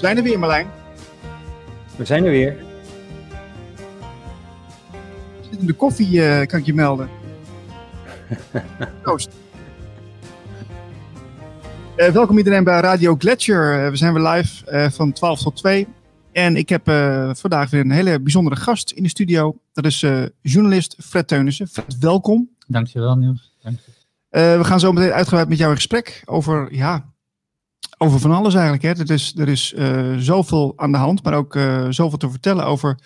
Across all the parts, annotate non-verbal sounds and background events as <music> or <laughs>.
zijn er weer, Marlijn. We zijn er weer. Zit in de koffie, eh, kan ik je melden. <laughs> Proost. Eh, welkom iedereen bij Radio Gletscher. Eh, we zijn weer live eh, van 12 tot 2. En ik heb eh, vandaag weer een hele bijzondere gast in de studio. Dat is eh, journalist Fred Teunissen. Fred, welkom. Dankjewel Niels. Dank je. Eh, we gaan zo meteen uitgebreid met jou in gesprek over, ja, over van alles eigenlijk. Hè. Er is, er is eh, zoveel aan de hand, maar ook eh, zoveel te vertellen over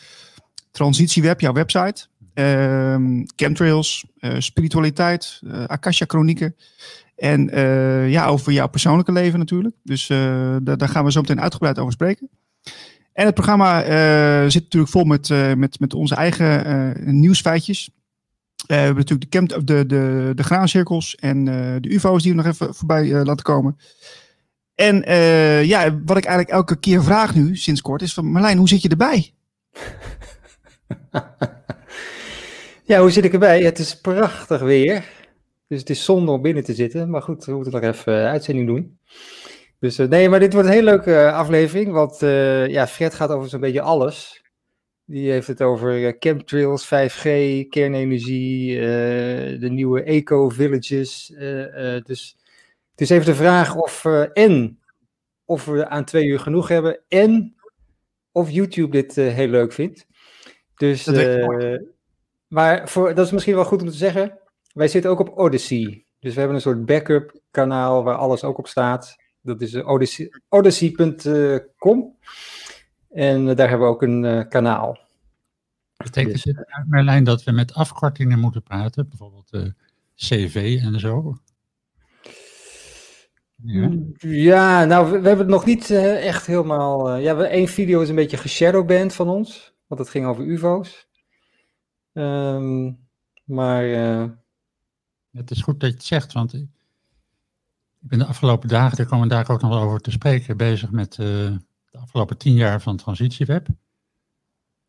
Transitieweb, jouw website. ehm, chemtrails, eh, spiritualiteit, Akasha Chronieken. En ja, over jouw persoonlijke leven natuurlijk. Dus daar, daar gaan we zo meteen uitgebreid over spreken. En het programma zit natuurlijk vol met, met, met onze eigen nieuwsfeitjes. We hebben natuurlijk de, camp, de, de, de graancirkels en de UFO's die we nog even voorbij laten komen. En eh, ja, wat ik eigenlijk elke keer vraag nu, sinds kort, is van Marlijn, hoe zit je erbij? <laughs> Ja, hoe zit ik erbij? Het is prachtig weer. Dus het is zonde om binnen te zitten. Maar goed, we moeten nog even uh, uitzending doen. Dus uh, nee, maar dit wordt een hele leuke aflevering. Want ja, Fred gaat over zo'n beetje alles. Die heeft het over chemtrails, 5G, kernenergie, de nieuwe eco-villages. dus het is even de vraag of en of we aan twee uur genoeg hebben en of YouTube dit heel leuk vindt. Dus, maar voor, dat is misschien wel goed om te zeggen. Wij zitten ook op Odyssey. Dus we hebben een soort backup kanaal waar alles ook op staat. Dat is odyssey.com. Odyssey en daar hebben we ook een uh, kanaal. Betekent dit, Merlijn, dat we met afkortingen moeten praten? Bijvoorbeeld uh, CV en zo? Ja. ja, nou, we, we, hebben het nog niet uh, echt helemaal... ja, we, één video is een beetje geshadowband van ons. Want het ging over ufo's. Um, maar... uh, Het is goed dat je het zegt, want ik ben de afgelopen dagen, daar komen we daar ook nog wel over te spreken, bezig met uh, de afgelopen tien jaar van Transitieweb.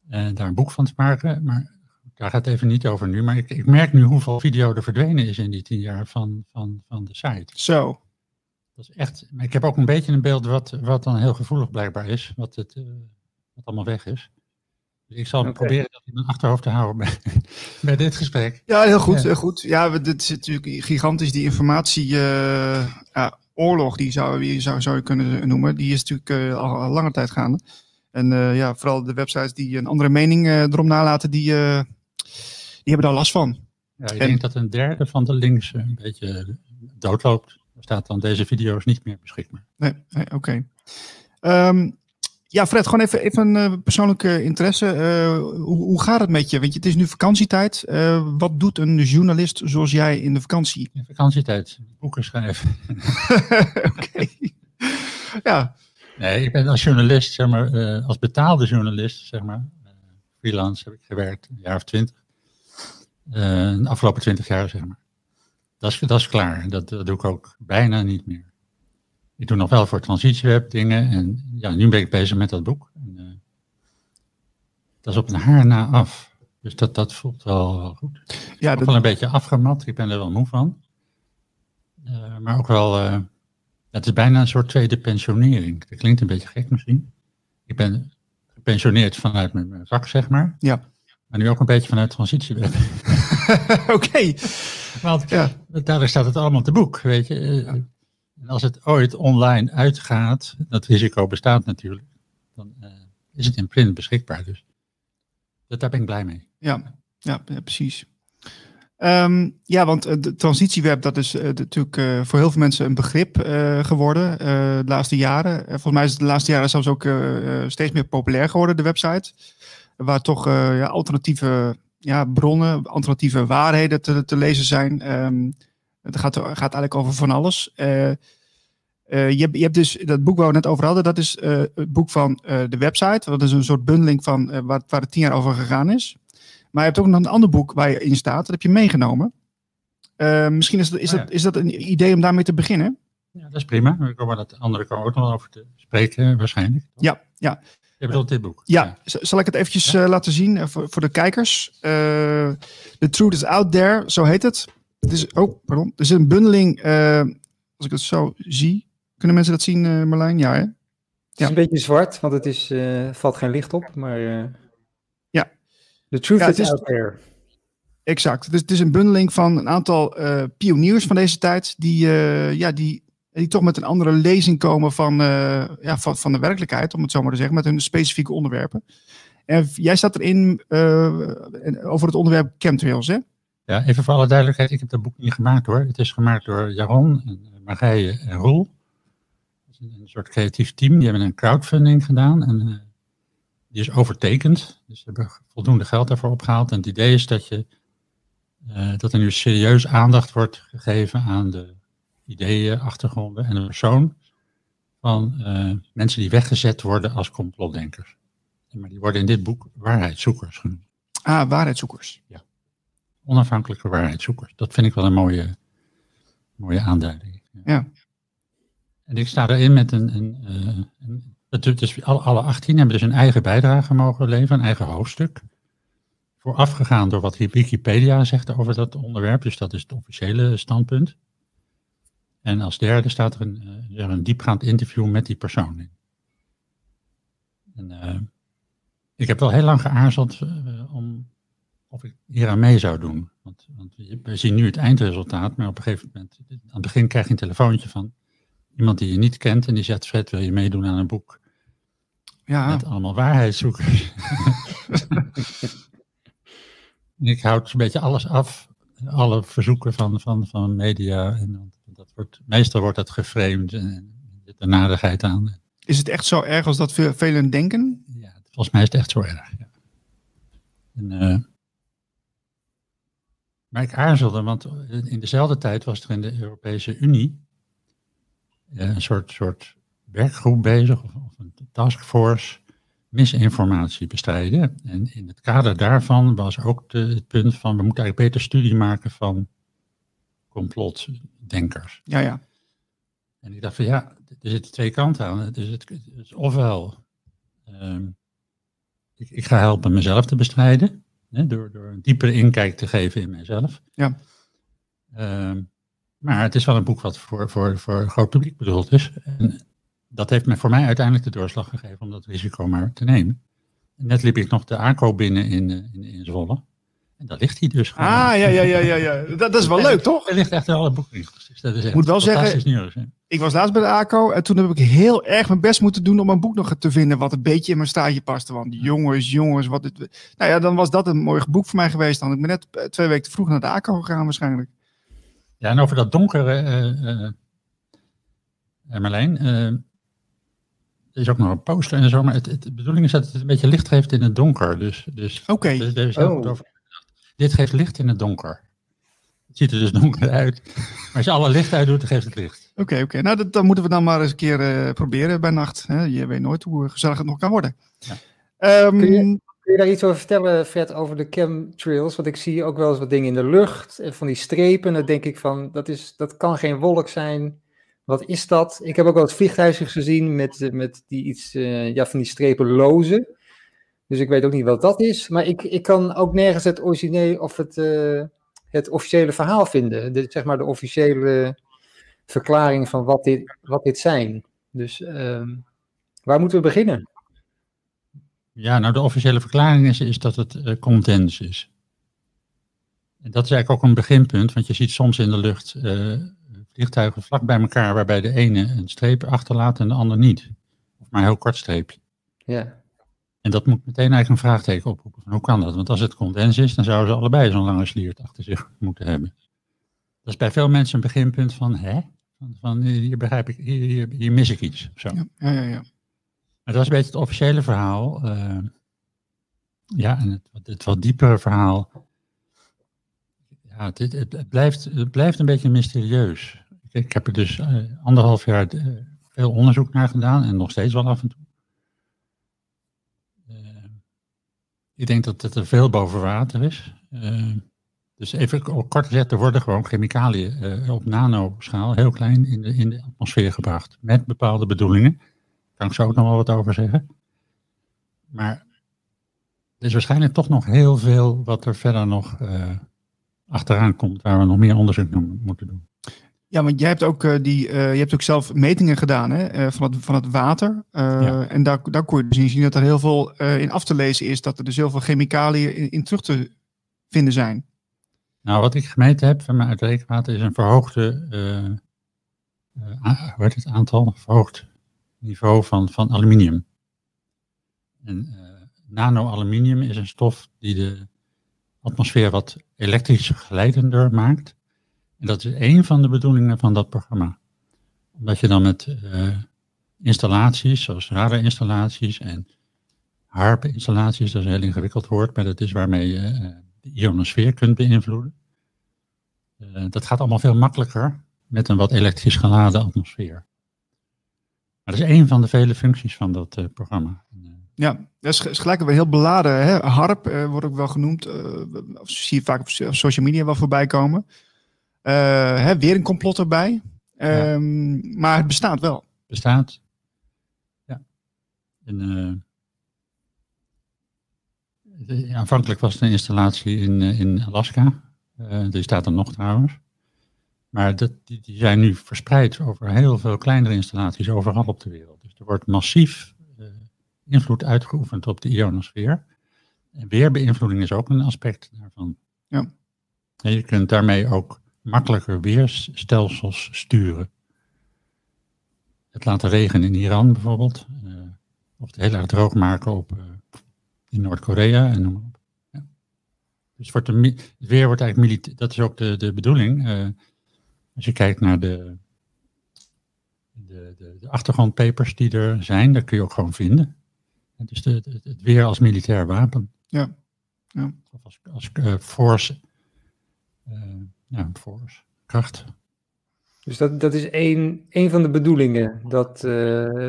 En daar een boek van te maken, maar daar gaat het even niet over nu. Maar ik, ik merk nu hoeveel video er verdwenen is in die tien jaar van, van, van de site. Zo. Dat is echt, ik heb ook een beetje een beeld wat, wat dan heel gevoelig blijkbaar is, wat, het, uh, wat allemaal weg is. Dus ik zal okay. proberen dat in mijn achterhoofd te houden bij, <laughs> bij dit gesprek. Ja, heel goed, ja. heel goed. Ja, dit is natuurlijk gigantisch, die informatie, uh, ja, oorlog, die zou, die zou, zou je kunnen noemen, die is natuurlijk uh, al, al lange tijd gaande. En uh, ja, vooral de websites die een andere mening erom nalaten, die, die hebben daar last van. Ja, ik en, denk dat een derde van de links een beetje doodloopt. Staat dan deze video's niet meer beschikbaar. Nee, nee oké. Okay. Um, ja, Fred, gewoon even, even een uh, persoonlijke interesse. Uh, hoe, hoe, gaat het met je? Want het is nu vakantietijd. Uh, wat doet een journalist zoals jij in de vakantie? In vakantietijd, boeken schrijven. <laughs> Oké. Ja. Nee, ik ben als journalist, zeg maar, als betaalde journalist, zeg maar, freelance heb ik gewerkt, een jaar of twintig. de afgelopen twintig jaar, zeg maar. Dat is, dat is klaar. Dat, dat doe ik ook bijna niet meer. Ik doe nog wel voor transitieweb dingen. En ja, nu ben ik bezig met dat boek. En, uh, dat is op een haar na af. Dus dat, dat voelt wel, wel goed. Ja, ook dat... wel een beetje afgemat. Ik ben er wel moe van. Uh, maar ook wel, uh, het is bijna een soort tweede pensionering. Dat klinkt een beetje gek misschien. Ik ben gepensioneerd vanuit mijn vak, zeg maar. Ja. Maar nu ook een beetje vanuit transitieweb. <laughs> Oké. Okay. Want ja. daar staat het allemaal te boek, weet je. Ja. En als het ooit online uitgaat, dat risico bestaat natuurlijk, dan uh, is het in print beschikbaar. Dus dat, daar ben ik blij mee. Ja, ja, ja precies. Um, ja, want uh, de transitieweb, dat is uh, natuurlijk voor heel veel mensen een begrip geworden de laatste jaren. volgens mij is het de laatste jaren zelfs ook steeds meer populair geworden, de website. Waar toch ja, alternatieve ja, bronnen, alternatieve waarheden te, te lezen zijn. Um, het gaat, gaat eigenlijk over van alles. Uh, uh, je, je, hebt dus dat boek waar we net over hadden, dat is uh, het boek van de website. Dat is een soort bundeling van waar, waar het tien jaar over gegaan is. Maar je hebt ook nog een ander boek waar je in staat, dat heb je meegenomen. misschien is, dat, is, oh, ja. dat, is dat een idee om daarmee te beginnen? Ja, dat is prima. We komen dat andere kan ook nog over te spreken, waarschijnlijk. Toch? Ja, ja. Je bedoelt dit boek? Ja, ja. zal ik het eventjes ja? laten zien voor, voor de kijkers? The Truth is Out There, zo heet het. Het is, oh, pardon. Er is een bundeling, uh, als ik het zo zie. Kunnen mensen dat zien, uh, Marlijn? Ja, hè? Het is een beetje zwart, want het is, uh, valt geen licht op, maar uh, ja. the truth Ja, is, out there. Exact. Dus het is een bundeling van een aantal eh, pioniers van deze tijd. Die, eh, ja, die, die toch met een andere lezing komen van, eh, ja, van, van de werkelijkheid, om het zo maar te zeggen, met hun specifieke onderwerpen. En jij staat erin eh, over het onderwerp chemtrails, hè? Ja, even voor alle duidelijkheid, ik heb dat boek niet gemaakt hoor. Het is gemaakt door Jaron, en eh, Marije en Roel. Een, soort creatief team. Die hebben een crowdfunding gedaan en die is overtekend. Dus ze hebben voldoende geld daarvoor opgehaald. En het idee is dat, je, dat er nu serieus aandacht wordt gegeven aan de ideeën, achtergronden en de persoon van eh, mensen die weggezet worden als complotdenkers. Maar die worden in dit boek waarheidszoekers genoemd Ah, waarheidszoekers. onafhankelijke waarheidszoekers. Dat vind ik wel een mooie, mooie aanduiding. Ja. En ik sta erin met een. een, een het- dus alle, alle 18 hebben dus een eigen bijdrage mogen leveren, een eigen hoofdstuk. Voorafgegaan door wat Wikipedia zegt over dat onderwerp, dus dat is het officiële standpunt. En als derde staat er een, eh, er een diepgaand interview met die persoon in. En, eh, ik heb wel heel lang geaarzeld eh, om of ik hier aan mee zou doen. Want, want we zien nu het eindresultaat, maar op een gegeven moment, aan het begin krijg je een telefoontje van iemand die je niet kent en die zegt, Fred, wil je meedoen aan een boek Ja, met allemaal waarheidszoekers? <laughs> Ik houd een beetje alles af, alle verzoeken van, van, van media. En dat wordt, meestal wordt dat geframed en er zit een nadigheid aan. is het echt zo erg als dat velen denken? Ja, volgens mij is het echt zo erg. Ja. En, eh, maar ik aarzelde, want in dezelfde tijd was er in de Europese Unie eh, een soort, soort werkgroep bezig, of, of een taskforce, misinformatie bestrijden. En in het kader daarvan was ook de, het punt van, we moeten eigenlijk beter studie maken van complotdenkers. Ja, ja. En ik dacht van ja, er zitten twee kanten aan. Dus het, het is ofwel, ehm, ik, ik ga helpen mezelf te bestrijden, hè, door, door een diepere inkijk te geven in mijzelf. Ja. Ehm, maar het is wel een boek wat voor, voor, voor een groot publiek bedoeld is. En dat heeft me voor mij uiteindelijk de doorslag gegeven om dat risico maar te nemen. En net liep ik nog de ACO binnen in, eh, in, in Zwolle. En daar ligt hij dus gewoon. Ah, ja, ja, ja, ja. ja. Dat, dat is wel <laughs> leuk, toch? Er ligt echt in alle boekwinkels. Dus dat is echt Moet wel zeggen- nieuws. Ik was laatst bij de ACO en toen heb ik heel erg mijn best moeten doen om een boek nog te vinden wat een beetje in mijn staartje paste. Want jongens, jongens, wat het... Nou ja, dan was dat een mooi boek voor mij geweest. Dan ik ben net eh, twee weken te vroeg naar de ACO gegaan waarschijnlijk. Ja, en over dat donkere, eh, eh, eh, Marlijn, eh, er is ook nog een poster en zo, maar het, het, de bedoeling is dat het een beetje licht geeft in het donker. Dus, dus, Oké. dus daar is heel Oh. goed over. Dit geeft licht in het donker. Het ziet er dus <laughs> donker uit, maar als je alle licht uitdoet, dan geeft het licht. Oké, oké. Nou, dat, dat moeten we dan maar eens een keer eh, proberen bij nacht. Hè? Je weet nooit hoe gezellig het nog kan worden. Ja. Ehm, Kun je- Kun je daar iets over vertellen, Fred, over de chemtrails? Want ik zie ook wel eens wat dingen in de lucht en van die strepen. Dan denk ik van, dat, is, dat kan geen wolk zijn. Wat is dat? Ik heb ook wel eens vliegtuigjes gezien met, eh, met die iets, eh, ja, van die strepen lozen. Dus ik weet ook niet wat dat is. Maar ik, ik kan ook nergens het origineel of het, eh, het officiële verhaal vinden. De, zeg maar de officiële verklaring van wat dit, wat dit zijn. Dus ehm, waar moeten we beginnen? Ja, nou de officiële verklaring is, is dat het eh, condens is. En dat is eigenlijk ook een beginpunt, want je ziet soms in de lucht eh, vliegtuigen vlak bij elkaar, waarbij de ene een streep achterlaat en de ander niet. Of maar een heel kort streepje. Ja. En dat moet meteen eigenlijk een vraagteken oproepen. Van hoe kan dat? Want als het condens is, dan zouden ze allebei zo'n lange sliert achter zich moeten hebben. Dat is bij veel mensen een beginpunt van, hè? Van, van hier begrijp ik, hier, hier, hier mis ik iets. Zo. ja, ja, ja, ja. Maar dat is een beetje het officiële verhaal. eh, ja, en het, het wat diepere verhaal. Ja, het, het, het blijft, het blijft een beetje mysterieus. Ik, ik heb er dus eh, anderhalf jaar eh, veel onderzoek naar gedaan en nog steeds wel af en toe. Ik denk dat het er veel boven water is. Eh, dus even kort gezegd, er worden gewoon chemicaliën eh, op nanoschaal, heel klein, in de, in de atmosfeer gebracht. Met bepaalde bedoelingen. Kan ik zo ook nog wel wat over zeggen. Maar er is waarschijnlijk toch nog heel veel wat er verder nog eh, achteraan komt, waar we nog meer onderzoek naar moeten doen. Ja, want jij hebt ook, uh, die, uh, je hebt ook zelf metingen gedaan hè, uh, van, het, van het water. Ja. En daar, daar kon je dus zien dat er heel veel in af te lezen is. Dat er dus heel veel chemicaliën in, in terug te vinden zijn. Nou, wat ik gemeten heb van mijn uit rekenwater is een verhoogde uh, het aantal, verhoogd niveau van, van aluminium. En nano-aluminium is een stof die de atmosfeer wat elektrisch geleidender maakt. En dat is een van de bedoelingen van dat programma. Omdat je dan met uh, installaties, zoals radarinstallaties en harp-installaties, dat is een heel ingewikkeld woord, maar dat is waarmee je uh, de ionosfeer kunt beïnvloeden. Uh, dat gaat allemaal veel makkelijker met een wat elektrisch geladen atmosfeer. Maar dat is een van de vele functies van dat programma. Ja, dat is, is gelijk weer heel beladen. Hè? Harp wordt ook wel genoemd. Zie je vaak op social media wel voorbij komen. Uh, hè, weer een complot erbij. Ja. Um, maar het bestaat wel. Bestaat. Ja. En, de, aanvankelijk was het een installatie in, in Alaska. die staat er nog trouwens. Maar dat, die, die zijn nu verspreid over heel veel kleinere installaties overal op de wereld. Dus er wordt massief invloed uitgeoefend op de ionosfeer. En weerbeïnvloeding is ook een aspect daarvan. Ja. En je kunt daarmee ook makkelijker weerstelsels sturen. Het laten regenen in Iran bijvoorbeeld. Uh, of het heel erg droog maken op, uh, in Noord-Korea en noem maar op. Ja. Dus wordt de, het weer wordt eigenlijk militair. Dat is ook de, de bedoeling. Uh, als je kijkt naar de, de, de, de achtergrondpapers die er zijn, daar kun je ook gewoon vinden. Dus de, de, het weer als militair wapen. Ja. ja. Of als, als uh, force, uh, ja, force, kracht. Dus dat, dat is één, één van de bedoelingen. Dat, uh,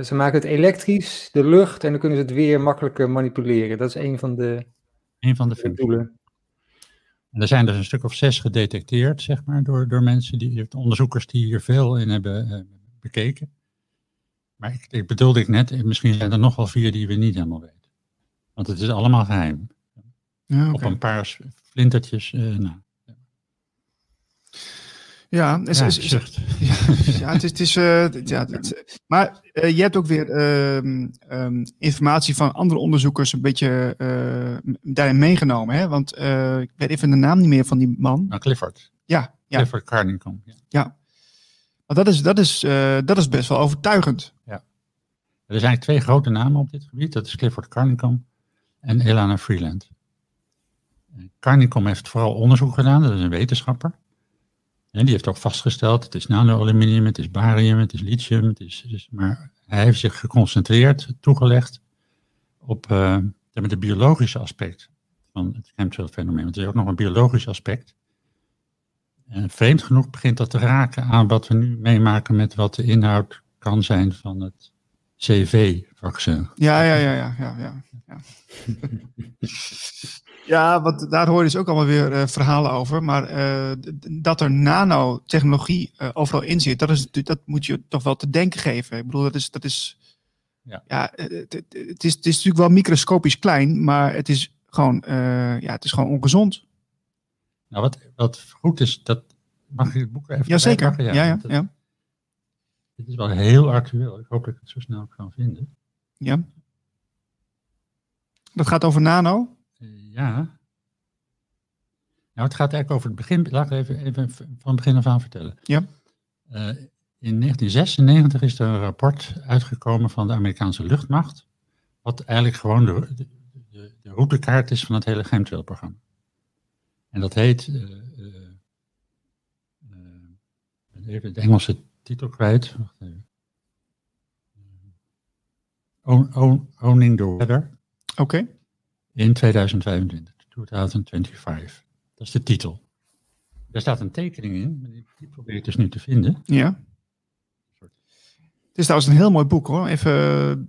ze maken het elektrisch, de lucht, en dan kunnen ze het weer makkelijker manipuleren. Dat is één van de, een van de doelen. En er zijn dus een stuk of zes gedetecteerd, zeg maar, door, door mensen, die, onderzoekers die hier veel in hebben bekeken. Maar ik, ik bedoelde ik net, misschien zijn er nog wel vier die we niet helemaal weten. Want het is allemaal geheim. Ja, okay. Op een paar flintertjes uh, nou. Ja, is, ja, is, is, <laughs> ja, ja, het is. Het is uh, ja, het, maar uh, je hebt ook weer uh, um, informatie van andere onderzoekers een beetje daarin meegenomen. Hè? Want ik weet even de naam niet meer van die man. Nou, Clifford. Ja, ja. Clifford Carnicom. Ja. ja. Maar dat is, dat, is, dat is best wel overtuigend. Ja. Er zijn twee grote namen op dit gebied. Dat is Clifford Carnicom en Elana Freeland. Carnicom heeft vooral onderzoek gedaan. Dat is een wetenschapper. En die heeft ook vastgesteld, het is nano-aluminium, het is barium, het is lithium. Het is, het is, maar hij heeft zich geconcentreerd, toegelegd op uh, het biologische aspect van het chemtrail-fenomeen. Want er is ook nog een biologisch aspect. En vreemd genoeg begint dat te raken aan wat we nu meemaken met wat de inhoud kan zijn van het CV-vaccin. Ja, ja, ja, ja, ja, ja. <laughs> Ja, want daar hoor je dus ook allemaal weer uh, verhalen over. Maar uh, dat er nanotechnologie uh, overal in zit, dat, is, dat moet je toch wel te denken geven. Ik bedoel, dat is. Dat is ja, ja het, is, het is natuurlijk wel microscopisch klein, maar het is gewoon, ja, het is gewoon ongezond. Nou, wat, wat goed is, dat mag ik het boek even Jazeker, ja, ja, ja, ja. Dit is wel heel actueel. Ik hoop dat ik het zo snel kan vinden. Ja. Dat gaat over nano? Ja. Nou, het gaat eigenlijk over het begin. Laat ik even, even van het begin af aan vertellen. Ja. Uh, in 1996 is er een rapport uitgekomen van de Amerikaanse luchtmacht. Wat eigenlijk gewoon de, de, de, de routekaart is van het hele chemtrailprogramma. En dat heet, uh, uh, even de Engelse titel kwijt. Wacht even. Own, own, owning the Weather. Oké. Okay. In 2025, 2025. Dat is de titel. Daar staat een tekening in, die probeer ik dus nu te vinden. Ja. Het is trouwens een heel mooi boek hoor. Even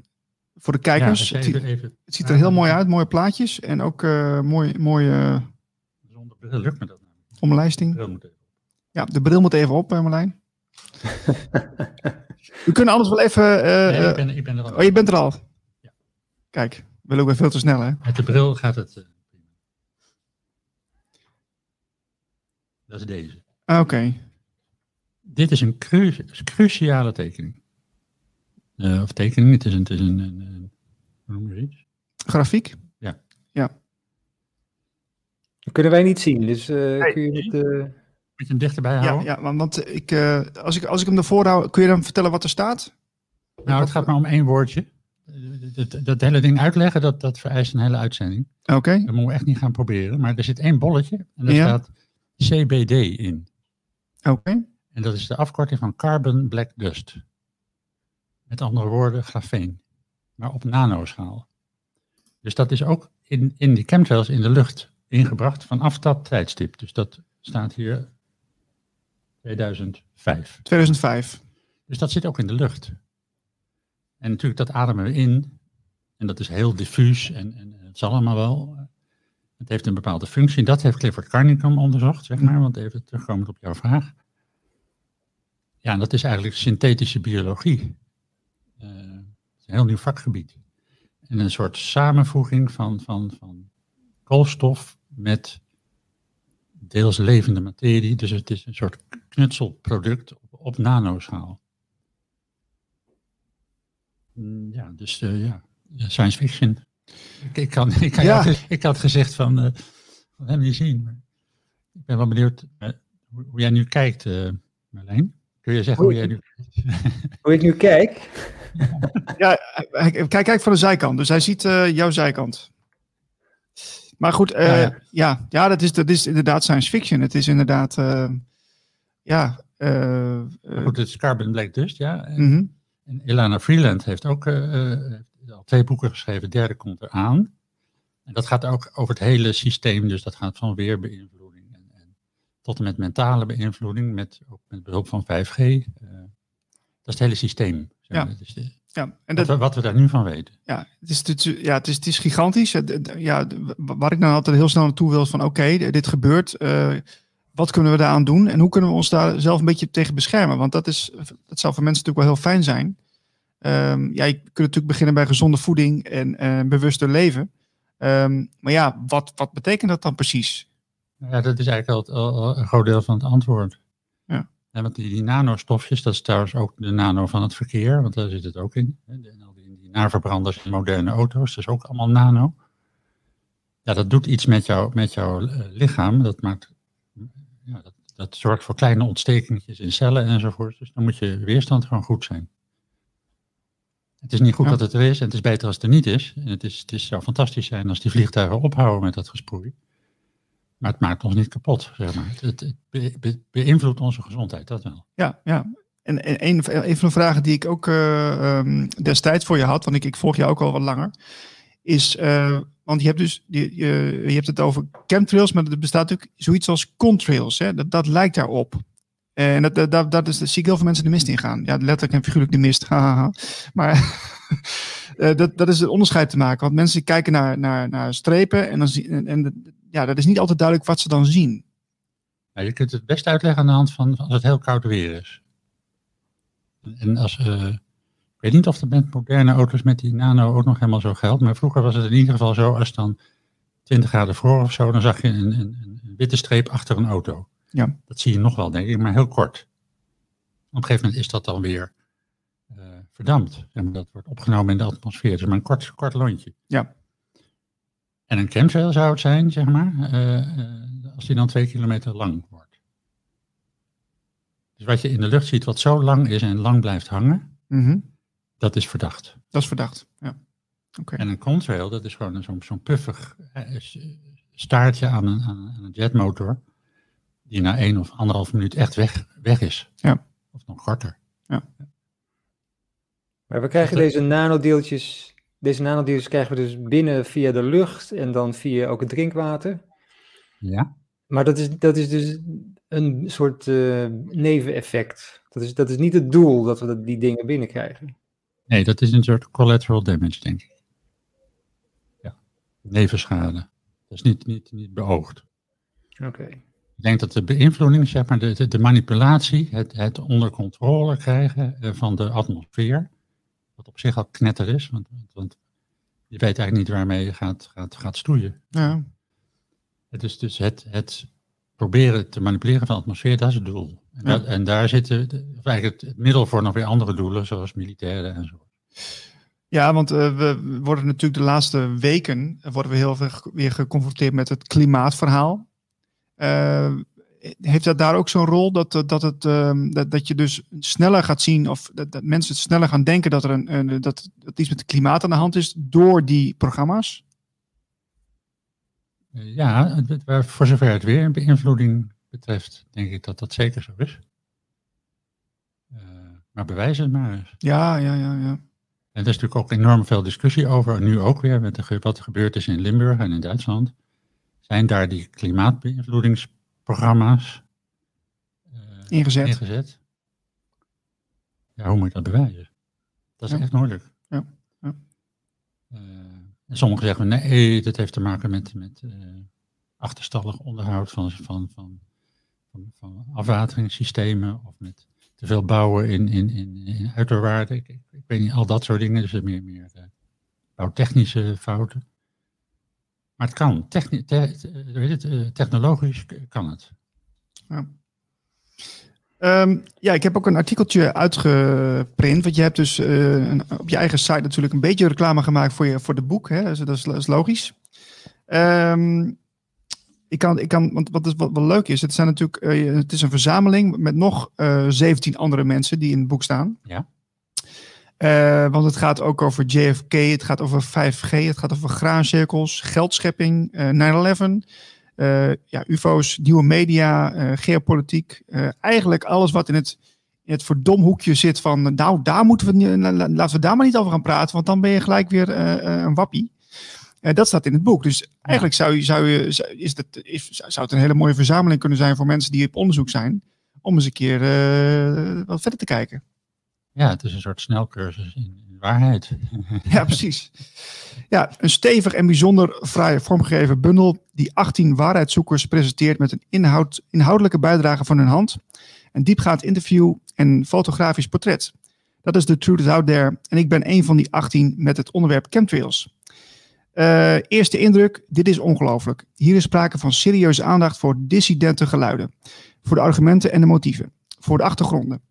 voor de kijkers. Ja, even, even, het ziet er heel mooi uit, mooie plaatjes en ook uh, mooi, mooie bril lukt me dat nou. Omlijsting. De bril moet even op. Ja, de bril moet even op, Marlijn. <laughs> We kunnen anders wel even... Uh, nee, ik ben, ik ben er al. Oh, je bent er al? Ja. Kijk, we lopen veel te snel, hè? Met de bril gaat het... Uh, dat is deze. Ah, oké. Okay. Dit is een cru cruciale tekening. Uh, of tekening, het is een, het is een, een, een hoe noem je iets? Grafiek? Ja. Ja. Dat kunnen wij niet zien, dus uh, kun je het... Uh... Moet je hem dichterbij houden? Ja, ja want ik, als, ik, als ik hem ervoor hou, kun je dan vertellen wat er staat? Nou, het gaat maar om één woordje. Dat, dat hele ding uitleggen, dat, dat vereist een hele uitzending. Oké. Okay. Dat moeten we echt niet gaan proberen. Maar er zit één bolletje en daar Ja. staat CBD in. Oké. En dat is de afkorting van Carbon Black Dust. Met andere woorden, grafeen. Maar op nanoschaal. Dus dat is ook in, in die chemtrails in de lucht ingebracht vanaf dat tijdstip. Dus dat staat hier 2005. 2005. Dus dat zit ook in de lucht. En natuurlijk, dat ademen we in. En dat is heel diffuus en, en het zal allemaal wel. Het heeft een bepaalde functie. Dat heeft Clifford Carnicom onderzocht, zeg maar. Want even terugkomend op jouw vraag. Ja, en dat is eigenlijk synthetische biologie. Uh, is een heel nieuw vakgebied. En een soort samenvoeging van, van, van koolstof met deels levende materie. Dus het is een soort knutselproduct op, op nanoschaal. Mm, Ja, dus uh, ja, science fiction. Ik, ik, kan, <laughs> ik, kan Ja. ja. ik had gezegd van, uh, van hem niet zien. Maar ik ben wel benieuwd uh, hoe, hoe jij nu kijkt, uh, Marlijn. Kun je zeggen hoe, hoe jij nu <laughs> Hoe ik nu kijk? <laughs> ja, kijk, kijk van de zijkant. Dus hij ziet uh, jouw zijkant. Maar goed, uh, ja, ja. ja, ja, dat, is, dat is inderdaad science fiction. Het is inderdaad, uh, ja. goed, het is Carbon Black Dust, ja. En, mm -hmm. En Ilana Freeland heeft ook al twee boeken geschreven. Derde komt eraan. En dat gaat ook over het hele systeem. Dus dat gaat van weerbeïnvloeding en, en tot en met mentale beïnvloeding. Met, ook met behulp van 5G. Uh, dat is het hele systeem. Ja. Dat is de, ja, en dat, wat, we, wat we daar nu van weten. Ja, het is, het, ja, het is, het is gigantisch. Ja, waar ik nou altijd heel snel naartoe wil is van oké, okay, dit gebeurt. Uh, wat kunnen we daaraan doen? En hoe kunnen we ons daar zelf een beetje tegen beschermen? Want dat, is, dat zou voor mensen natuurlijk wel heel fijn zijn. Um, ja, je kunt natuurlijk beginnen bij gezonde voeding en uh, bewuster leven. Um, maar ja, wat, wat betekent dat dan precies? Ja, dat is eigenlijk al, al een groot deel van het antwoord. Ja. En want die, die nanostofjes, dat is trouwens ook de nano van het verkeer, want daar zit het ook in. En die, die naverbranders in moderne auto's, dat is ook allemaal nano. Ja, dat doet iets met, jou, met jouw uh, lichaam. Dat, maakt, ja, dat, dat zorgt voor kleine ontstekingjes in cellen enzovoort. Dus dan moet je weerstand gewoon goed zijn. Het is niet goed ja. dat het er is en het is beter als het er niet is. En het, is, het is, zou fantastisch zijn als die vliegtuigen ophouden met dat gesproei. Maar het maakt ons niet kapot, zeg maar. Het, het be, be, beïnvloedt onze gezondheid, dat wel. Ja, ja. En, en een, een van de vragen die ik ook uh, um, destijds voor je had, want ik, ik volg jou ook al wat langer, is, uh, want je hebt dus, je, je, hebt het over chemtrails, maar er bestaat natuurlijk zoiets als contrails. Hè? Dat, dat lijkt daarop. En dat, dat, dat, is, dat zie ik heel veel mensen de mist ingaan. Ja, letterlijk en figuurlijk de mist. <laughs> Maar uh, <laughs> dat, dat is het onderscheid te maken. Want mensen kijken naar, naar, naar strepen en, dan zien, en, en ja, dat is niet altijd duidelijk wat ze dan zien. Je kunt het best uitleggen aan de hand van als het heel koud weer is. En als, uh, ik weet niet of dat met moderne auto's met die nano ook nog helemaal zo geldt. Maar vroeger was het in ieder geval zo, als dan 20 graden voor of zo, dan zag je een, een, een witte streep achter een auto. Ja. Dat zie je nog wel, denk ik, maar heel kort. Op een gegeven moment is dat dan weer uh, verdampt. En dat wordt opgenomen in de atmosfeer. Dus maar een kort, kort lontje. Ja. En een chemtrail zou het zijn, zeg maar, uh, uh, als die dan twee kilometer lang wordt. Dus wat je in de lucht ziet, wat zo lang is en lang blijft hangen, mm -hmm. Dat is verdacht. Dat is verdacht, ja. Okay. En een contrail, dat is gewoon zo'n zo puffig staartje aan een, aan een jetmotor die na één of anderhalf minuut echt weg, weg is. Ja. Of nog korter. Ja. Maar we krijgen deze nanodeeltjes, deze nanodeeltjes krijgen we dus binnen via de lucht en dan via ook het drinkwater. Ja. Maar dat is, dat is dus een soort uh, neveneffect. Dat is, dat is niet het doel dat we die dingen binnenkrijgen. Nee, dat is een soort collateral damage, denk ik. Ja, nevenschade. Dat is niet, niet, niet beoogd. Oké. Okay. Ik denk dat de beïnvloeding, zeg maar, de, de, de manipulatie, het, het onder controle krijgen uh, van de atmosfeer, wat op zich al knetter is, want, want je weet eigenlijk niet waarmee je gaat, gaat, gaat stoeien. Ja. Het is dus het, het proberen te manipuleren van de atmosfeer, dat is het doel. En, dat- en daar zitten eigenlijk het, het middel voor nog weer andere doelen, zoals militairen en zo. Ja, want eh, we worden natuurlijk de laatste weken eh, worden we heel veel weer geconfronteerd met het klimaatverhaal. Eh, heeft dat daar ook zo'n rol dat, dat, het, ehm, dat, dat je dus sneller gaat zien of dat, dat mensen het sneller gaan denken dat er een, een dat, dat iets met het klimaat aan de hand is door die programma's? Ja, voor zover het weer beïnvloeding betreft, denk ik dat dat zeker zo is. Eh, maar bewijs het maar eens. Ja, ja, ja, ja. En er is natuurlijk ook enorm veel discussie over, nu ook weer, met de, wat er gebeurd is in Limburg en in Duitsland. Zijn daar die klimaatbeïnvloedingsprogramma's eh, Ingezet. ingezet? Ja, hoe moet je dat bewijzen? Dat is Ja. echt moeilijk. Ja, ja. Eh, en sommigen zeggen, nee, dat heeft te maken met, met achterstallig onderhoud van, van, van, van, afwateringssystemen of met te veel bouwen in, in, in, uiterwaarden. Ik, ik, weet niet, al dat soort dingen. Dus meer, meer eh, bouwtechnische fouten. Maar het kan. Techni te- te- weet eh, technologisch kan het. Ehm, ja, ik heb ook een artikeltje uitgeprint. Want je hebt dus eh, op je eigen site natuurlijk een beetje reclame gemaakt voor, je, voor de boek. Hè? Dus dat, is, dat is logisch. Ehm, ik kan, ik kan, want wat, is, wat wel leuk is, het, zijn natuurlijk, eh, het is een verzameling met nog eh 17 andere mensen die in het boek staan. Ja. Eh, want het gaat ook over JFK, het gaat over 5G, het gaat over graancirkels, geldschepping, eh 9-11, eh, ja, UFO's, nieuwe media, geopolitiek. eigenlijk alles wat in het, in het verdomhoekje zit van, nou, daar moeten we, laten we daar maar niet over gaan praten, want dan ben je gelijk weer een wappie. Eh, dat staat in het boek. Dus eigenlijk zou, je, zou, je, is dat, is, zou het een hele mooie verzameling kunnen zijn voor mensen die op onderzoek zijn, om eens een keer eh, wat verder te kijken. Ja, het is een soort snelcursus in, waarheid. <laughs> Ja, precies. Ja, een stevig en bijzonder fraai vormgegeven bundel die 18 waarheidszoekers presenteert met een inhoud, inhoudelijke bijdrage van hun hand, een diepgaand interview en een fotografisch portret. Dat is The Truth Out There en ik ben een van die 18 met het onderwerp chemtrails. Eh, eerste indruk, dit is ongelooflijk. Hier is sprake van serieuze aandacht voor dissidente geluiden, voor de argumenten en de motieven, voor de achtergronden,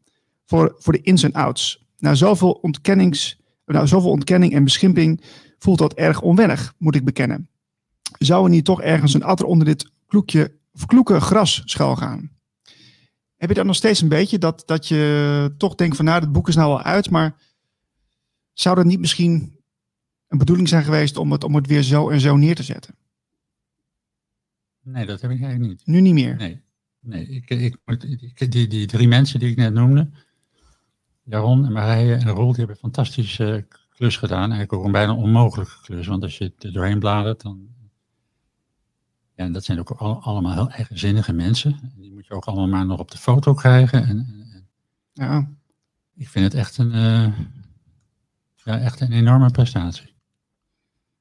voor, voor de ins en outs. Na zoveel ontkennings, nou, zoveel ontkenning en beschimping voelt dat erg onwennig, moet ik bekennen. Zou er niet toch ergens een adder onder dit kloekje, kloeke gras schuil gaan? Heb je dat nog steeds een beetje, dat, dat je toch denkt van nou, het boek is nou al uit, maar zou dat niet misschien een bedoeling zijn geweest om het, om het weer zo en zo neer te zetten? Nee, dat heb ik eigenlijk niet. Nu niet meer. Nee, nee ik, ik, ik- die, die drie mensen die ik net noemde, Jaron en Marije en Roel, die hebben een fantastische klus gedaan. Eigenlijk ook een bijna onmogelijke klus, want als je er doorheen bladert, dan... Ja, en dat zijn ook al- allemaal heel eigenzinnige mensen. Die moet je ook allemaal maar nog op de foto krijgen. En, en- en Ja, ik vind het echt een, eh, ja, echt een enorme prestatie.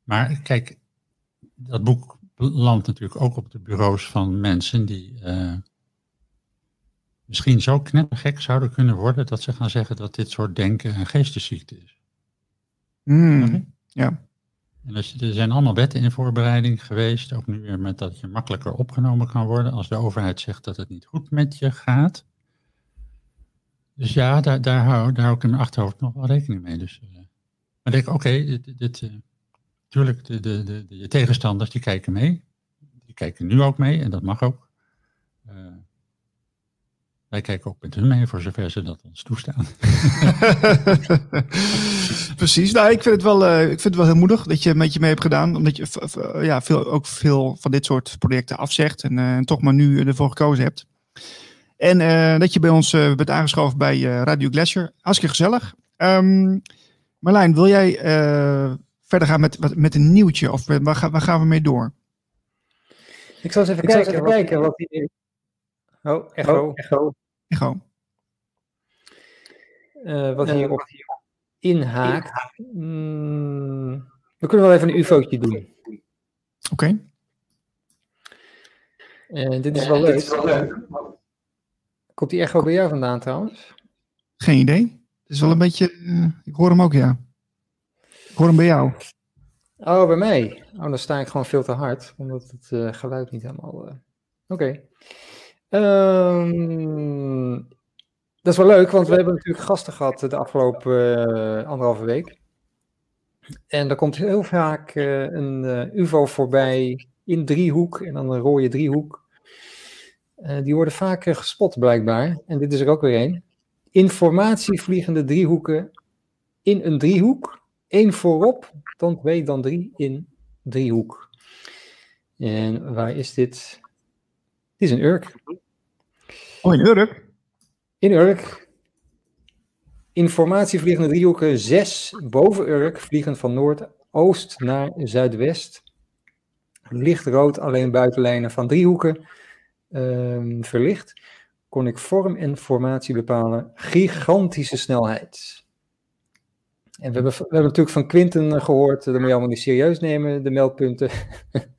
Maar kijk, dat boek landt natuurlijk ook op de bureaus van mensen die eh, misschien zo knettergek zouden kunnen worden dat ze gaan zeggen dat dit soort denken een geestesziekte is. Hmm, ja. En er zijn allemaal wetten in voorbereiding geweest, ook nu weer met dat je makkelijker opgenomen kan worden als de overheid zegt dat het niet goed met je gaat. Dus ja, daar, daar, hou, daar hou ik in mijn achterhoofd nog wel rekening mee. Dus, eh, maar denk ik, oké, dit, dit, eh, tuurlijk, de, de, de, tegenstanders die kijken mee. Die kijken nu ook mee en dat mag ook. Eh, wij kijken ook met hun mee, voor zover ze dat ons toestaan. <laughs> Precies. Nou, ik vind het wel, eh, ik vind het wel heel moedig dat je met je mee hebt gedaan. Omdat je v- ja, veel, ook veel van dit soort projecten afzegt. En, eh, toch maar nu ervoor gekozen hebt. En eh, dat je bij ons eh, bent aangeschoven bij eh, Radio Glacier. Hartstikke gezellig. Ehm, Marlijn, wil jij eh, verder gaan met, met een nieuwtje? Of waar, gaan- waar gaan we mee door? Ik zal eens even Ik zal eens kijken, even wat, kijken wat hier... Oh, echo. echo. Echo. Eh, wat Eh, hierop inhaakt. Mm, we kunnen wel even een ufootje doen. Oké. En dit is wel leuk. Komt die echo bij jou vandaan trouwens? Geen idee. Het is wel een beetje... eh, ik hoor hem ook, ja. Ik bij jou. Oh, bij mij. Oh, dan sta ik gewoon veel te hard, omdat het eh, geluid niet helemaal... eh, Oké. Ehm, dat is wel leuk, want we hebben natuurlijk gasten gehad de afgelopen uh, anderhalve week. En er komt heel vaak een UFO voorbij in driehoek en dan een rode driehoek. die worden vaak gespot blijkbaar. En dit is er ook weer een. Informatievliegende driehoeken in een driehoek. Één voorop, dan twee, dan drie in driehoek. En waar is dit? Dit is een Urk. Oh, in Urk? In Urk. Informatievliegende driehoeken 6 boven Urk, vliegen van noordoost naar zuidwest. Lichtrood, alleen buitenlijnen van driehoeken um, verlicht. Kon ik vorm en formatie bepalen. Gigantische snelheid. En we hebben, we hebben natuurlijk van Quinten gehoord, dat moet je allemaal niet serieus nemen, de meldpunten.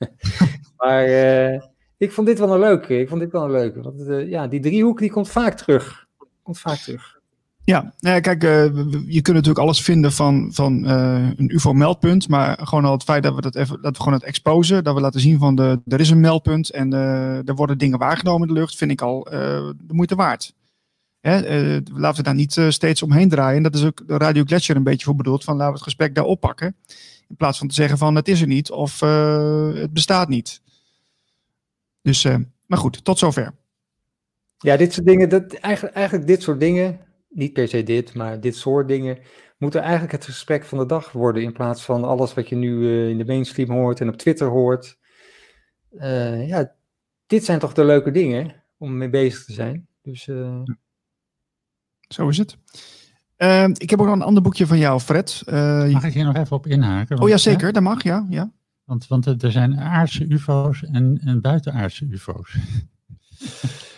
<laughs> maar uh, ik vond dit wel een leuke. Ik vond dit wel een leuke. Want ja, die driehoek die komt vaak terug. Komt vaak terug. Ja, nou kijk, je kunt natuurlijk alles vinden van, van een UFO-meldpunt, maar gewoon al het feit dat we dat even, dat we gewoon het exposen, dat we laten zien van de, er is een meldpunt en er worden dingen waargenomen in de lucht, vind ik al de moeite waard. Hè, laten we daar niet steeds omheen draaien. Dat is ook de Radio Gletscher een beetje voor bedoeld, van laten we het gesprek daar oppakken. In plaats van te zeggen van het is er niet of het bestaat niet. Dus, maar goed, tot zover. Ja, dit soort dingen, dat, eigenlijk, eigenlijk dit soort dingen, niet per se dit, maar dit soort dingen, moeten eigenlijk het gesprek van de dag worden. In plaats van alles wat je nu in de mainstream hoort en op Twitter hoort. Ja, dit zijn toch de leuke dingen om mee bezig te zijn. Dus, Zo is het. Uh, ik heb ook nog een ander boekje van jou, Fred. Uh, mag ik hier nog even op inhaken? oh ja, zeker. Dat mag, ja. ja. Want, want er zijn aardse UFO's en, en buitenaardse UFO's.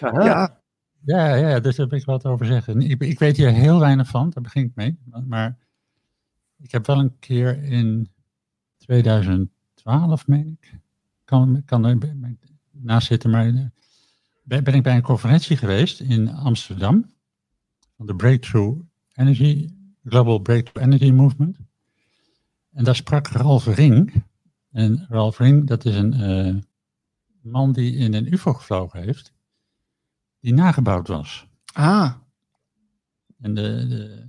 Ja. Ja, ja, dus daar wil ik wat over zeggen. Ik, ik weet hier heel weinig van, daar begin ik mee. Maar ik heb wel een keer in 2012, meen ik, kan, kan er naast zitten, maar eh, ben, ben ik bij een conferentie geweest in Amsterdam van de Breakthrough Energy, Global Breakthrough Energy Movement. En daar sprak Ralf Ring, en Ralph Ring, dat is een uh, man die in een UFO gevlogen heeft, die nagebouwd was. Ah. En de, de,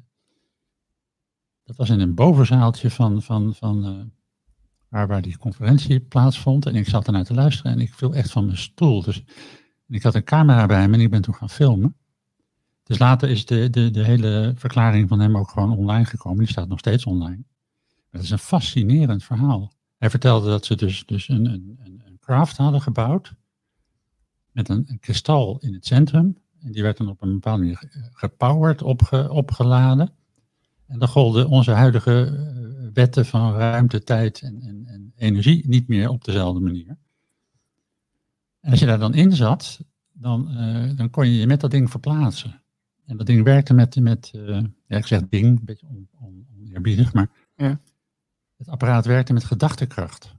dat was in een bovenzaaltje van, van, van uh, waar, waar die conferentie plaatsvond. En ik zat ernaar te luisteren en ik viel echt van mijn stoel. Dus ik had een camera bij me en ik ben toen gaan filmen. Dus later is de, de, de hele verklaring van hem ook gewoon online gekomen. Die staat nog steeds online. Het is een fascinerend verhaal. Hij vertelde dat ze dus, dus een, een, een craft hadden gebouwd. Met een, kristal in het centrum. En die werd dan op een bepaalde manier gepowerd, opge, opgeladen. En dan golden onze huidige eh, wetten van ruimte, tijd en, en, en, energie niet meer op dezelfde manier. En als je daar dan in zat, dan, uh, dan kon je je met dat ding verplaatsen. En dat ding werkte met, met uh, ja, ik zeg ding, een beetje on, on, oneerbiedig, maar ja. Het apparaat werkte met gedachtekracht.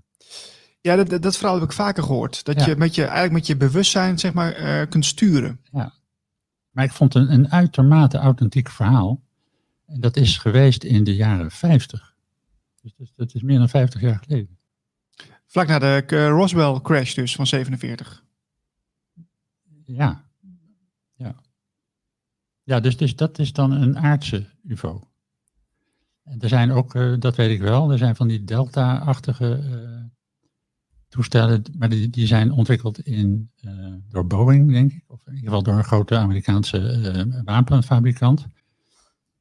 Ja, dat, dat verhaal heb ik vaker gehoord. Dat je, met je eigenlijk met je bewustzijn zeg maar, uh, kunt sturen. Ja. Maar ik vond een, een uitermate authentiek verhaal. En dat is geweest in de jaren 50. Dus dat, dat is meer dan 50 jaar geleden. Vlak na de uh, Roswell crash dus van 47. Ja. Ja. Ja, dus, dus dat is dan een aardse UFO. Er zijn ook, uh, dat weet ik wel, er zijn van die Delta-achtige uh, toestellen, maar die, die zijn ontwikkeld in, uh, door Boeing, denk ik, of in ieder geval door een grote Amerikaanse wapenfabrikant,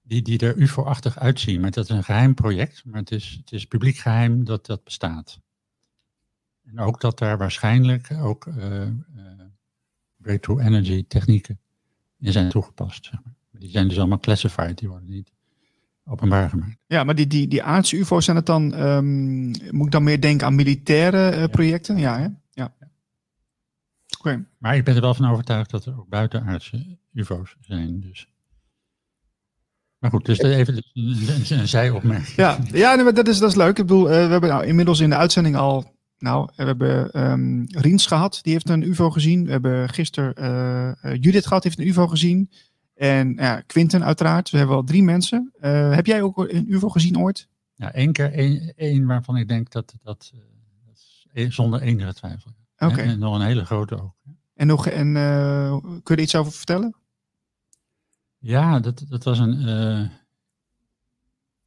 die, die er UFO-achtig uitzien. Maar dat is een geheim project, maar het is, het is publiek geheim dat dat bestaat. En ook dat daar waarschijnlijk ook breakthrough energy technieken in zijn toegepast. Zeg maar. Die zijn dus allemaal classified, die worden niet openbaar gemaakt. Ja, maar die, die, die aardse UFO's zijn het dan, um, moet ik dan meer denken aan militaire uh, projecten? Ja, hè? ja. ja. Oké. Okay. Maar ik ben er wel van overtuigd dat er ook buitenaardse UFO's zijn. Dus. Maar goed, dus even een, een zijopmerking. Ja, ja nee, maar dat, is, dat is leuk. Ik bedoel, uh, we hebben nou inmiddels in de uitzending al nou, we hebben um, Riens gehad, die heeft een UFO gezien. We hebben gisteren uh, Judith gehad, die heeft een UFO gezien. En ja, Quinten uiteraard. We hebben al drie mensen. Uh, heb jij ook een UFO gezien ooit? Ja, één keer. één, één waarvan ik denk dat dat, zonder enige twijfel. Oké. Okay. En nog een hele grote ook. En, nog, en kun je er iets over vertellen? Ja, dat, dat was een.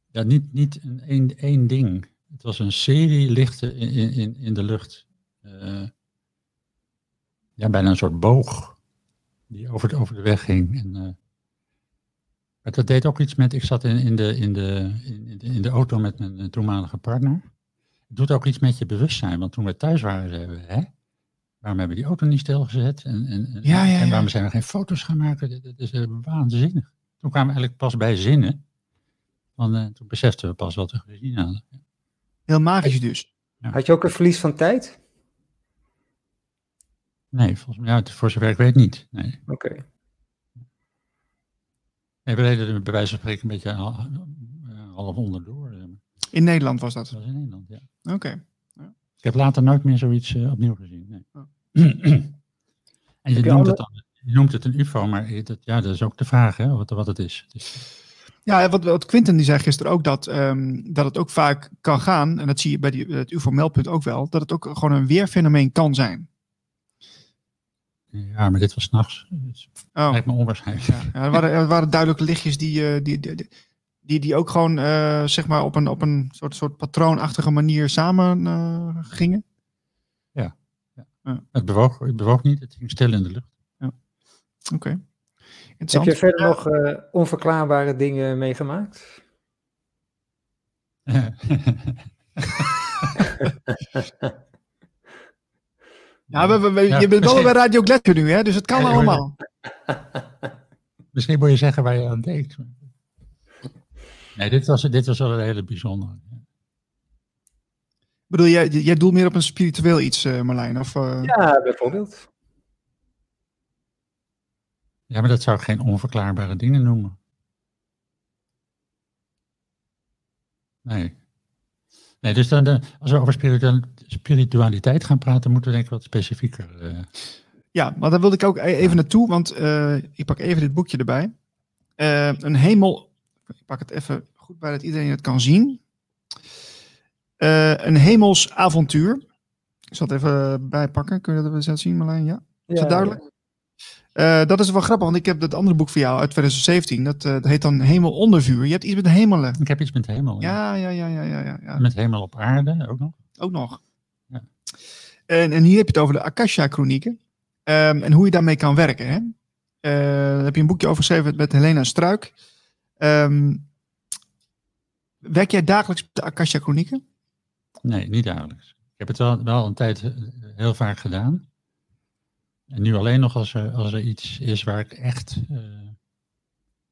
Ja, niet, niet een één, één ding. Het was een serie lichten in, in, in de lucht. Uh, ja, bijna een soort boog die over de, over de weg ging. En, uh, maar dat deed ook iets met. Ik zat in, in, de, in, de, in, de, in de auto met mijn toenmalige partner. Het doet ook iets met je bewustzijn. Want toen we thuis waren, zeiden we: hè, waarom hebben we die auto niet stilgezet? En, en, ja, ja, en waarom zijn we geen foto's gaan maken? Dat is uh, waanzinnig. Toen kwamen we eigenlijk pas bij zinnen. Want uh, toen beseften we pas wat we gezien hadden. Heel magisch dus. Ja. Had je ook een verlies van tijd? Nee, volgens mij, ja, voor zover ik weet niet. Nee. Oké. Okay. Nee, we reden bij wijze van spreken een beetje half onderdoor. In Nederland was dat? Dat was in Nederland, ja. Oké. Okay. Ja. Ik heb later nooit meer zoiets uh, opnieuw gezien. Nee. Oh. <clears throat> en je noemt, het dan, je noemt het een UFO, maar dat, ja, dat is ook de vraag hè, wat, wat het is. Dus, ja, wat, wat Quinten die zei gisteren ook, dat, um, dat het ook vaak kan gaan, en dat zie je bij die, het UFO-meldpunt ook wel, dat het ook gewoon een weerfenomeen kan zijn. Ja, maar dit was s'nachts. Dus oh. lijkt me onwaarschijnlijk. Ja, ja, er, waren, er waren duidelijke lichtjes die, die, die, die, die ook gewoon uh, zeg maar op een, op een soort, soort patroonachtige manier samen uh, gingen. Ja. ja. Het, bewoog, het bewoog niet, het ging stil in de lucht. Ja. Oké. Okay. Heb je verder nog uh, onverklaarbare dingen meegemaakt? <laughs> ja, we, we, we, je bent wel bij Radio Gletscher nu, hè? dus het kan allemaal. Misschien moet je zeggen waar je aan denkt. Nee, dit was, dit was wel een hele bijzondere. Ik bedoel, jij, jij doelt meer op een spiritueel iets, uh, Marlijn? Of, uh... Ja, bijvoorbeeld. Ja, maar dat zou ik geen onverklaarbare dingen noemen. Nee. Nee, dus dan, als we over spiritualiteit gaan praten, moeten we denk ik wat specifieker. Uh... Ja, maar daar wilde ik ook e-, even naartoe, want ik pak even dit boekje erbij. een hemel ik pak het even goed bij dat iedereen het kan zien. Uh, een hemels avontuur. Ik zal het even bijpakken. Kun je dat zien, Marlijn? Ja? Is dat duidelijk? Uh, dat is wel grappig, want ik heb dat andere boek voor jou uit 2017. Dat, uh, dat heet dan Hemel onder vuur. Je hebt iets met hemelen. Ik heb iets met hemel. Ja, ja, ja, ja, ja. ja, ja. Met hemel op aarde ook nog. Ook nog. Ja. En, en hier heb je het over de Akasha-chronieken. Um, en hoe je daarmee kan werken. Hè? Uh, daar heb je een boekje over geschreven met Helena Struik. Um, werk jij dagelijks met de Akasha Chronieken? Nee, niet dagelijks. Ik heb het wel, wel een tijd eh, heel vaak gedaan. En nu alleen nog als er, als er iets is waar ik echt uh,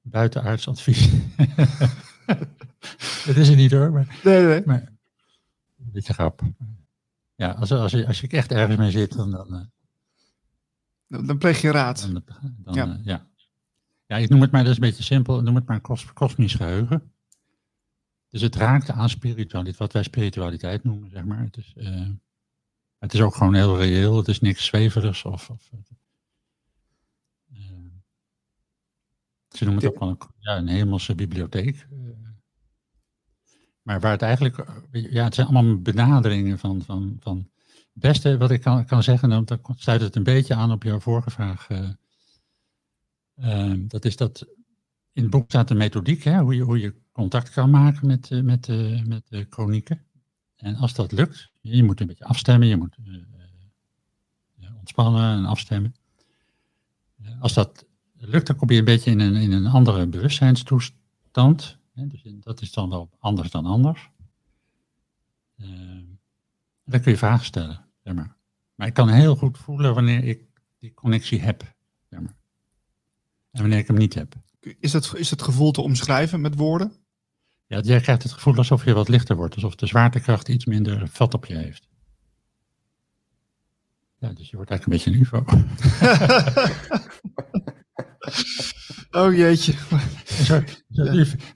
buitenaards advies. <laughs> Het is er niet hoor, maar. Nee, nee. maar een beetje grap. Ja, als, als, je, als je echt ergens mee zit, dan. Dan, uh, dan, dan pleeg je raad. Dan, dan, ja. Uh, ja. Ja, ik noem het maar, dat is een beetje simpel, ik noem het maar een kosmisch geheugen. Dus het raakte aan spiritualiteit, wat wij spiritualiteit noemen, zeg maar. Het is, uh, het is ook gewoon heel reëel, het is niks zweverigs of... of uh, ze noemen het ook wel een, ja, een hemelse bibliotheek. maar waar het eigenlijk, ja, het zijn allemaal benaderingen van, van, van het beste wat ik kan, kan zeggen, dan sluit het een beetje aan op jouw vorige vraag, Ehm, dat is dat, in het boek staat de methodiek, hè, hoe, je, hoe je contact kan maken met, uh, met, met chronieken. En als dat lukt, je moet een beetje afstemmen, je moet uh, ontspannen en afstemmen. als dat lukt, dan kom je een beetje in een, in een andere bewustzijnstoestand. Dus dat is dan wel anders dan anders. Ehm, dan kun je vragen stellen. Zeg maar. maar ik kan heel goed voelen wanneer ik die connectie heb. Zeg maar. En wanneer ik hem niet heb. Is dat, is het gevoel te omschrijven met woorden? Ja, jij krijgt het gevoel alsof je wat lichter wordt. Alsof de zwaartekracht iets minder vat op je heeft. Ja, dus je wordt eigenlijk een beetje een UFO. <laughs> oh jeetje. Zo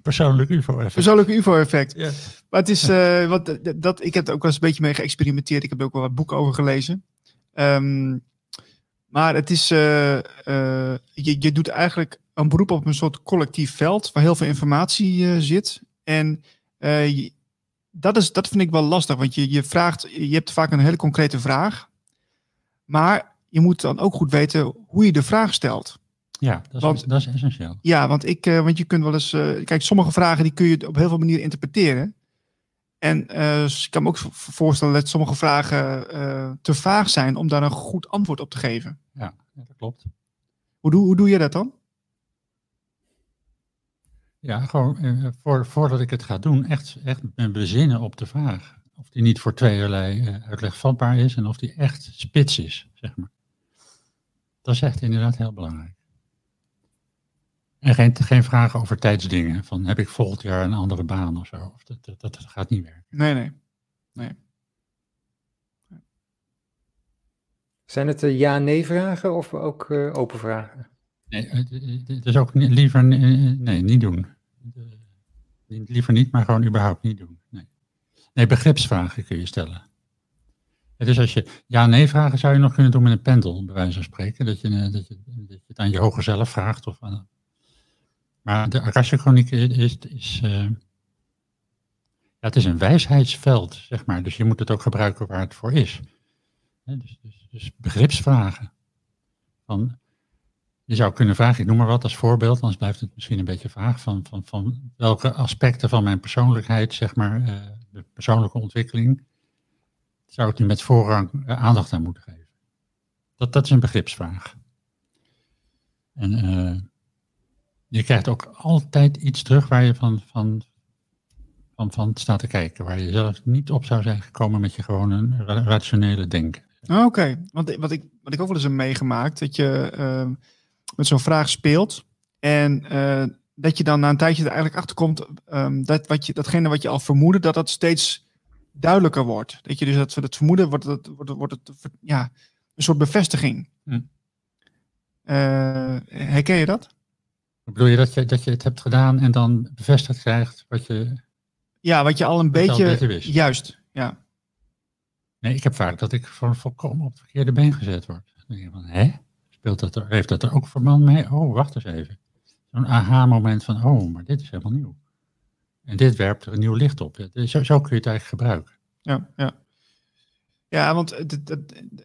persoonlijk UFO-effect. Persoonlijk UFO-effect. Ja. Maar het is, uh, wat, dat, ik heb er ook wel eens een beetje mee geëxperimenteerd. Ik heb er ook wel wat boeken over gelezen. Um, maar het is, uh, uh, je, je doet eigenlijk een beroep op een soort collectief veld waar heel veel informatie zit. En je, dat, is, dat vind ik wel lastig, want je, je vraagt, je hebt vaak een hele concrete vraag. Maar je moet dan ook goed weten hoe je de vraag stelt. Ja, dat is, Want- dat is essentieel. Ja, want, ik, eh, want je kunt wel eens. eh, kijk, sommige vragen die kun je op heel veel manieren interpreteren. En eh, ik kan me ook voorstellen dat sommige vragen eh, te vaag zijn om daar een goed antwoord op te geven. Ja, ja, dat klopt. Hoe doe, hoe doe je dat dan? Ja, gewoon eh, voor, voordat ik het ga doen, echt, echt me bezinnen op de vraag. Of die niet voor tweeërlei eh, uitleg vatbaar is en of die echt spits is, zeg maar. Dat is echt inderdaad heel belangrijk. En geen, geen vragen over tijdsdingen, van heb ik volgend jaar een andere baan of zo. Of dat, dat, dat gaat niet werken. Nee, nee. Zijn het eh, ja-nee vragen of ook eh, open vragen? Nee, het is ook liever eh, nee, niet doen. Eh, Liever niet, maar gewoon überhaupt niet doen. Nee, nee begripsvragen kun je stellen. Dus als je ja-nee vragen zou je nog kunnen doen met een pendel, bij wijze van spreken. Dat je, eh, dat je, dat je het aan je hoger zelf vraagt. Of aan, maar de Akasha-chroniek is, is, eh, ja, het is een wijsheidsveld, zeg maar. Dus je moet het ook gebruiken waar het voor is. Dus, dus, dus begripsvragen. Van, je zou kunnen vragen, ik noem maar wat als voorbeeld, anders blijft het misschien een beetje vaag, van, van, van welke aspecten van mijn persoonlijkheid, zeg maar, eh, de persoonlijke ontwikkeling, zou ik nu met voorrang eh, aandacht aan moeten geven? Dat, dat is een begripsvraag. En eh, je krijgt ook altijd iets terug waar je van, van, van, van staat te kijken, waar je zelf niet op zou zijn gekomen met je gewone ra- rationele denken. Ah, Oké, want wat ik, wat ik ook wel eens heb meegemaakt, dat je ehm, met zo'n vraag speelt en eh, dat je dan na een tijdje er eigenlijk achter komt ehm, dat wat je, datgene wat je al vermoedde, dat dat steeds duidelijker wordt. Dat je dus dat, dat vermoeden wordt, het, wordt, wordt het ja, een soort bevestiging. Hm. Eh, herken je dat? Bedoel je dat, je dat je het hebt gedaan en dan bevestigd krijgt wat je Ja, wat je al een al beetje, een beetje wist. juist, ja. Nee, ik heb vaak dat ik voor volkomen op het verkeerde been gezet word. Dan denk ik van, hè? Dat er, heeft dat er ook verband mee? Oh, wacht eens even. Zo'n aha-moment van, oh, maar dit is helemaal nieuw. En dit werpt er een nieuw licht op. Zo, zo kun je het eigenlijk gebruiken. Ja, ja. Ja, want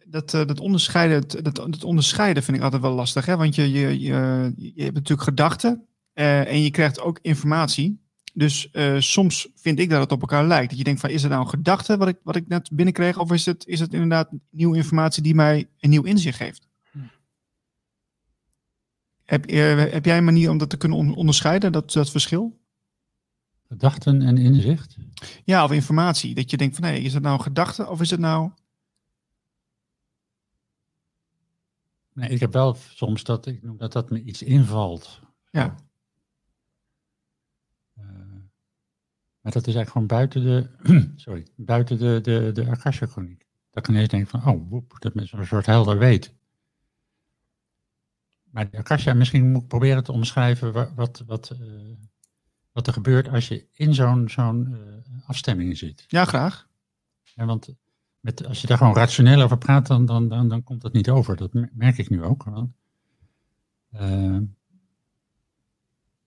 dat, eh, dat, onderscheiden, dat onderscheiden vind ik altijd wel lastig. Hè? Want je, je, je, je hebt natuurlijk gedachten eh, en je krijgt ook informatie. Dus eh, soms vind ik dat het op elkaar lijkt. Dat je denkt van, is het nou een gedachte wat ik, wat ik net binnenkreeg? Of is het, is het inderdaad nieuwe informatie die mij een nieuw inzicht geeft? Heb, eh, heb jij een manier om dat te kunnen on- onderscheiden, dat, dat verschil? Gedachten en inzicht. Ja, of informatie. Dat je denkt van, hé, is het nou een gedachte of is het nou... Nee, ik heb wel soms dat ik noem dat dat me iets invalt. Ja. Eh, maar dat is eigenlijk gewoon buiten de, <clears throat> sorry, buiten de, de, de Akasha-chroniek. Dat ik ineens denk van, oh, woep, dat is een soort helder weet. Maar Akasha, misschien moet ik proberen te omschrijven wa- wat, wat, eh, wat er gebeurt als je in zo'n zo'n eh, afstemming zit. Ja, graag. Ja, want met, als je daar gewoon rationeel over praat, dan, dan, dan, dan komt dat niet over. Dat mer- merk ik nu ook. Want, eh,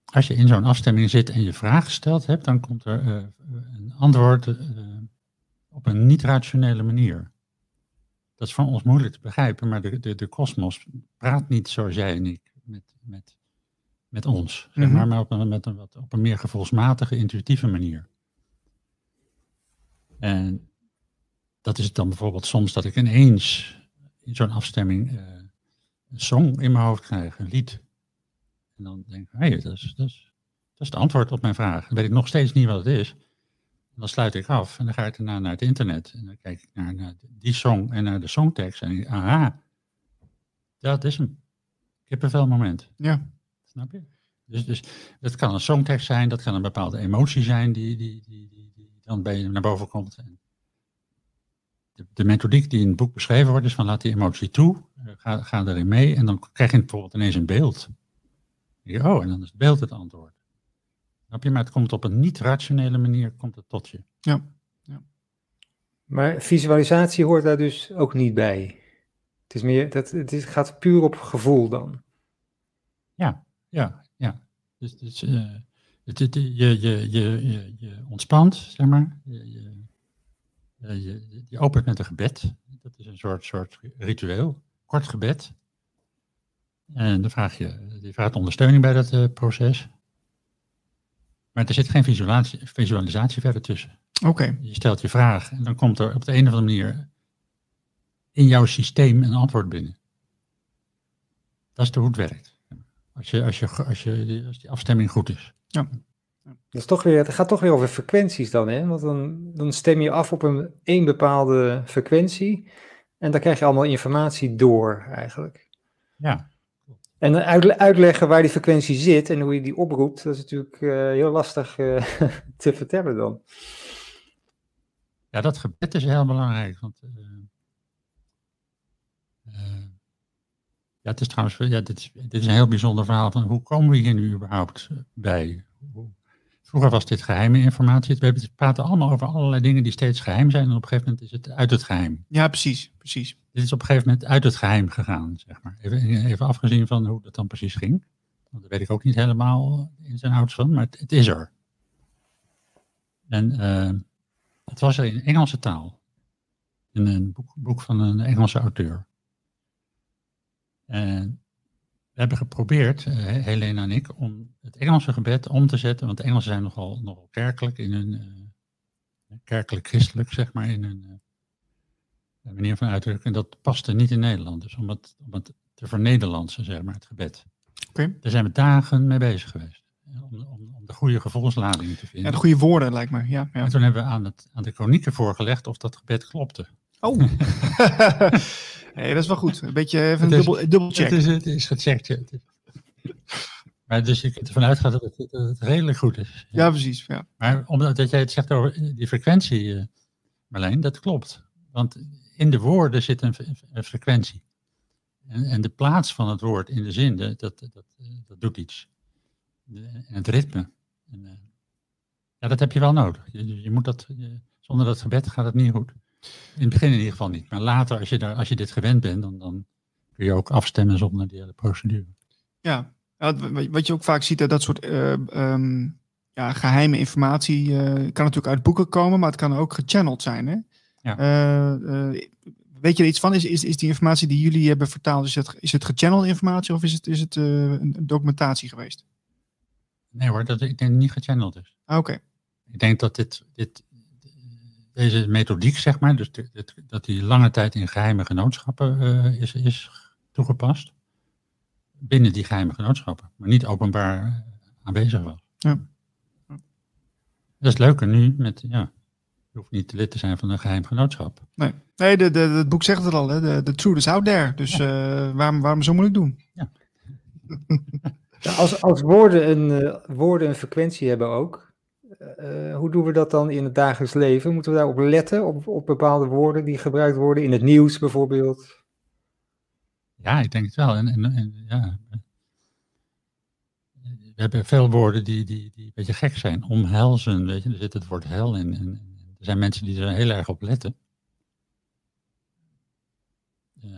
als je in zo'n afstemming zit en je vraag gesteld hebt, dan komt er eh, een antwoord eh, op een niet-rationele manier. Dat is voor ons moeilijk te begrijpen, maar de, de, de kosmos praat niet zoals jij en ik met, met, met ons. Zeg Mhm. maar, maar op een, met een, wat, op een meer gevoelsmatige, intuïtieve manier. En dat is het dan bijvoorbeeld soms dat ik ineens in zo'n afstemming eh, een song in mijn hoofd krijg, een lied. En dan denk ik, hé, dat, is, dat, is, dat is het antwoord op mijn vraag. Dan weet ik nog steeds niet wat het is. En dan sluit ik af en dan ga ik daarna naar het internet. En dan kijk ik naar, naar die song en naar de songtekst. En ik, aha, dat is hem. Kippenvel moment. Ja. Snap je? Dus, dus dat kan een songtekst zijn, dat kan een bepaalde emotie zijn die, die, die, die, die dan bij je naar boven komt. En de, de methodiek die in het boek beschreven wordt is van laat die emotie toe, eh, ga, ga erin mee en dan krijg je bijvoorbeeld ineens een beeld. Je, oh, en dan is het beeld het antwoord. Snap je? Maar het komt op een niet-rationele manier komt het tot je. Ja. Maar visualisatie hoort daar dus ook niet bij. Het, is meer, dat, het is, gaat puur op gevoel dan. Ja, ja. Dus, dus eh, het, het- je, je, je, je, je ontspant, zeg maar. Je, je, je, je opent met een gebed. Dat is een soort, soort ritueel. kort gebed. En dan vraag je, je vraagt ondersteuning bij dat eh, proces. Maar er zit geen visualisatie, visualisatie verder tussen. Oké. Je stelt je vraag en dan komt er op de een of andere manier in jouw systeem een antwoord binnen. Dat is de hoe het werkt. Als, je, als, je, als, je, als die afstemming goed is. Ja. Dat is toch weer, het gaat toch weer over frequenties dan, hè? Want dan, dan stem je af op een één bepaalde frequentie. En dan krijg je allemaal informatie door, eigenlijk. Ja. En uit, uitleggen waar die frequentie zit en hoe je die oproept, dat is natuurlijk uh, heel lastig uh, <laughs> te vertellen dan. Ja, dat gebed is heel belangrijk. Want, uh, ja, het is trouwens, ja, dit, is, dit is een heel bijzonder verhaal van hoe komen we hier nu überhaupt bij? Vroeger was dit geheime informatie. We praten allemaal over allerlei dingen die steeds geheim zijn. En op een gegeven moment is het uit het geheim. Ja, precies. precies. Dit is op een gegeven moment uit het geheim gegaan, zeg maar. Even, even afgezien van hoe dat dan precies ging. Want daar weet ik ook niet helemaal in zijn ouds van, maar het, het, is er. En uh, het was er in Engelse taal. In een boek, boek van een Engelse auteur. En we hebben geprobeerd, uh, Helena en ik, om het Engelse gebed om te zetten. Want de Engelsen zijn nogal, nogal kerkelijk in hun, uh, kerkelijk-christelijk, zeg maar, in hun uh, manier van uitdrukken. En dat paste niet in Nederland. Dus om het, om het te vernederlandsen, zeg maar, het gebed. Okay. Daar zijn we dagen mee bezig geweest. Om, om, om de goede gevoelsladingen te vinden. Ja, de goede woorden, lijkt me. Ja, ja. En toen hebben we aan, het, aan de chronieken voorgelegd of dat gebed klopte. Oh. <laughs> nee, dat is wel goed. Een beetje even een dubbel, dubbel check. Het is, het is gecheckt. Ja. <laughs> Maar dus je kunt ervan uitgaan dat het, dat het redelijk goed is. Ja, ja precies. Ja. Maar omdat jij het zegt over die frequentie, uh, Marleen, dat klopt. Want in de woorden zit een, een frequentie. En, en, de plaats van het woord in de zin, dat, dat, dat, doet iets. En het ritme. En, uh, ja, dat heb je wel nodig. Je, je moet dat, je, zonder dat gebed gaat het niet goed. In het begin in ieder geval niet. Maar later, als je, daar, als je dit gewend bent, dan, dan kun je ook afstemmen zonder die hele procedure. Ja, wat je ook vaak ziet, dat soort uh, um, ja, geheime informatie uh, kan natuurlijk uit boeken komen, maar het kan ook gechanneld zijn. Hè? Ja. Uh, weet je er iets van? Is, is, is die informatie die jullie hebben vertaald, is het, is het gechanneld informatie of is het, is het een documentatie geweest? Nee hoor, dat, ik denk niet gechanneld is. Ah, Oké. Okay. Ik denk dat dit, dit, deze methodiek, zeg maar, dus dat die lange tijd in geheime genootschappen is, is toegepast binnen die geheime genootschappen, maar niet openbaar aanwezig was. Ja. Dat is leuker nu met, ja, je hoeft niet lid te zijn van een geheim genootschap. Nee, nee de, de, het boek zegt het al, hè? De, de truth is out there. Dus ja. uh, waarom, waarom zo moeilijk doen? Ja. <laughs> ja als, als woorden, een, uh, woorden een frequentie hebben ook, uh, hoe doen we dat dan in het dagelijks leven? Moeten we daarop letten, op, op bepaalde woorden die gebruikt worden, in het nieuws bijvoorbeeld? Ja, ik denk het wel. En, en, en, ja. We hebben veel woorden die, die, die een beetje gek zijn. Omhelzen, weet je, er zit het woord hel in. En, er zijn mensen die er heel erg op letten. Uh,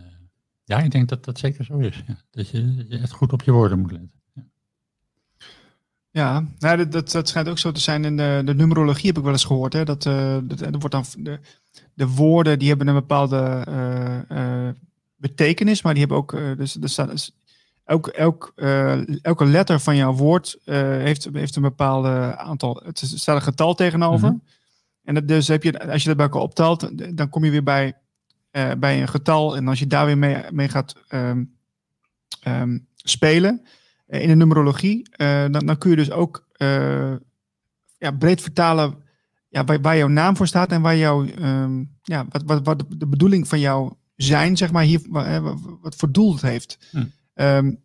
ja, ik denk dat dat zeker zo is. Dat je, je echt goed op je woorden moet letten. Ja, nou, dat, dat, dat schijnt ook zo te zijn in de, de numerologie, heb ik wel eens gehoord. Hè? Dat, uh, dat, er wordt dan de, de woorden die hebben een bepaalde uh, betekenis, maar die hebben ook, dus er staat, dus elk, elk, elke letter van jouw woord heeft, heeft een bepaalde aantal, het staat een getal tegenover. Mm -hmm. En dat, dus heb je, als je dat bij elkaar optelt, dan kom je weer bij, bij een getal. En als je daar weer mee, mee gaat um, um, spelen in de numerologie, dan, dan kun je dus ook ja, breed vertalen ja, waar, waar jouw naam voor staat en waar jouw, um, ja, wat, wat, wat de bedoeling van jouw zijn, zeg maar, hier, wat voor doel het heeft. Hm. Um,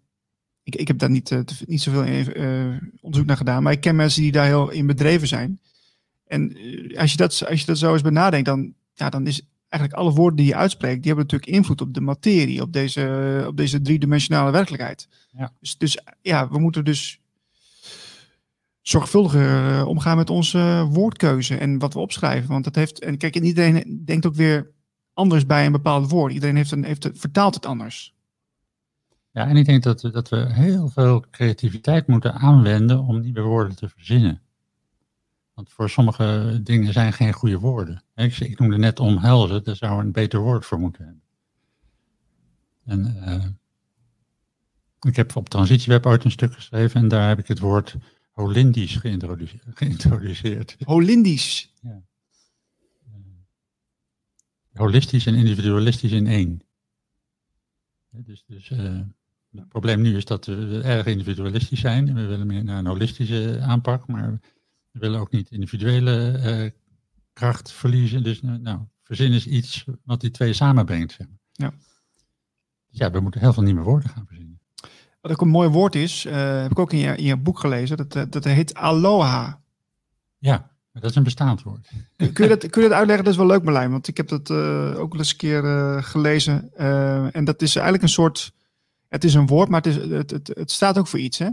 ik, ik heb daar niet, uh, niet zoveel uh, onderzoek naar gedaan, maar ik ken mensen die daar heel in bedreven zijn. En uh, als, je dat, als je dat zo eens benadenkt, dan, ja, dan is eigenlijk alle woorden die je uitspreekt, die hebben natuurlijk invloed op de materie, op deze, op deze driedimensionale werkelijkheid. Ja. Dus, dus ja, we moeten dus zorgvuldiger omgaan met onze woordkeuze en wat we opschrijven. Want dat heeft, en kijk, iedereen denkt ook weer anders bij een bepaald woord. Iedereen heeft, een, heeft vertaalt het anders. Ja, en ik denk dat, dat we heel veel creativiteit moeten aanwenden om nieuwe woorden te verzinnen. Want voor sommige dingen zijn geen goede woorden. Ik, ik noemde net omhelzen, daar zou een beter woord voor moeten hebben. En uh, ik heb op Transitieweb ooit een stuk geschreven en daar heb ik het woord holindisch geïntroduceerd. geïntroduceerd. Holindisch? Ja. Holistisch en individualistisch in één. Dus, dus uh, het probleem nu is dat we erg individualistisch zijn. We willen meer naar een holistische aanpak, maar we willen ook niet individuele uh, kracht verliezen. Dus nou, verzin is iets wat die twee samenbrengt. Zeg maar. Ja. ja, we moeten heel veel nieuwe woorden gaan verzinnen. Wat ook een mooi woord is, uh, heb ik ook in je, in je boek gelezen, dat, dat heet aloha. Ja, dat is een bestaand woord. Kun je dat, kun je dat uitleggen? Dat is wel leuk Marlijn, want ik heb dat uh, ook wel eens een keer uh, gelezen. En dat is eigenlijk een soort, het is een woord, maar het, is, het, het, het staat ook voor iets, hè?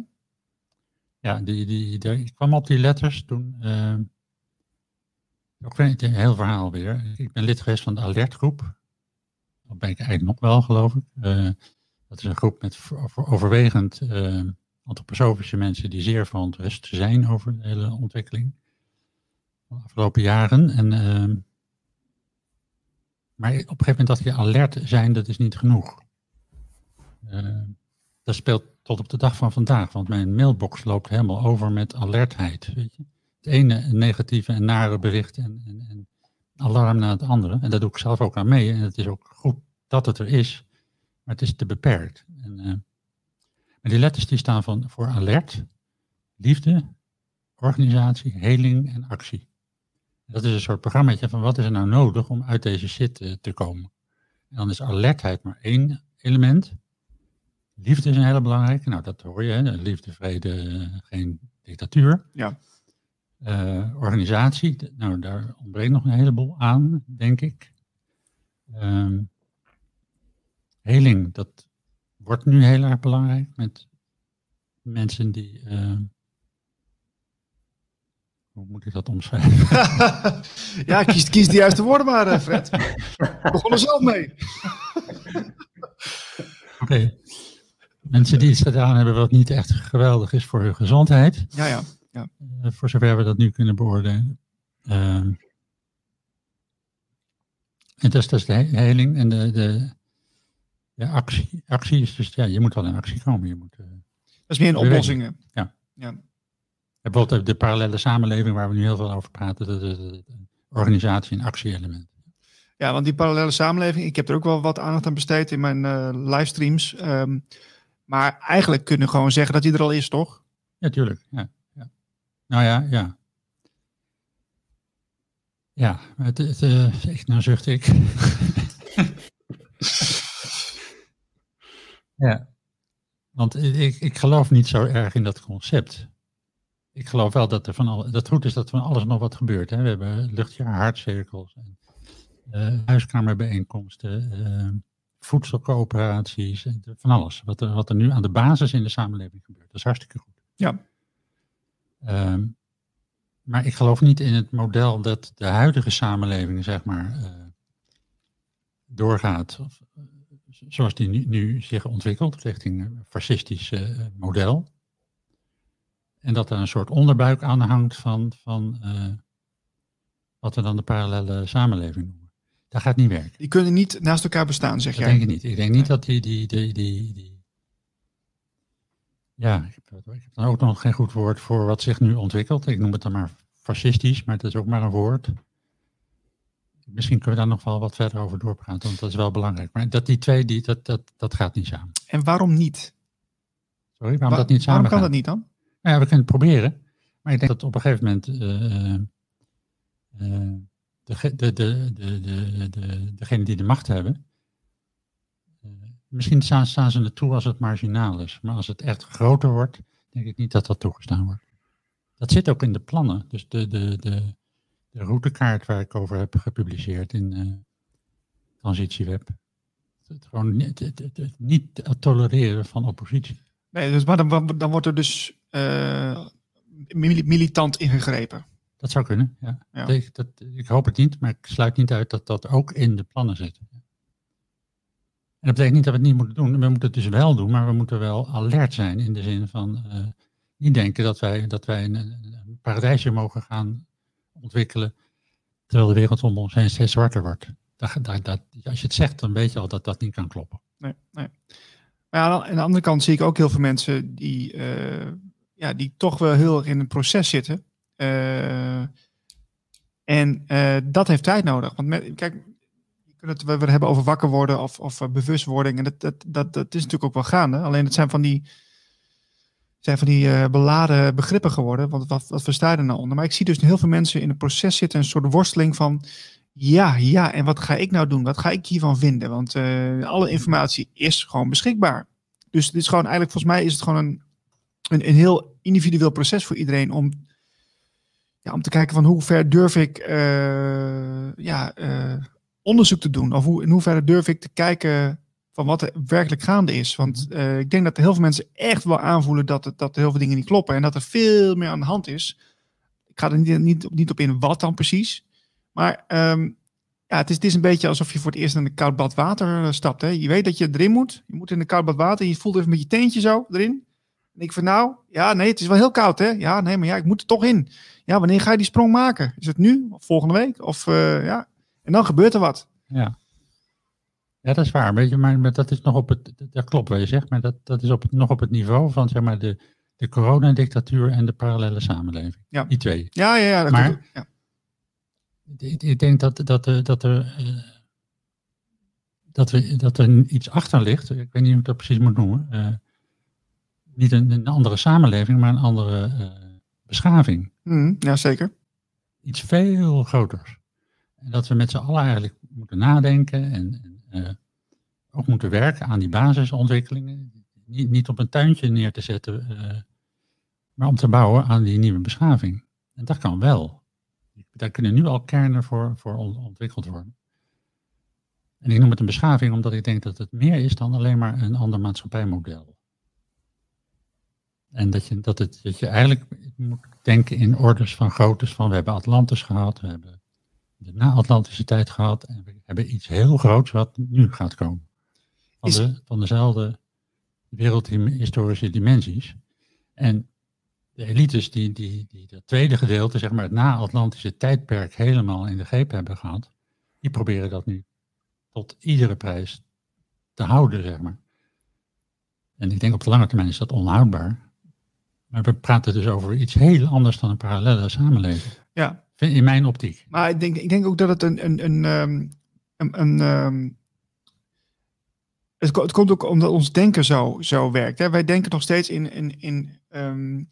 Ja, die, die, die, ik kwam op die letters toen. ook een heel verhaal weer. Ik ben lid geweest van de alertgroep. Dat ben ik eigenlijk nog wel, geloof ik. dat is een groep met overwegend antroposofische mensen die zeer verontrust zijn over de hele ontwikkeling de afgelopen jaren. En, uh, maar op een gegeven moment dat je alert zijn, dat is niet genoeg. Uh, dat speelt tot op de dag van vandaag, want mijn mailbox loopt helemaal over met alertheid. Weet je? Het ene negatieve en nare bericht en, en, en alarm na het andere. En daar doe ik zelf ook aan mee. En het is ook goed dat het er is, maar het is te beperkt. En, uh, maar die letters die staan van, voor alert, liefde, organisatie, heling en actie. Dat is een soort programma van wat is er nou nodig om uit deze shit uh, te komen. En dan is alertheid maar één element. Liefde is een hele belangrijke. Nou, dat hoor je. Hè? Liefde, vrede, geen dictatuur. Ja. Uh, organisatie, nou, daar ontbreekt nog een heleboel aan, denk ik. Um, heling, dat wordt nu heel erg belangrijk met mensen die uh, hoe moet ik dat omschrijven? <laughs> <laughs> ja, kies, kies de juiste woorden maar, eh, Fred. <laughs> We begonnen zelf mee. Oké. Mensen die iets gedaan hebben wat niet echt geweldig is voor hun gezondheid. Ja, ja. ja. Uh, voor zover we dat nu kunnen beoordelen. Uh, en dat is, dat is de heling en de, de, de, actie. Actie is dus, ja, je moet wel in actie komen. Je moet, uh, dat is meer een oplossingen. Ja. ja bijvoorbeeld de parallele samenleving waar we nu heel veel over praten, de, de, de organisatie- en actie-element. Ja, want die parallele samenleving, ik heb er ook wel wat aandacht aan besteed in mijn uh, livestreams. Um, maar eigenlijk kunnen we gewoon zeggen dat die er al is, toch? Ja, tuurlijk. Ja, ja. Nou ja, ja. Ja, het, het uh, echt, nou zucht ik. <laughs> ja, want ik, ik geloof niet zo erg in dat concept ik geloof wel dat er van al, dat goed is dat van alles nog wat gebeurt. Hè. We hebben luchtjaar, hartcirkels, uh, huiskamers,bijeenkomsten, uh, voedselcoöperaties, van alles. Wat er, wat er nu aan de basis in de samenleving gebeurt. Dat is hartstikke goed. Ja. Um, maar ik geloof niet in het model dat de huidige samenleving, zeg maar, uh, doorgaat. Of, zoals die nu, nu, zich ontwikkelt, richting een fascistisch model. En dat er een soort onderbuik aan hangt van, van uh, wat we dan de parallele samenleving noemen. Dat gaat niet werken. Die kunnen niet naast elkaar bestaan, zeg dat jij? denk ik niet. Ik denk niet dat die, die, die, die, die ja, ik heb, ik heb dan ook nog geen goed woord voor wat zich nu ontwikkelt. Ik noem het dan maar fascistisch, maar het is ook maar een woord. Misschien kunnen we daar nog wel wat verder over doorpraten, want dat is wel belangrijk. Maar dat die twee, die, dat, dat, dat gaat niet samen. En waarom niet? Sorry, waarom dat niet samen Waarom kan dat niet dan? Nou ja, we kunnen het proberen. Maar ik denk dat op een gegeven moment uh, uh, de, de, de, de, de, degenen die de macht hebben, uh, misschien staan, staan ze toe als het marginaal is. Maar als het echt groter wordt, denk ik niet dat dat toegestaan wordt. Dat zit ook in de plannen. Dus de, de, de, de routekaart waar ik over heb gepubliceerd in uh, Transitieweb. Het, gewoon niet, het, niet tolereren van oppositie. Nee, dus, maar dan, dan wordt er dus uh, militant ingegrepen. Dat zou kunnen, ja. ja. Ik, dat, ik hoop het niet, maar ik sluit niet uit dat dat ook in de plannen zit. En dat betekent niet dat we het niet moeten doen. We moeten het dus wel doen, maar we moeten wel alert zijn in de zin van uh, niet denken dat wij, dat wij een, een, paradijsje mogen gaan ontwikkelen terwijl de wereld om ons heen steeds zwarter wordt. Dat, dat, dat, als je het zegt, dan weet je al dat dat niet kan kloppen. nee, nee. Maar ja, aan de andere kant zie ik ook heel veel mensen die, uh, ja, die toch wel heel erg in een proces zitten. Uh, en uh, dat heeft tijd nodig. Want kijk, je kunt het we, hebben over wakker worden of, of bewustwording. En dat, dat, dat, is natuurlijk ook wel gaande. Alleen het zijn van die, zijn van die beladen begrippen geworden. Want wat, wat versta je er nou onder? Maar ik zie dus heel veel mensen in een proces zitten. Een soort worsteling van ja, ja, en wat ga ik nou doen? Wat ga ik hiervan vinden? Want alle informatie is gewoon beschikbaar. Dus het is gewoon eigenlijk, volgens mij is het gewoon een, een, een heel individueel proces voor iedereen om, ja, om te kijken van hoe ver durf ik uh, ja, uh, onderzoek te doen? Of hoe, in hoeverre durf ik te kijken van wat er werkelijk gaande is? Want ik denk dat heel veel mensen echt wel aanvoelen dat, het, dat heel veel dingen niet kloppen en dat er veel meer aan de hand is. Ik ga er niet, niet, niet op in wat dan precies. Maar um, ja, het is, het is een beetje alsof je voor het eerst in een koud bad water eh, stapt. Hè? Je weet dat je erin moet. Je moet in een koud bad water. Je voelt even met je teentje zo erin. En ik van nou, ja, nee, het is wel heel koud, hè? Ja, nee, maar ja, ik moet er toch in. Ja, wanneer ga je die sprong maken? Is het nu? Of volgende week? Of uh, ja. En dan gebeurt er wat. Ja. Ja, dat is waar. Weet je, maar dat is nog op het. Dat klopt wat je zegt, maar dat, dat is op het, nog op het niveau van zeg maar de, de coronadictatuur en de parallele samenleving. Ja. Die twee. Ja, ja, ja. Dat maar, klopt. ja ik denk dat, dat, dat er. Dat, we, dat er iets achter ligt, ik weet niet hoe ik dat precies moet noemen. Uh, niet een, een, andere samenleving, maar een andere uh, beschaving. Mm, ja, zeker. Iets veel groters. En dat we met z'n allen eigenlijk moeten nadenken en, uh, ook moeten werken aan die basisontwikkelingen. Niet, niet op een tuintje neer te zetten, maar om te bouwen aan die nieuwe beschaving. En dat kan wel daar kunnen nu al kernen voor, voor ontwikkeld worden. En ik noem het een beschaving omdat ik denk dat het meer is dan alleen maar een ander maatschappijmodel. En dat je, dat het, dat je eigenlijk moet denken in orders van groottes van we hebben Atlantis gehad, we hebben de na-Atlantische tijd gehad en we hebben iets heel groots wat nu gaat komen. Van, de, van dezelfde wereldhistorische dimensies. En de elites die, die, die dat tweede gedeelte, zeg maar het na-Atlantische tijdperk, helemaal in de greep hebben gehad, die proberen dat nu tot iedere prijs te houden, zeg maar. En ik denk op de lange termijn is dat onhoudbaar. Maar we praten dus over iets heel anders dan een parallele samenleving. Ja. In mijn optiek. Maar ik denk, ik denk ook dat het een, een, een, ehm, een, een um, het, het, komt ook omdat ons denken zo, zo werkt. Hè? Wij denken nog steeds in, in, in um,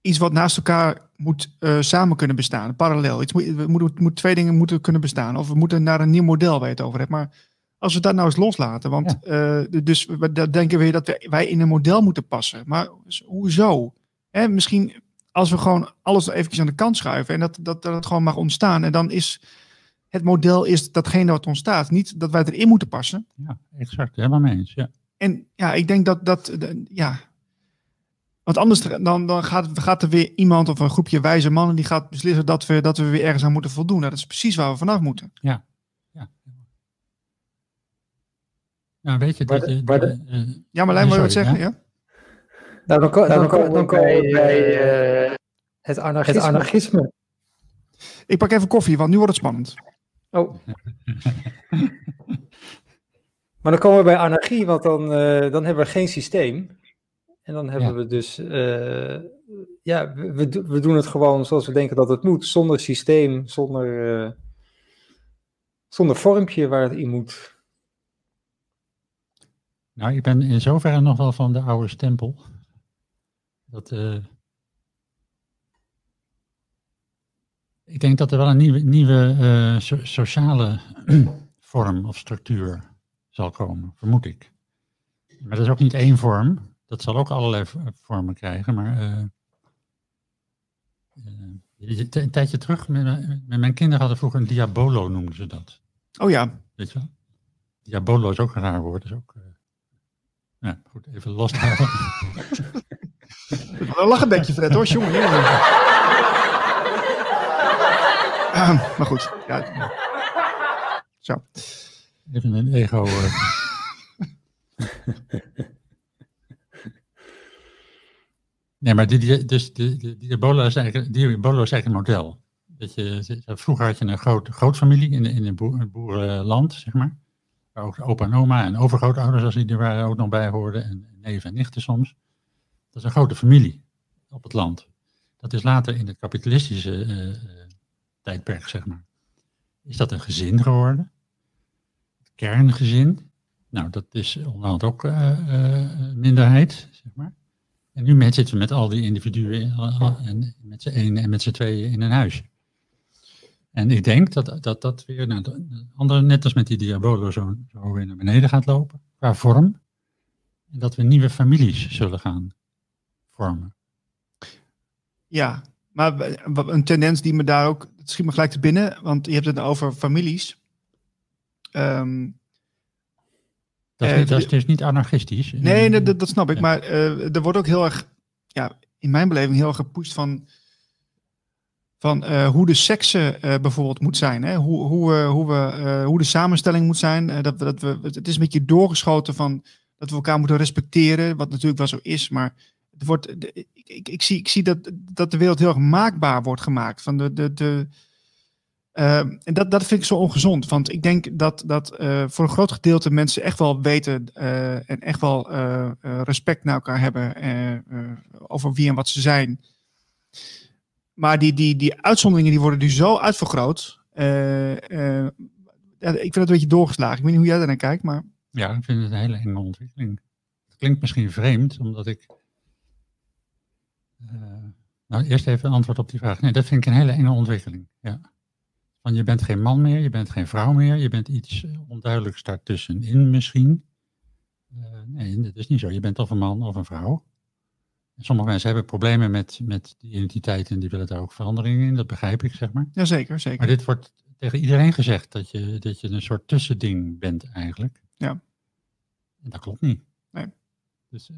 iets wat naast elkaar moet uh, samen kunnen bestaan, parallel. Iets moet, we moeten, moet, twee dingen moeten kunnen bestaan. Of we moeten naar een nieuw model waar je het over hebt. Maar als we dat nou eens loslaten, want ja. uh, dus we denken weer dat we, wij in een model moeten passen. Maar hoezo? Hè, misschien als we gewoon alles eventjes aan de kant schuiven en dat, dat, dat het gewoon mag ontstaan. En dan is het model is datgene wat ontstaat. Niet dat wij erin moeten passen. Ja, exact. Helemaal mee eens. Ja. En ja, ik denk dat dat, ja, want anders dan, dan gaat, gaat er weer iemand of een groepje wijze mannen die gaat beslissen dat we, dat we weer ergens aan moeten voldoen. Nou, dat is precies waar we vanaf moeten. Ja, nou, weet je, dat, de, de, de, uh, ja, maar Lijn, wil je wat zeggen? Ja? ja? Nou, dan, dan, dan, dan, dan komen we bij uh, het, anarchisme. het anarchisme. Ik pak even koffie, want nu wordt het spannend. Oh. <laughs> maar dan komen we bij anarchie, want dan, uh, dan hebben we geen systeem. En dan hebben ja. we dus, uh, ja, we, we, doen het gewoon zoals we denken dat het moet, zonder systeem, zonder, uh, zonder vormpje waar het in moet. Nou, ik ben in zoverre nog wel van de oude stempel. Dat, uh, ik denk dat er wel een nieuwe, nieuwe so sociale <clears throat> vorm of structuur zal komen, vermoed ik. Maar dat is ook niet één vorm. Dat zal ook allerlei vormen krijgen, maar uh, uh, een tijdje terug, met, met, mijn kinderen hadden vroeger een diabolo, noemden ze dat. Oh ja. Weet je wel? Diabolo is ook een raar woord, is ook... Uh, ja, goed, even loshalen. Lach <laughs> een beetje, Fred, hoor, jongen. jongen. uh, maar goed, ja. Zo. Even een ego... <laughs> Nee, maar die, die, dus die, die, die, Ebola is eigenlijk, die Ebola is eigenlijk een model. Dat je, vroeger had je een groot, groot familie in, in een boer, boerenland, zeg maar. Opa en oma en overgrootouders als die er waren ook nog bij hoorden. En neven en nichten soms. Dat is een grote familie op het land. Dat is later in het kapitalistische uh, tijdperk, zeg maar. Is dat een gezin geworden? Kerngezin. Nou, dat is onderhand ook uh, minderheid, zeg maar. En nu zitten we met al die individuen en met z'n één en met z'n tweeën in een huisje. En ik denk dat dat, dat weer, nou, andere, net als met die Diabolo, zo, zo weer naar beneden gaat lopen, qua vorm. En dat we nieuwe families zullen gaan vormen. Ja, maar een tendens die me daar ook, het schiet me gelijk te binnen, want je hebt het over families. Um, dat, is, dat is dus niet anarchistisch. Nee, dat, dat snap ik. Maar uh, er wordt ook heel erg, ja, in mijn beleving heel erg gepusht van, van uh, hoe de seksen uh, bijvoorbeeld moet zijn. Hè? Hoe, hoe, hoe, we, hoe de samenstelling moet zijn. dat, dat we, het is een beetje doorgeschoten van dat we elkaar moeten respecteren, wat natuurlijk wel zo is. Maar het wordt, ik, ik, ik, zie, ik zie dat, dat de wereld heel erg maakbaar wordt gemaakt. Van de, de, de, en dat, dat vind ik zo ongezond. Want ik denk dat, dat voor een groot gedeelte mensen echt wel weten en echt wel respect naar elkaar hebben over wie en wat ze zijn. Maar die, die, die uitzonderingen die worden nu zo uitvergroot. Ja, ik vind het een beetje doorgeslagen. Ik weet niet hoe jij daar naar kijkt, maar... Ja, ik vind het een hele enge ontwikkeling. Het klinkt misschien vreemd, omdat ik... nou, eerst even een antwoord op die vraag. Nee, dat vind ik een hele enge ontwikkeling, ja. Want je bent geen man meer, je bent geen vrouw meer, je bent iets eh, onduidelijks daartussenin misschien. Nee, dat is niet zo. Je bent of een man of een vrouw. Sommige mensen hebben problemen met, met die identiteit en die willen daar ook veranderingen in. Dat begrijp ik, zeg maar. Jazeker, zeker. Maar dit wordt tegen iedereen gezegd, dat je, dat je een soort tussending bent eigenlijk. Ja. En dat klopt niet. Nee. Dus... Uh,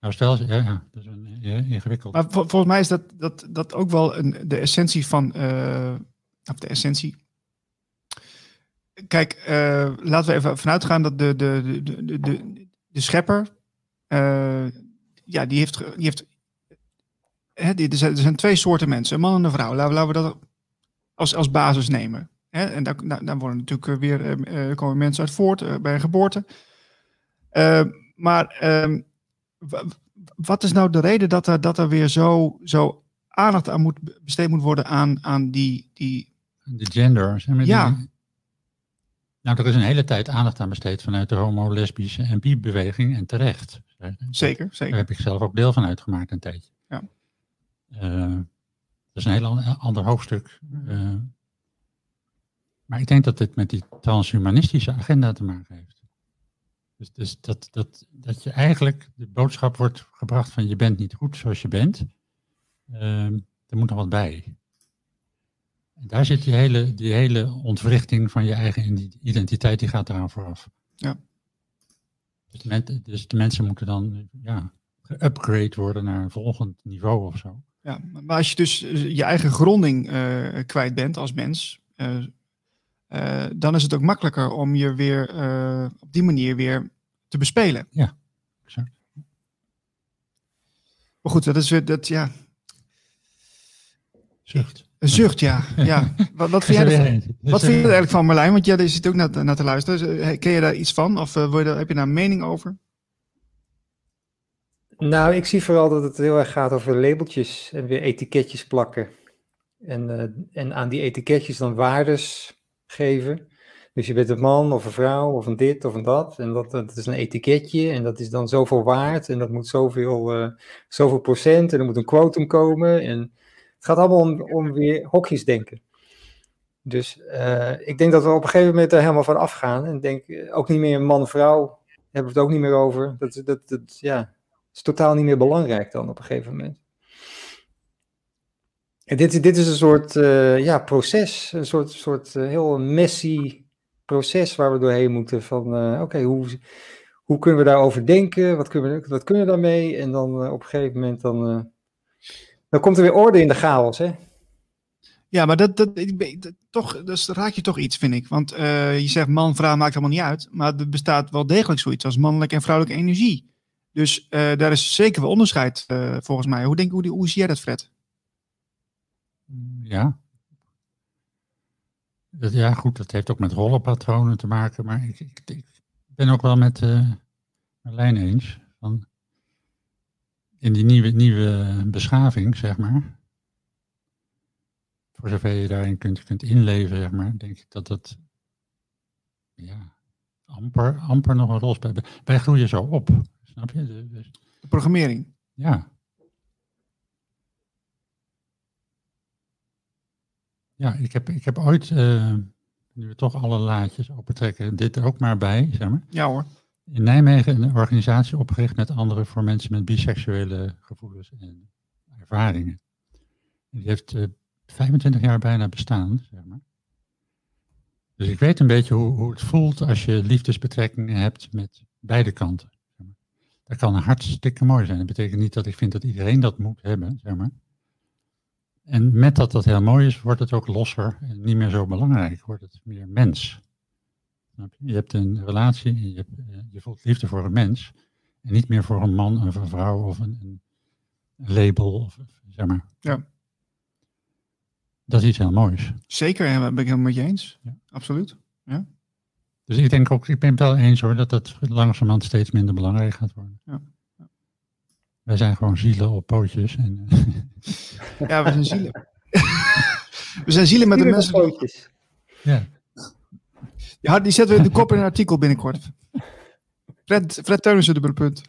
nou, stel, ja, ja, dat is een, ja, ingewikkeld. Maar volgens mij is dat, dat, dat ook wel een, de essentie van, uh, of de essentie. Kijk, uh, laten we even vanuit gaan dat de, de, de, de, de, de schepper, ja, die heeft, die heeft er, zijn, er zijn twee soorten mensen, een man en een vrouw. Laten, laten we dat als, als basis nemen. Hè? En daar, daar, daar worden natuurlijk weer, komen mensen uit voort bij een geboorte. maar ehm, wat is nou de reden dat er, dat er weer zo, zo aandacht aan moet besteed moet worden aan, aan die, die. De gender. Zeg maar ja. Die, nou, er is een hele tijd aandacht aan besteed vanuit de homo-lesbische en bi-beweging en terecht. Zeker, zeker. Daar heb ik zelf ook deel van uitgemaakt een tijdje. Ja. Uh, dat is een heel ander hoofdstuk. Uh, maar ik denk dat dit met die transhumanistische agenda te maken heeft. Dus, dus dat, dat, dat je eigenlijk de boodschap wordt gebracht van je bent niet goed zoals je bent. Uh, er moet nog wat bij. En daar zit die hele, die hele ontwrichting van je eigen identiteit, die gaat eraan vooraf. Ja. Dus, de, dus de mensen moeten dan ja, geupgrade worden naar een volgend niveau of zo. Ja, maar als je dus je eigen gronding uh, kwijt bent als mens, uh, uh, dan is het ook makkelijker om je weer op die manier weer te bespelen. Ja, exact. Maar goed, dat is weer dat, ja. Zucht. Een zucht, ja. ja. Wat, wat vind <laughs> jij er, wat vind je er eigenlijk van, Marlijn? Want jij zit ook naar, naar te luisteren. Dus, ken je daar iets van? Of uh, je, heb je daar een mening over? Nou, ik zie vooral dat het heel erg gaat over labeltjes en weer etiketjes plakken. En, uh, en aan die etiketjes dan waardes geven. Dus je bent een man of een vrouw of een dit of een dat. En dat, dat is een etiketje en dat is dan zoveel waard. En dat moet zoveel, uh, zoveel procent en er moet een quotum komen. En het gaat allemaal om, om weer hokjes denken. Dus uh, ik denk dat we op een gegeven moment er helemaal van afgaan. En denk eh, ook niet meer man-vrouw hebben we het ook niet meer over. Dat, dat, dat ja, is totaal niet meer belangrijk dan op een gegeven moment. En dit, dit is een soort uh, ja, proces, een soort, soort uh, heel messy proces waar we doorheen moeten. Van oké, okay, hoe, hoe kunnen we daarover denken? Wat kunnen we, wat kunnen we daarmee? En dan op een gegeven moment dan, dan komt er weer orde in de chaos. Hè? Ja, maar dat, dat, dat, toch, dus raak je toch iets, vind ik. Want je zegt man, vrouw maakt helemaal niet uit. Maar er bestaat wel degelijk zoiets als mannelijke en vrouwelijke energie. Dus daar is zeker wel onderscheid volgens mij. Hoe, denk, hoe, hoe zie jij dat, Fred? Ja. Dat- Ja, goed, dat heeft ook met rollenpatronen te maken. Maar ik, ik, ik ben ook wel met eh Marlijn eens. Van in die nieuwe, nieuwe beschaving, zeg maar. Voor zover je daarin kunt, kunt inleven, zeg maar. Denk ik dat dat. Ja, amper, amper nog een rol speelt. Wij groeien zo op. Snap je? De- dus- De programmering. ja. Ja, ik heb, ik heb ooit, eh, nu we toch alle laadjes opentrekken, dit er ook maar bij, zeg maar. Ja hoor. In Nijmegen een organisatie opgericht met anderen voor mensen met biseksuele gevoelens en ervaringen. En die heeft eh, 25 jaar bijna bestaan, zeg maar. Dus ik weet een beetje hoe, hoe het voelt als je liefdesbetrekkingen hebt met beide kanten. Zeg maar. Dat kan hartstikke mooi zijn. Dat betekent niet dat ik vind dat iedereen dat moet hebben, zeg maar. En met dat dat heel mooi is, wordt het ook losser en niet meer zo belangrijk. Wordt het meer mens. Je? Hebt een relatie en je, hebt, eh, je voelt liefde voor een mens. En niet meer voor een man of een vrouw of een, een label. Of, zeg maar. Ja. Dat is iets heel moois. Zeker, en daar ben ik helemaal met je eens. Ja. Absoluut. Dus ik denk ook, ik ben het wel eens hoor, dat dat langzamerhand steeds minder belangrijk gaat worden. Ja. Wij zijn gewoon zielen op pootjes. En, eh, <laughs> Ja, we zijn zielen. <laughs> we zijn zielen met de mensen. pootjes. ja. Ja, die zetten we in de kop in een artikel binnenkort. Fred, Fred Teunissen, dubbele punt. <laughs>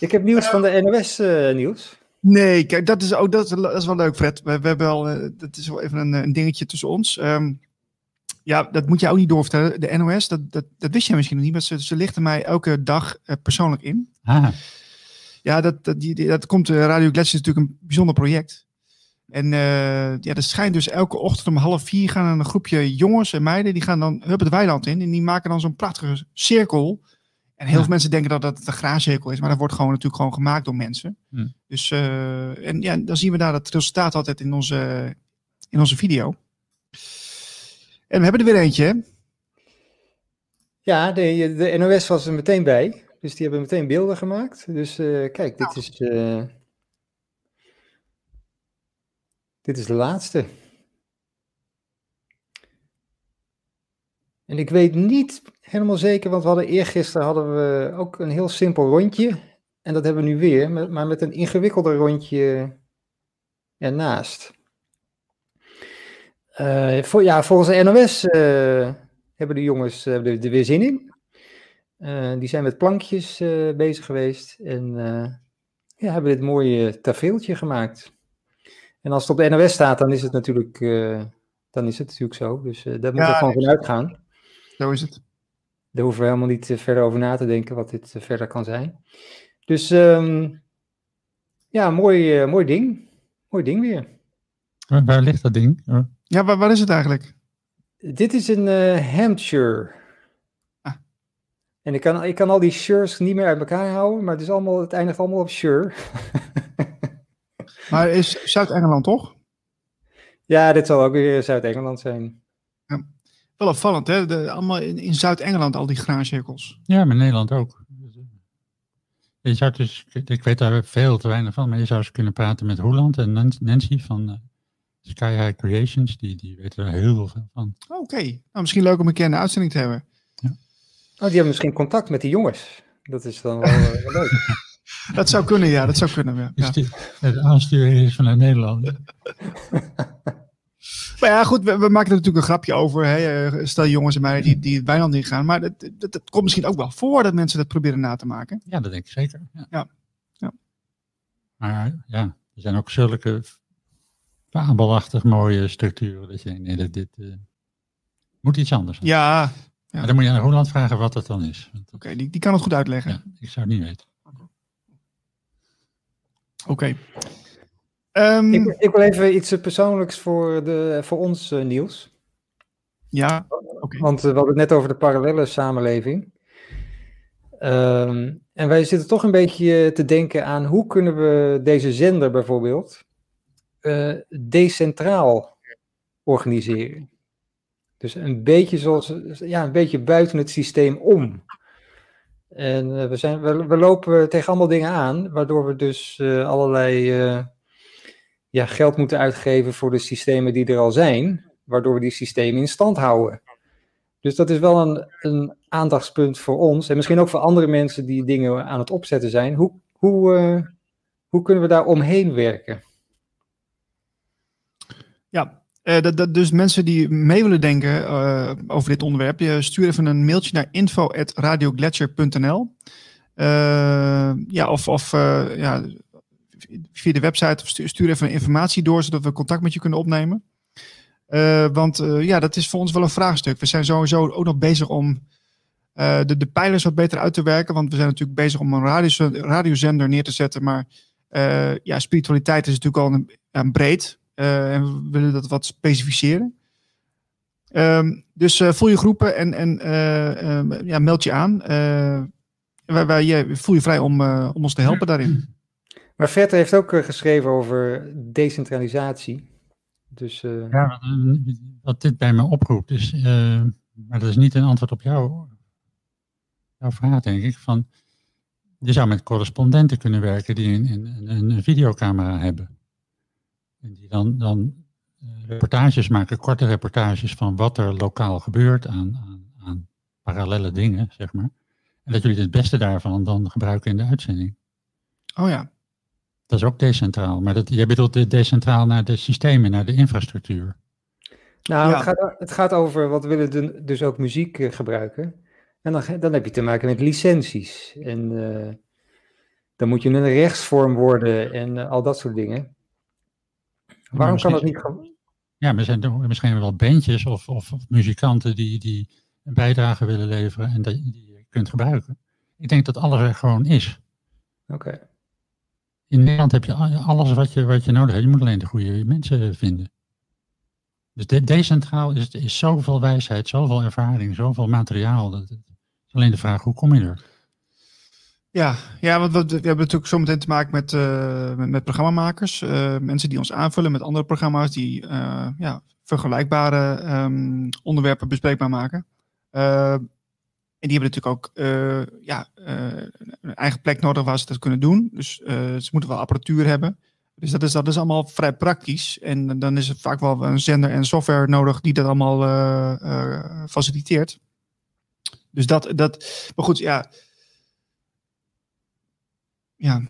Ik heb nieuws van de NOS, eh nieuws. Nee, kijk, dat is, ook, dat is, dat is wel leuk, Fred. We, we hebben wel, eh, dat is wel even een, eh, een dingetje tussen ons. Ehm, ja, dat moet je ook niet doorvertellen. De NOS, dat, dat, dat wist jij misschien nog niet, maar ze, ze lichten mij elke dag persoonlijk in. Ah, Ja, dat, dat, die, die- dat komt, Radio Glets is natuurlijk een bijzonder project. En eh ja, er schijnt dus elke ochtend om half vier gaan een groepje jongens en meiden, die gaan dan hup het weiland in en die maken dan zo'n prachtige cirkel. En heel Ja. veel mensen denken dat dat een graafcirkel is, maar dat wordt gewoon natuurlijk gewoon gemaakt door mensen. Hm. Dus, eh, en ja, dan zien we daar het resultaat altijd in onze, in onze video. En we hebben er weer eentje, hè? Ja, de, de NOS was er meteen bij. Dus die hebben meteen beelden gemaakt. Dus eh, kijk, dit is, eh, dit is de laatste. En ik weet niet helemaal zeker, want we hadden eergisteren hadden we ook een heel simpel rondje. En dat hebben we nu weer, maar met een ingewikkelder rondje ernaast. Eh, voor, ja, volgens de NOS eh, hebben de jongens eh, er, er weer zin in. Die zijn met plankjes bezig geweest en ja, hebben dit mooie tafereeltje gemaakt. En als het op de NOS staat, dan is het natuurlijk, eh, dan is het natuurlijk zo. Dus eh, daar moeten Ja, we gewoon nee. vanuit gaan. Zo is het. Daar hoeven we helemaal niet eh, verder over na te denken wat dit verder kan zijn. Dus ehm, ja, mooi, eh, mooi ding. Mooi ding weer. waar, waar ligt dat ding? Oh, Ja, waar, waar is het eigenlijk? Dit is een eh, Hampshire. Ah. En ik kan, ik kan al die shirts niet meer uit elkaar houden, maar het, is allemaal, het eindigt allemaal op shir. <laughs> Maar is Zuid-Engeland toch? ja, dit zal ook weer Zuid-Engeland zijn. Wel opvallend, hè? De, allemaal in, in Zuid-Engeland, al die graancirkels. Ja, maar Nederland ook. Je zou dus, ik weet daar veel te weinig van, maar je zou eens kunnen praten met Roeland en Nan- Nancy van eh, Sky High Creations. Die, die weten er heel veel van. Oké, nou, misschien leuk om een keer een uitzending te hebben. Oh, die hebben misschien contact met die jongens. Dat is dan wel, eh, wel leuk. <laughs> Dat zou kunnen, ja, dat zou kunnen. Ja. Ja. het aansturen is vanuit Nederland. <laughs> Maar ja, goed, we, we maken er natuurlijk een grapje over. Hè? Stel jongens en meiden die, die het weiland ingaan. Maar dat, dat, dat komt misschien ook wel voor dat mensen dat proberen na te maken. Ja, dat denk ik zeker. Ja. Ja. Ja. Maar ja, er zijn ook zulke fabelachtig mooie structuren. Dat je denkt, nee, dat, dit eh, moet iets anders zijn. Ja, oké, Maar dan moet je aan Roeland vragen wat dat dan is. Dat- die, die kan het goed uitleggen. ja, ik zou het niet weten. Oké. Ehm, ik, ik wil even iets eh, persoonlijks voor, de, voor ons, eh, Niels. ja, oké. Want eh, we hadden het net over de parallele samenleving. Ehm, en wij zitten toch een beetje te denken aan hoe kunnen we deze zender bijvoorbeeld eh, decentraal organiseren. Dus een beetje zoals, ja, een beetje buiten het systeem om. En eh, we, zijn, we, lopen tegen allemaal dingen aan, waardoor we dus eh, allerlei eh, ja, geld moeten uitgeven voor de systemen die er al zijn, waardoor we die systemen in stand houden. Dus dat is wel een, een aandachtspunt voor ons en misschien ook voor andere mensen die dingen aan het opzetten zijn. Hoe, hoe, hoe kunnen we daar omheen werken? Ja, uh, dat, dus mensen die mee willen denken uh, over dit onderwerp, je stuur even een mailtje naar info.radioglacier.nl. ja, of, of ja, via de website stuur, even informatie door, zodat we contact met je kunnen opnemen. Uh, want uh, ja, dat is voor ons wel een vraagstuk. We zijn sowieso ook nog bezig om uh, de, de pijlers wat beter uit te werken. Want we zijn natuurlijk bezig om een radio, radiozender neer te zetten. Maar ja, spiritualiteit is natuurlijk al een, een breed. En we willen dat wat specificeren. Um, dus voel je groepen en, en ja, meld je aan. Wij, wij, voel je vrij om, om ons te helpen daarin. <clears throat> Maar Vetter heeft ook geschreven over decentralisatie. Dus, uh... Ja, wat dit bij me oproept is, uh, maar dat is niet een antwoord op jou, jouw vraag denk ik, van je zou met correspondenten kunnen werken die een, een, een videocamera hebben. En die dan, dan uh, reportages maken, korte reportages van wat er lokaal gebeurt aan, aan, aan parallele dingen, zeg maar. En dat jullie het beste daarvan dan gebruiken in de uitzending. Oh ja, dat is ook decentraal, maar dat, jij bedoelt decentraal naar de systemen, naar de infrastructuur. Nou, het, gaat, het gaat over wat willen dus ook muziek uh, gebruiken. En dan, dan heb je te maken met licenties. En uh, dan moet je een rechtsvorm worden en uh, al dat soort dingen. Waarom kan dat niet Ja, er zijn misschien wel bandjes of, of, of, muzikanten die, die een bijdrage willen leveren en die, die je kunt gebruiken. Ik denk dat alles er gewoon is. Oké. In Nederland heb je alles wat je, wat je nodig hebt. Je moet alleen de goede mensen vinden. Dus de, decentraal is, is zoveel wijsheid, zoveel ervaring, zoveel materiaal. Dat, het is alleen de vraag, hoe kom je er? Ja, ja want we, hebben natuurlijk zometeen te maken met, uh, met, programmamakers. Uh, mensen die ons aanvullen met andere programma's die uh, ja, vergelijkbare um, onderwerpen bespreekbaar maken. En die hebben natuurlijk ook ja, een eigen plek nodig waar ze dat kunnen doen. Dus ze moeten wel apparatuur hebben. Dus dat is, dat is allemaal vrij praktisch. En dan is het vaak wel een zender en software nodig die dat allemaal faciliteert. Dus dat, dat, maar goed, ja. Ja,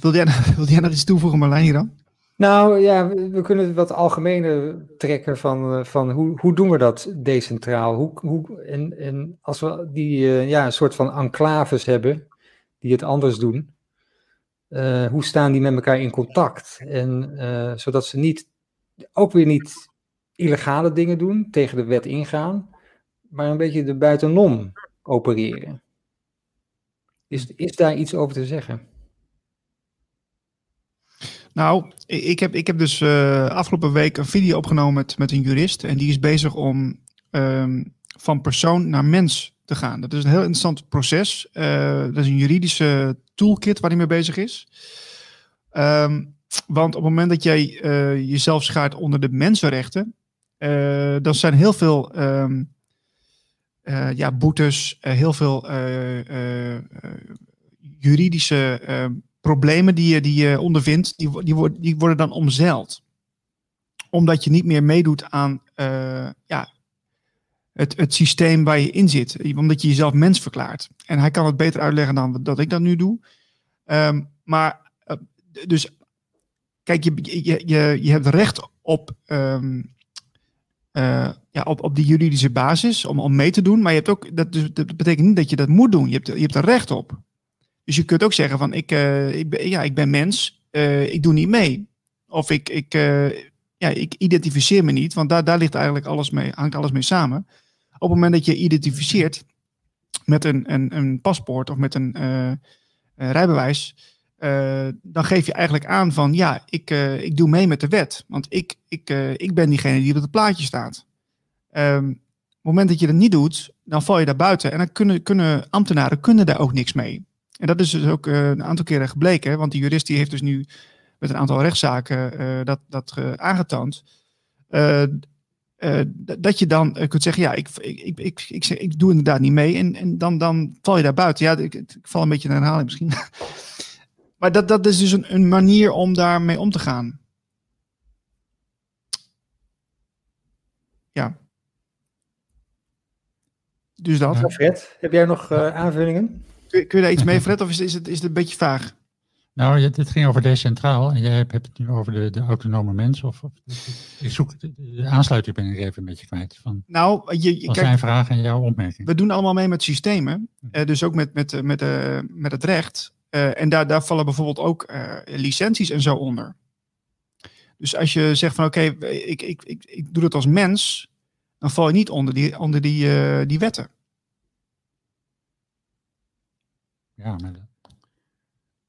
wil, jij, <laughs> wil jij nog iets toevoegen, Marlijn, hier dan? Nou ja, we, kunnen wat algemener trekken van, uh, van hoe, hoe doen we dat decentraal? Hoe, hoe, en, en als we die uh, ja, een soort van enclaves hebben die het anders doen, hoe staan die met elkaar in contact? En zodat ze niet, ook weer niet illegale dingen doen, tegen de wet ingaan, maar een beetje er buitenom opereren. Is, is daar iets over te zeggen? Nou, ik heb, ik heb dus uh, afgelopen week een video opgenomen met, met een jurist. En die is bezig om um, van persoon naar mens te gaan. Dat is een heel interessant proces. Uh, dat is een juridische toolkit waar hij mee bezig is. Um, want op het moment dat jij uh, jezelf schaart onder de mensenrechten, dan zijn heel veel um, ja, boetes, heel veel juridische problemen die je, die je ondervindt, die, die, worden, die worden dan omzeild. Omdat je niet meer meedoet aan ja, het, het systeem waar je in zit. Omdat je jezelf mens verklaart. En hij kan het beter uitleggen dan dat ik dat nu doe. Um, maar, dus, kijk, je, je, je, je hebt recht op, um, uh, ja, op, op die juridische basis om, om mee te doen. Maar je hebt ook, dat, dus, dat betekent niet dat je dat moet doen. Je hebt, je hebt er recht op. Dus je kunt ook zeggen van ik, uh, ik, ben, ja, ik ben mens, uh, ik doe niet mee. Of ik, ik, ja, ik identificeer me niet, want daar, daar ligt eigenlijk alles mee, hangt alles mee samen. Op het moment dat je identificeert met een, een, een paspoort of met een rijbewijs, dan geef je eigenlijk aan van ja, ik, ik doe mee met de wet. Want ik, ik, ik ben diegene die op het plaatje staat. Um, op het moment dat je dat niet doet, dan val je daar buiten. En dan kunnen, kunnen ambtenaren kunnen daar ook niks mee. En dat is dus ook een aantal keren gebleken, want die jurist die heeft dus nu met een aantal rechtszaken dat, dat aangetoond. dat je dan kunt zeggen, ja, ik, ik, ik, ik, zeg, ik doe inderdaad niet mee. En, en dan, dan val je daar buiten. Ja, ik, ik val een beetje in herhaling misschien. <laughs> Maar dat, dat is dus een, een manier om daarmee om te gaan. Ja. Dus dat. Fred, heb jij nog eh, aanvullingen? Kun, je daar iets mee, Fred, of is, is, het, is het een beetje vaag? Nou, dit ging over decentraal en jij hebt, het nu over de, de autonome mens. Of, of, ik zoek de aansluiting ben ik even een beetje kwijt. Van, nou, je, je, zijn vraag en jouw opmerking. We doen allemaal mee met systemen, hm. eh, dus ook met, met, eh, met, met met het recht. Uh, en daar, daar vallen bijvoorbeeld ook licenties en zo onder. Dus als je zegt van oké, okay, ik, ik, ik, ik doe dat als mens, dan val je niet onder die, onder die, die wetten. Ja, maar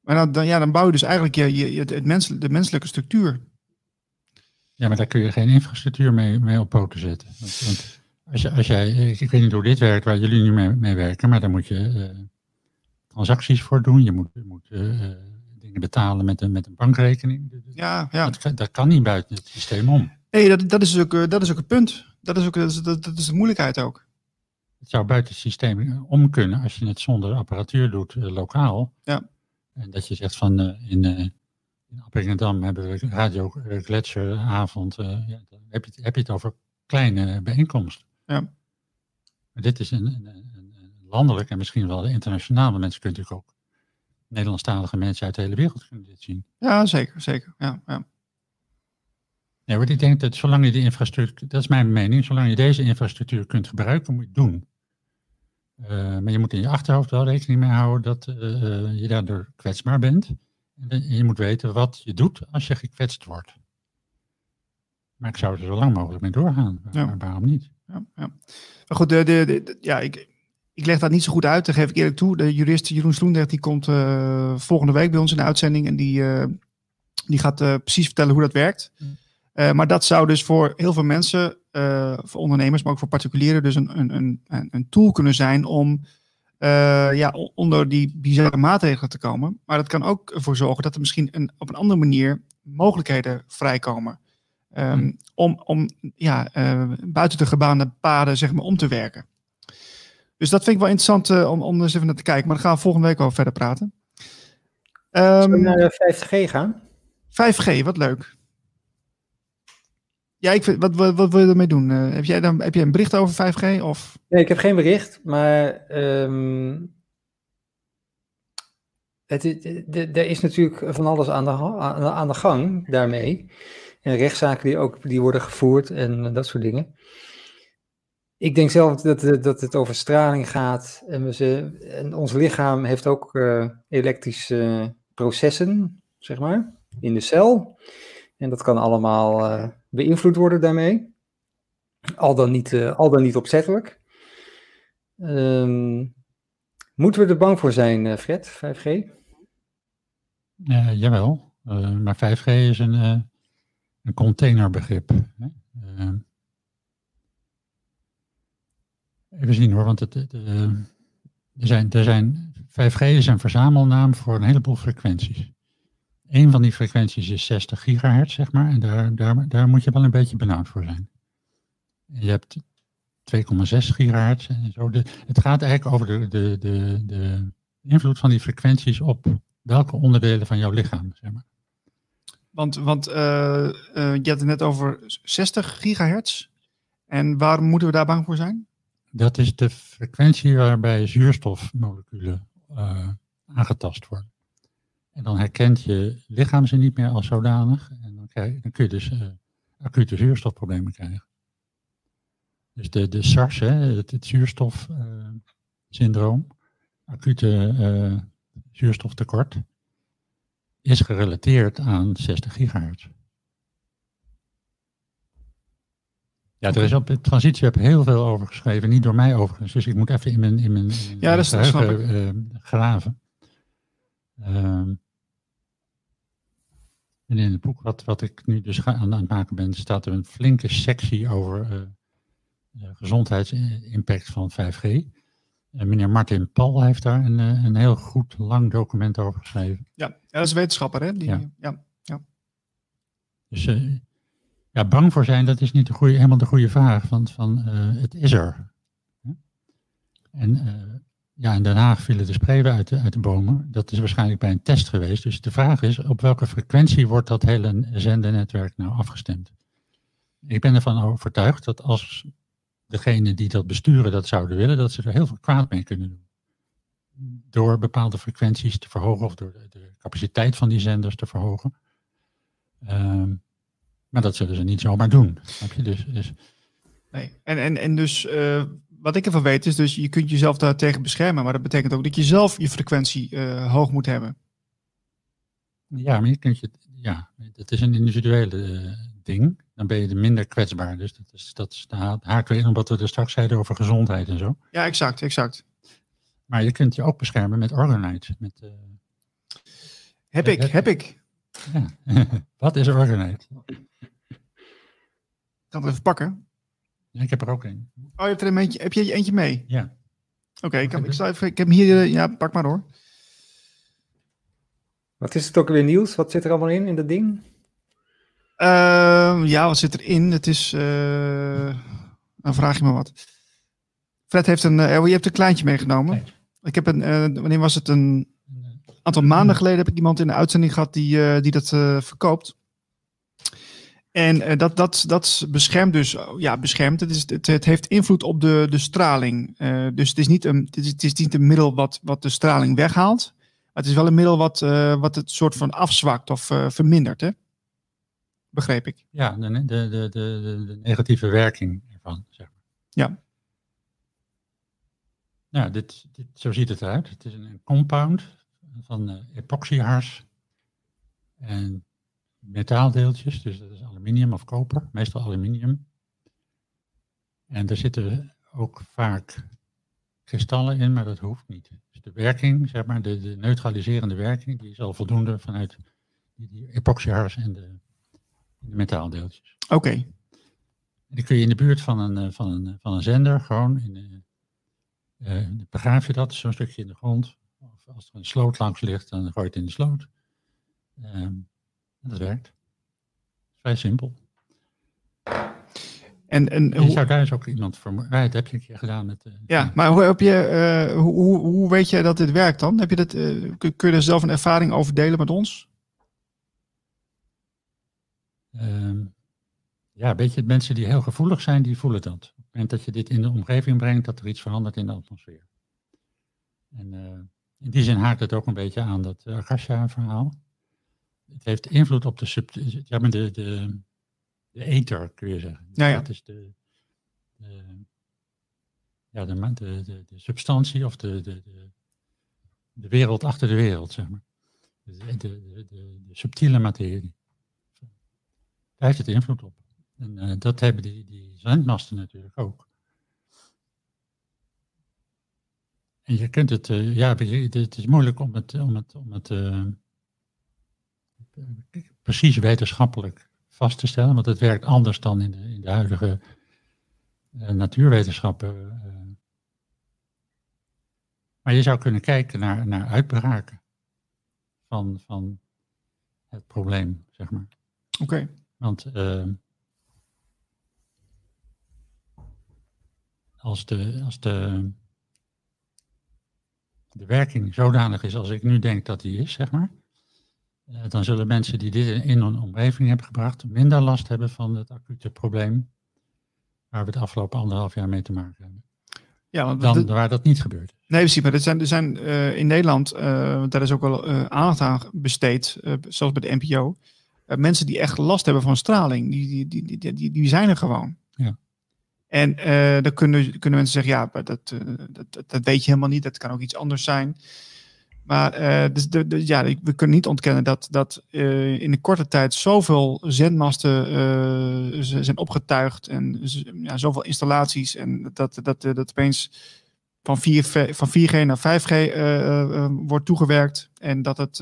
maar dan, dan, ja, dan bouw je dus eigenlijk je, je, het mens, de menselijke structuur. Ja, maar daar kun je geen infrastructuur mee, mee op poten zetten. Want, want als, je, als jij, ik, ik, weet niet hoe dit werkt, waar jullie nu mee, mee werken, maar daar moet je transacties voor doen. Je moet, je moet uh, dingen betalen met een, met een bankrekening. Ja, ja. Dat, dat kan niet buiten het systeem om. Nee, dat, dat, is, ook, dat is ook het punt. Dat is, ook, dat, is, dat, dat is de moeilijkheid ook. Het zou buiten het systeem om kunnen als je het zonder apparatuur doet, uh, lokaal. Ja. En dat je zegt van uh, in, uh, in Appingedam hebben we Radio Gletsjeravond. Uh, ja, heb je, het, heb je het over kleine bijeenkomsten. Ja. Maar dit is een, een, landelijk en misschien wel internationaal. mensen kunnen natuurlijk ook Nederlandstalige mensen uit de hele wereld kunnen dit zien. Ja, zeker, zeker. Ja, ja. Nee, want ik denk dat zolang je de infrastructuur, dat is mijn mening, zolang je deze infrastructuur kunt gebruiken, moet je het doen. Uh, maar je moet in je achterhoofd wel rekening mee houden dat uh, je daardoor kwetsbaar bent. En je moet weten wat je doet als je gekwetst wordt. Maar ik zou er zo lang mogelijk mee doorgaan. Ja. Maar waarom niet? Ja, ja. Maar goed, de, de, de, ja, ik, ik leg dat niet zo goed uit, dat geef ik eerlijk toe. De jurist Jeroen Sloendrecht die komt uh, volgende week bij ons in de uitzending. En die, die gaat precies vertellen hoe dat werkt. Mm. maar dat zou dus voor heel veel mensen voor ondernemers, maar ook voor particulieren, dus een, een, een, een tool kunnen zijn om ja, onder die bizarre maatregelen te komen. Maar dat kan ook ervoor zorgen dat er misschien een, op een andere manier mogelijkheden vrijkomen. Um, om om ja, buiten de gebaande paden zeg maar, om te werken. Dus dat vind ik wel interessant om, om eens even naar te kijken. Maar daar gaan we volgende week over verder praten. Um, Zullen we naar de 5G gaan? 5G, wat leuk. Ja, ik vind, wat, wat, wat wil je ermee doen? Uh, heb, jij dan, heb jij een bericht over 5G? Of? Nee, ik heb geen bericht, maar um, het, er is natuurlijk van alles aan de, aan de gang daarmee. En rechtszaken die ook die worden gevoerd en dat soort dingen. Ik denk zelf dat, dat het over straling gaat. En, we en ons lichaam heeft ook uh, elektrische processen, zeg maar, in de cel. En dat kan allemaal uh, beïnvloed worden daarmee. Al dan niet, uh, al dan niet opzettelijk. Um, moeten we er bang voor zijn, Fred, 5G? Uh, jawel, maar 5G is een, een containerbegrip. Hè? Even zien hoor, want het, het, er zijn, er zijn, 5G is een verzamelnaam voor een heleboel frequenties. Een van die frequenties is 60 gigahertz, zeg maar. En daar, daar, daar moet je wel een beetje benauwd voor zijn. je hebt 2,6 gigahertz en zo. De, het gaat eigenlijk over de, de, de, de invloed van die frequenties op welke onderdelen van jouw lichaam, zeg maar. Want, want uh, uh, je had het net over 60 gigahertz. En waarom moeten we daar bang voor zijn? Dat is de frequentie waarbij zuurstofmoleculen uh, aangetast worden. En dan herkent je lichaam ze niet meer als zodanig. En dan, krijg, dan kun je dus uh, acute zuurstofproblemen krijgen. Dus de, de SARS, hè, het, zuurstofsyndroom, acute uh, zuurstoftekort, is gerelateerd aan 60 gigahertz. Ja, er is op de transitieweb heel veel over geschreven, niet door mij overigens, dus ik moet even in mijn, in mijn, in ja, dat, snap ik. Uh, graven. Um, en in het boek wat, wat ik nu dus aan, aan het maken ben, staat er een flinke sectie over uh, de gezondheidsimpact van 5G. En meneer Martin Paul heeft daar een, eh, een heel goed lang document over geschreven. Ja, ja dat is wetenschapper, hè? Die, ja. ja, ja. Dus ja, bang voor zijn, dat is niet de goede, helemaal de goede vraag. Want van, het is er. En ja, in Den Haag vielen de spreeuwen uit de, uit de bomen. Dat is waarschijnlijk bij een test geweest. Dus de vraag is, op welke frequentie wordt dat hele zendernetwerk nou afgestemd? Ik ben ervan overtuigd dat als degene die dat besturen dat zouden willen, dat ze er heel veel kwaad mee kunnen doen. Door bepaalde frequenties te verhogen of door de, de capaciteit van die zenders te verhogen. Ehm, maar dat zullen ze niet zomaar doen. Snap je? Dus, dus Nee. En, en, en dus eh, wat ik ervan weet is, dus je kunt jezelf daar tegen beschermen, maar dat betekent ook dat je zelf je frequentie eh, hoog moet hebben. ja, maar je kunt je, ja, het is een individuele eh, ding. Dan ben je er minder kwetsbaar. Dus dat is, dat is de haak weer in op wat we er straks zeiden over gezondheid en zo. Ja, exact, exact. Maar je kunt je ook beschermen met Orgonite. Met, Heb ik, heb ik. ja. <laughs> wat is Orgonite? Ik kan het even pakken. Ja, ik heb er ook een. Oh, je hebt er een eentje, heb je eentje mee? Ja. Oké, ik, kan- heb ik, even- ik heb hem hier, eh, ja, pak maar door. Wat is het ook weer nieuws? Wat zit er allemaal in, in dat ding? Ehm, ja, wat zit erin? Het is, eh, dan vraag je me wat. Fred heeft een, eh, oh, je hebt een kleintje meegenomen. Kleintje. Ik heb een, eh, wanneer was het? Een aantal maanden geleden heb ik iemand in de uitzending gehad die, eh, die dat eh, verkoopt. En eh, dat, dat, dat beschermt dus, ja, beschermt. Het, is, het, het heeft invloed op de, de straling. Eh, dus het is, niet een, het, is, het is niet een middel wat, wat de straling weghaalt. Maar het is wel een middel wat, eh, wat het soort van afzwakt of vermindert. Hè? Begreep ik. Ja, de, de, de, de, de- negatieve werking ervan, zeg maar. Ja. Ja, dit, dit, zo ziet het eruit. Het is een, compound van epoxyhars en metaaldeeltjes. Dus dat is aluminium of koper, meestal aluminium. En er zitten ook vaak kristallen in, maar dat hoeft niet. Dus de werking, zeg maar, de, de neutraliserende werking, die is al voldoende vanuit die, epoxyhars en de, de metaaldeeltjes. Oké. En die kun je in de buurt van een, eh, van een, van een zender gewoon, in, eh, eh, begraaf je dat, zo'n stukje in de grond. Of als er een sloot langs ligt, dan gooi je het in de sloot. Ehm, dat werkt. Vrij simpel. En, en Je hoe, zou daar eens ook iemand voor... Ja, dat heb je een keer gedaan met... eh, ja, maar hoe, heb je, eh, hoe, hoe, weet je dat dit werkt dan? Heb je dat, eh, kun, kun je er zelf een ervaring over delen met ons? Ehm, ja, weet je, mensen die heel gevoelig zijn, die voelen dat. Op het moment dat je dit in de omgeving brengt, dat er iets verandert in de atmosfeer. En in die zin haakt het ook een beetje aan dat Akasha-verhaal. Het heeft invloed op de, sub, ja, maar de, de, de ether, kun je zeggen. Ja, ja. Dat is de, de, ja, de, de, de, de substantie of de, de, de, de wereld achter de wereld, zeg maar. De, de, de, de, de subtiele materie. Daar heeft het invloed op. En uh, dat hebben die, die zendmasten natuurlijk ook. En je kunt het, uh, ja, het is moeilijk om het, om het, om het uh, precies wetenschappelijk vast te stellen, want het werkt anders dan in de, in de huidige uh, natuurwetenschappen. Uh. Maar je zou kunnen kijken naar, naar uitbraken van, van het probleem, zeg maar. Oké. Okay. Want uh, als, de, als de, de werking zodanig is als ik nu denk dat die is, zeg maar, dan zullen mensen die dit in hun omgeving hebben gebracht minder last hebben van het acute probleem waar we het afgelopen anderhalf jaar mee te maken hebben. Ja, want dan waar dat niet gebeurt. Nee, precies. Maar er zijn, er zijn uh, in Nederland, uh, daar is ook wel uh, aandacht aan besteed, zoals bij de NPO. mensen die echt last hebben van straling, die, die, die, die, die, die zijn er gewoon. Ja. En dan kunnen, kunnen mensen zeggen, ja, dat, dat, dat, weet je helemaal niet, dat kan ook iets anders zijn. Maar dus de, de, ja, we kunnen niet ontkennen dat, dat in een korte tijd zoveel zendmasten zijn opgetuigd en ja, zoveel installaties en dat, dat, dat, opeens van, 4, van 4G naar 5G uh, uh, wordt toegewerkt. En dat het,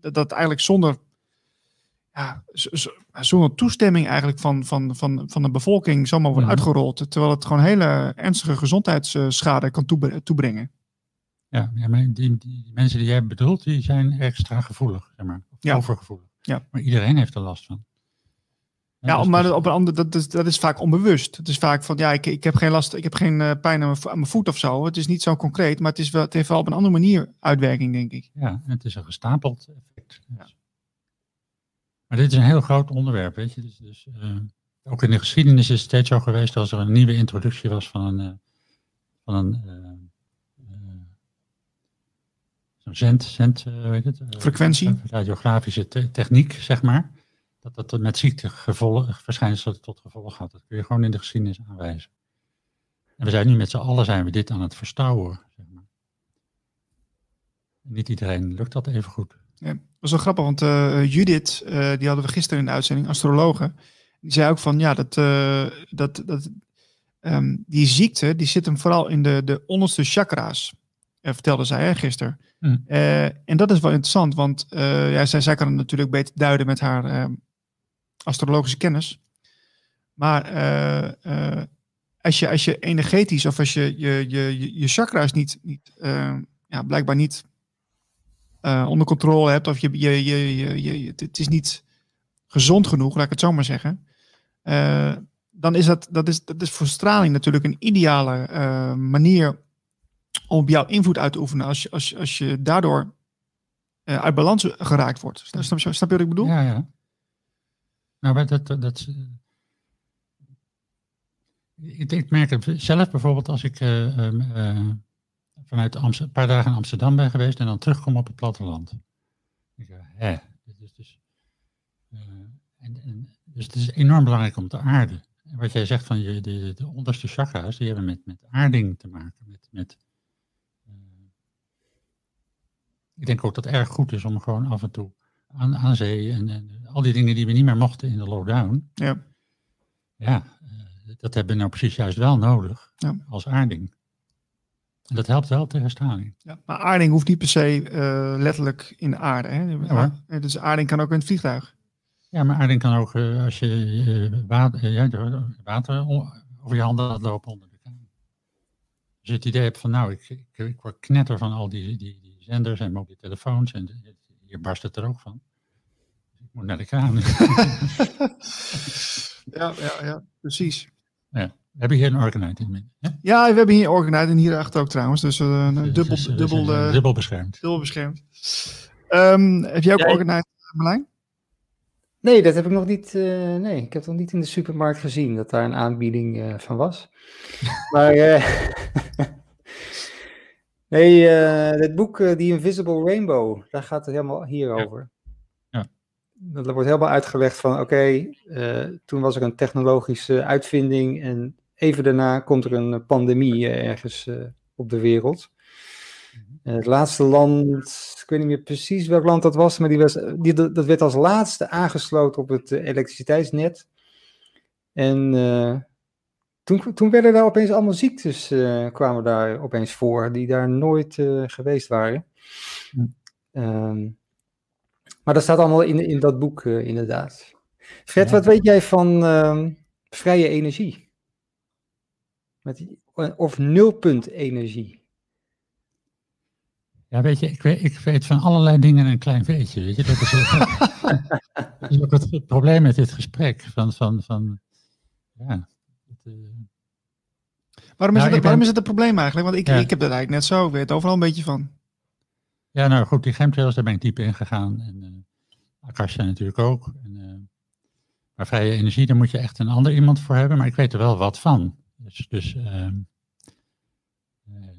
dat, dat eigenlijk zonder, ja, zonder toestemming eigenlijk van, van, van, van de bevolking zomaar wordt uitgerold. Terwijl het gewoon hele ernstige gezondheidsschade kan toebre toebrengen. Ja, ja maar die, die, mensen die jij bedoelt, die zijn extra gevoelig, zeg maar. Ja. overgevoelig. Ja. Maar iedereen heeft er last van. Ja, dus- maar dus- op een ander, dat, is, dat is vaak onbewust. Het is vaak van, ja, ik, ik heb geen last, ik heb geen uh, pijn aan mijn, aan mijn voet of zo. Het is niet zo concreet, maar het, is wel, het heeft wel op een andere manier uitwerking, denk ik. Ja, het is een gestapeld effect. Ja. Maar dit is een heel groot onderwerp, weet je. Dus, dus uh, ook in de geschiedenis is het steeds zo geweest als er een nieuwe introductie was van een, uh, van een uh, zo'n zend, zend weet het? frequentie. radiografische te techniek, zeg maar. Dat dat met ziekteverschijnselen tot gevolg had. Dat kun je gewoon in de geschiedenis aanwijzen. En we zijn nu met z'n allen zijn we dit aan het verstouwen. Zeg maar. Niet iedereen lukt dat even goed. Ja, dat was wel grappig, want uh, Judith, uh, die hadden we gisteren in de uitzending, astrologe. Die zei ook van, ja, dat, uh, dat, dat um, die ziekte, die zit hem vooral in de, de onderste chakra's. Vertelde zij hè, gisteren. Hmm. en dat is wel interessant, want ja, zij, zij kan het natuurlijk beter duiden met haar ehm, astrologische kennis. Maar als, je, als je energetisch of als je je, je, je chakra's niet, niet ja, blijkbaar niet uh, onder controle hebt, of je, je, je, je, je, het is niet gezond genoeg, laat ik het zo maar zeggen. Uh, dan is dat, dat, is, dat is voor straling natuurlijk een ideale uh, manier om op jouw invloed uit te oefenen. Als je, als, als je daardoor uit balans geraakt wordt. Snap, snap, snap je wat ik bedoel? Ja, ja. Nou, dat, dat, dat ik, ik merk het zelf bijvoorbeeld als ik vanuit Amsterdam, een paar dagen in Amsterdam ben geweest en dan terugkom op het platteland. Ik zeg, hè, dit is dus, en, en, dus het is enorm belangrijk om te aarden. En wat jij zegt van je, de, de onderste chakra's, die hebben met, met aarding te maken. Met, met, uh, ik denk ook dat het erg goed is om gewoon af en toe aan, aan zee en, en al die dingen die we niet meer mochten in de lockdown. Ja, ja uh, dat hebben we nou precies juist wel nodig ja. als aarding. En dat helpt wel tegen straling. Ja, maar aarding hoeft niet per se uh, letterlijk in de aarde. Hè? Ja, dus aarding kan ook in het vliegtuig. Ja, maar aarding kan ook uh, als je uh, water, ja, water over je handen laat lopen onder de kamer. Als je het idee hebt van nou, ik, ik, ik word knetter van al die, die, die zenders en mobiele telefoons en hier barst het er ook van. Dus ik moet naar de kraan. <laughs> <laughs> ja, ja, ja, precies. Ja. We hebben hier een Organite in. Ja? ja, we hebben hier Organite en hierachter ook trouwens. Dus uh, dubbel, dus, dubbel, uh, dubbel beschermd. Dubbel beschermd. Um, heb jij ook ja, Organite, Marlijn? Nee, dat heb ik nog niet. Uh, nee, ik heb nog niet in de supermarkt gezien dat daar een aanbieding uh, van was. <laughs> maar. Nee, het boek The Invisible Rainbow, daar gaat het helemaal hier over. Ja. Dat wordt helemaal uitgelegd van: oké, okay, toen was er een technologische uitvinding en even daarna komt er een pandemie ergens uh, op de wereld. Uh, het laatste land, ik weet niet meer precies welk land dat was, maar die was, die, dat werd als laatste aangesloten op het uh, elektriciteitsnet. En toen, toen werden daar opeens allemaal ziektes, kwamen daar opeens voor, die daar nooit geweest waren. Um, maar dat staat allemaal in, in dat boek, inderdaad. Fred, ja. wat weet jij van ehm, vrije energie? Met, of nulpunt energie. Ja, weet je, ik weet, ik weet van allerlei dingen een klein beetje. Weet je? Dat, is, <laughs> dat is ook het probleem met dit gesprek. Van, van, van, ja. Waarom, is nou, het, waarom ben... is het een probleem eigenlijk? Want ik, ja. ik heb dat eigenlijk net zo. Ik weet overal een beetje van. Ja, nou goed, die chemtrails, daar ben ik diep in gegaan. En uh, Akasha natuurlijk ook. En, uh, maar vrije energie, daar moet je echt een ander iemand voor hebben. Maar ik weet er wel wat van. Dus, dus uh,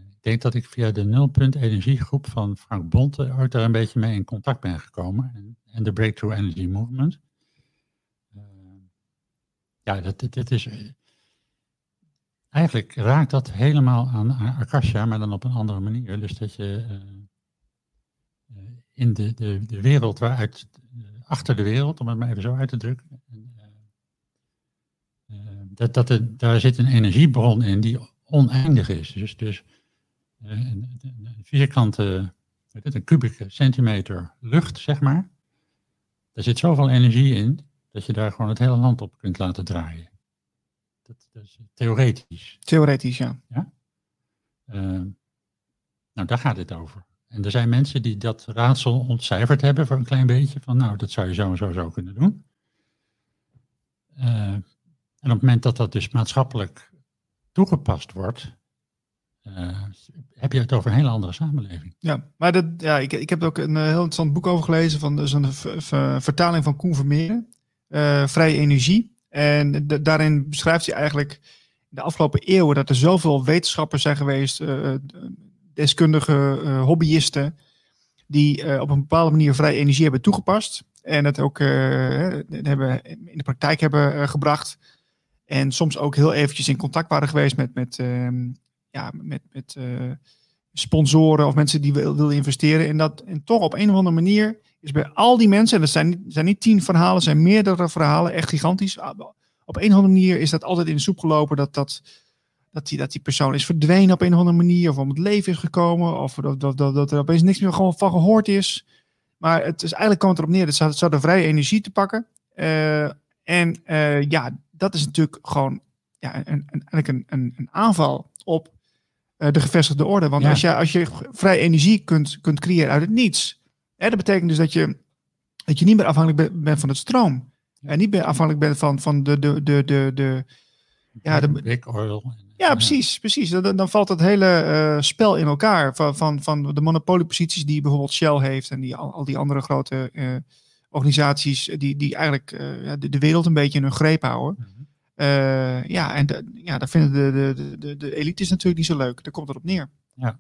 ik denk dat ik via de nulpunt energiegroep van Frank Bonte ooit daar een beetje mee in contact ben gekomen. En, en de Breakthrough Energy Movement. Uh, ja, dat, dat, is. Eigenlijk raakt dat helemaal aan Akasha, maar dan op een andere manier. Dus dat je uh, in de, de, de wereld waaruit, achter de wereld, om het maar even zo uit te drukken, dat, dat er, daar zit een energiebron in die oneindig is. Dus, dus een, vierkante, een kubieke centimeter lucht, zeg maar. Daar zit zoveel energie in, dat je daar gewoon het hele land op kunt laten draaien. Dat, dat is theoretisch. Theoretisch, ja. ja? Uh, nou, daar gaat het over. En er zijn mensen die dat raadsel ontcijferd hebben voor een klein beetje. Van nou, dat zou je zo en zo zo kunnen doen. Uh, en op het moment dat dat dus maatschappelijk toegepast wordt, uh, heb je het over een hele andere samenleving. Ja, maar dat, ja, ik, ik heb er ook een heel interessant boek over gelezen van dus een vertaling van Koen Vermeeren, uh, Vrije Energie. En daarin beschrijft hij eigenlijk de afgelopen eeuwen dat er zoveel wetenschappers zijn geweest, uh, deskundige uh, hobbyisten, die op een bepaalde manier vrij energie hebben toegepast. En dat ook hebben, in de praktijk hebben gebracht. En soms ook heel eventjes in contact waren geweest met, met, ehm, ja, met, met sponsoren of mensen die wilden investeren. En dat en toch op een of andere manier is bij al die mensen, en dat zijn, zijn niet tien verhalen, het zijn meerdere verhalen, echt gigantisch. Ah, op een of andere manier is dat altijd in de soep gelopen dat, dat, dat, die, dat die persoon is verdwenen op een of andere manier, of om het leven is gekomen, of dat, dat, dat, dat er opeens niks meer gewoon van gehoord is. Maar het is eigenlijk komt erop neer, dat ze, hadden vrije energie te pakken. Uh, en uh, ja, dat is natuurlijk gewoon ja, een, een, eigenlijk een, een, een aanval op uh, de gevestigde orde. Want als, je, als je vrij energie kunt, kunt creëren uit het niets, hè, dat betekent dus dat je, dat je niet meer afhankelijk bent van het stroom. En niet meer afhankelijk bent van, van de, de, de, de, de, ja, de big oil. Ja, precies, precies. Dan, dan valt het hele uh, spel in elkaar van, van, van de monopolieposities die bijvoorbeeld Shell heeft en die, al, al die andere grote uh, organisaties die, die eigenlijk uh, de, de wereld een beetje in hun greep houden. Mm -hmm. ja, en de, ja, daar vinden de, de, de, de elites natuurlijk niet zo leuk. Daar komt het op neer. Ja.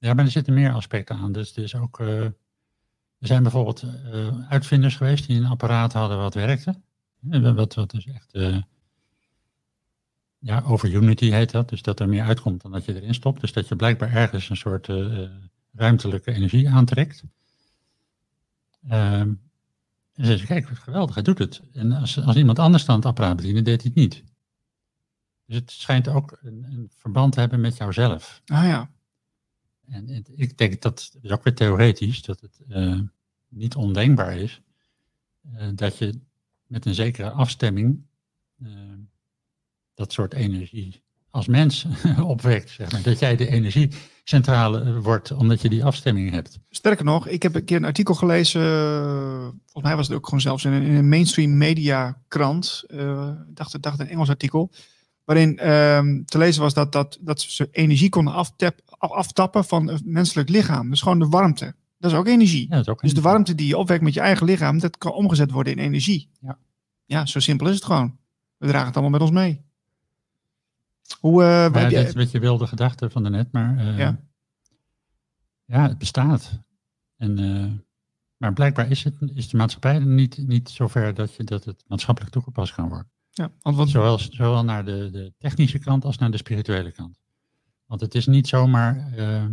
Ja, maar er zitten meer aspecten aan. Dus, dus ook er zijn bijvoorbeeld uh, uitvinders geweest die een apparaat hadden wat werkte. Wat, wat dus echt, uh, ja, over Unity heet dat. Dus dat er meer uitkomt dan dat je erin stopt. Dus dat je blijkbaar ergens een soort ruimtelijke energie aantrekt. Um, en ze kijk, geweldig, hij doet het. En als, als iemand anders dan het apparaat bediende, deed hij het niet. Dus het schijnt ook een, een verband te hebben met jouzelf. Ah ja. En ik denk dat, dat is ook weer theoretisch, dat het uh, niet ondenkbaar is uh, dat je met een zekere afstemming uh, dat soort energie als mens <laughs> opwekt. Zeg maar. Dat jij de energiecentrale wordt omdat je die afstemming hebt. Sterker nog, ik heb een keer een artikel gelezen, volgens mij was het ook gewoon zelfs in een, in een mainstream media krant, dacht, dacht een Engels artikel, waarin ehm, te lezen was dat, dat, dat ze energie konden aftap, aftappen van het menselijk lichaam. Dus gewoon de warmte. Dat is ook energie. Ja, is ook dus de warmte die je opwekt met je eigen lichaam, dat kan omgezet worden in energie. Ja, ja zo simpel is het gewoon. We dragen het allemaal met ons mee. Hoe, uh, ja, dat is een beetje wilde gedachte van de net, maar uh, ja. ja, het bestaat. En, uh, maar blijkbaar is, het, is de maatschappij niet, niet zover dat, je, dat het maatschappelijk toegepast kan worden. Ja, want. Zowel, zowel naar de, de technische kant als naar de spirituele kant. Want het is niet zomaar, uh,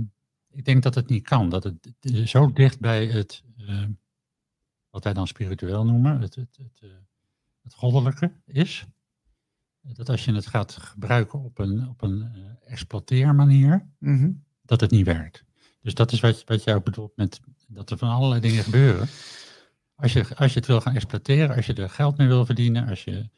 ik denk dat het niet kan, dat het zo dicht bij het, uh, wat wij dan spiritueel noemen, het, het, het, uh, het goddelijke is. Dat als je het gaat gebruiken op een, op een exploiteermanier, mm -hmm. dat het niet werkt. Dus dat is wat, wat jij ook bedoelt met dat er van allerlei dingen gebeuren. Als je, als je het wil gaan exploiteren, als je er geld mee wil verdienen, als je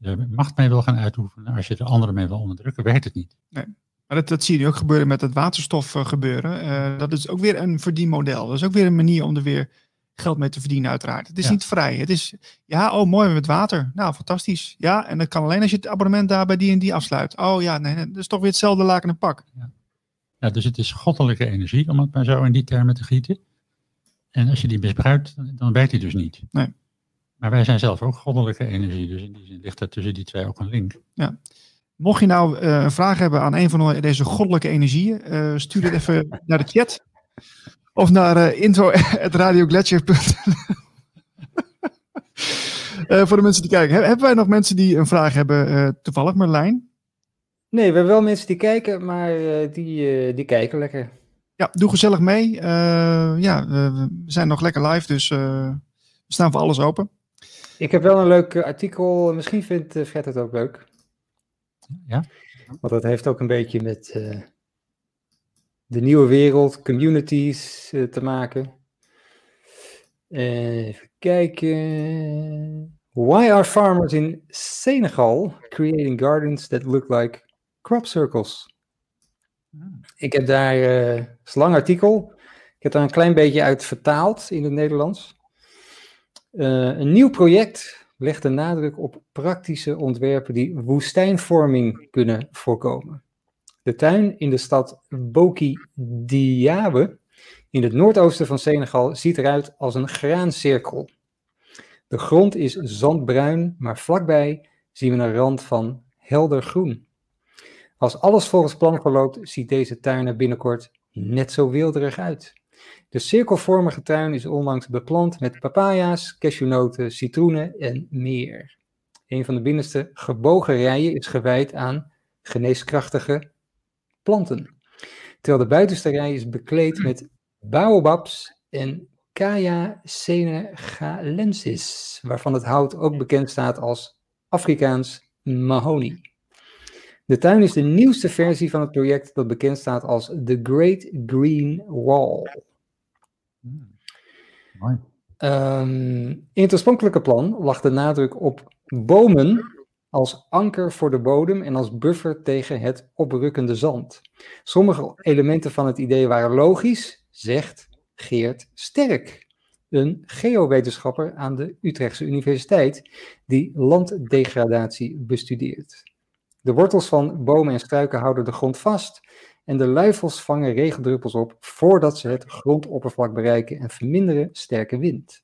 er macht mee wil gaan uitoefenen, als je er anderen mee wil onderdrukken, werkt het niet. Nee. Maar dat, dat zie je nu ook gebeuren met het waterstof uh, gebeuren. Uh, dat is ook weer een verdienmodel. Dat is ook weer een manier om er weer geld mee te verdienen, uiteraard. Het is ja. niet vrij. Het is, ja, oh mooi met water. Nou, fantastisch. Ja, en dat kan alleen als je het abonnement daar bij die en die afsluit. Oh ja, nee, nee dat is toch weer hetzelfde laken en pak. Ja. ja, dus het is goddelijke energie, om het maar zo in die termen te gieten. En als je die misbruikt, dan werkt die dus niet. Nee. Maar wij zijn zelf ook goddelijke energie, dus in die zin ligt er tussen die twee ook een link. Ja. Mocht je nou uh, een vraag hebben aan een van deze goddelijke energieën, uh, stuur het even <laughs> naar de chat. Of naar uh, info.radioglacier.nl <laughs> Voor de mensen die kijken. hebben wij nog mensen die een vraag hebben, toevallig Marlijn? Nee, we hebben wel mensen die kijken, maar die, die kijken lekker. Ja, doe gezellig mee. ja, we zijn nog lekker live, dus we staan voor alles open. Ik heb wel een leuk artikel. Misschien vindt Fred het ook leuk. Ja? Want dat heeft ook een beetje met uh, de nieuwe wereld, communities uh, te maken. Uh, even kijken. Why are farmers in Senegal creating gardens that look like crop circles? Ik heb daar, het is een lang artikel, ik heb daar een klein beetje uit vertaald in het Nederlands. Een nieuw project legt de nadruk op praktische ontwerpen die woestijnvorming kunnen voorkomen. De tuin in de stad Boki Diawe in het noordoosten van Senegal ziet eruit als een graancirkel. De grond is zandbruin, maar vlakbij zien we een rand van helder groen. Als alles volgens plan verloopt, ziet deze tuin er binnenkort net zo wilderig uit. De cirkelvormige tuin is onlangs beplant met papaya's, cashewnoten, citroenen en meer. Een van de binnenste gebogen rijen is gewijd aan geneeskrachtige planten. Terwijl de buitenste rij is bekleed met baobabs en Kaya senegalensis, waarvan het hout ook bekend staat als Afrikaans mahoni. De tuin is de nieuwste versie van het project dat bekend staat als The Great Green Wall. Ehm, in het oorspronkelijke plan lag de nadruk op bomen als anker voor de bodem en als buffer tegen het oprukkende zand. Sommige elementen van het idee waren logisch, zegt Geert Sterk, een geowetenschapper aan de Utrechtse Universiteit die landdegradatie bestudeert. De wortels van bomen en struiken houden de grond vast en de luifels vangen regendruppels op voordat ze het grondoppervlak bereiken en verminderen sterke wind.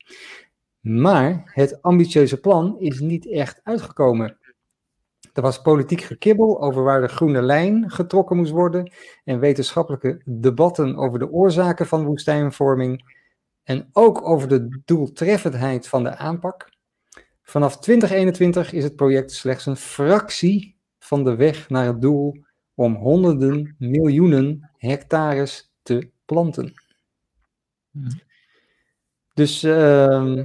Maar het ambitieuze plan is niet echt uitgekomen. Er was politiek gekibbel over waar de groene lijn getrokken moest worden en wetenschappelijke debatten over de oorzaken van woestijnvorming en ook over de doeltreffendheid van de aanpak. Vanaf 2021 is het project slechts een fractie van de weg naar het doel om honderden miljoenen hectares te planten. Hmm. Dus ehm,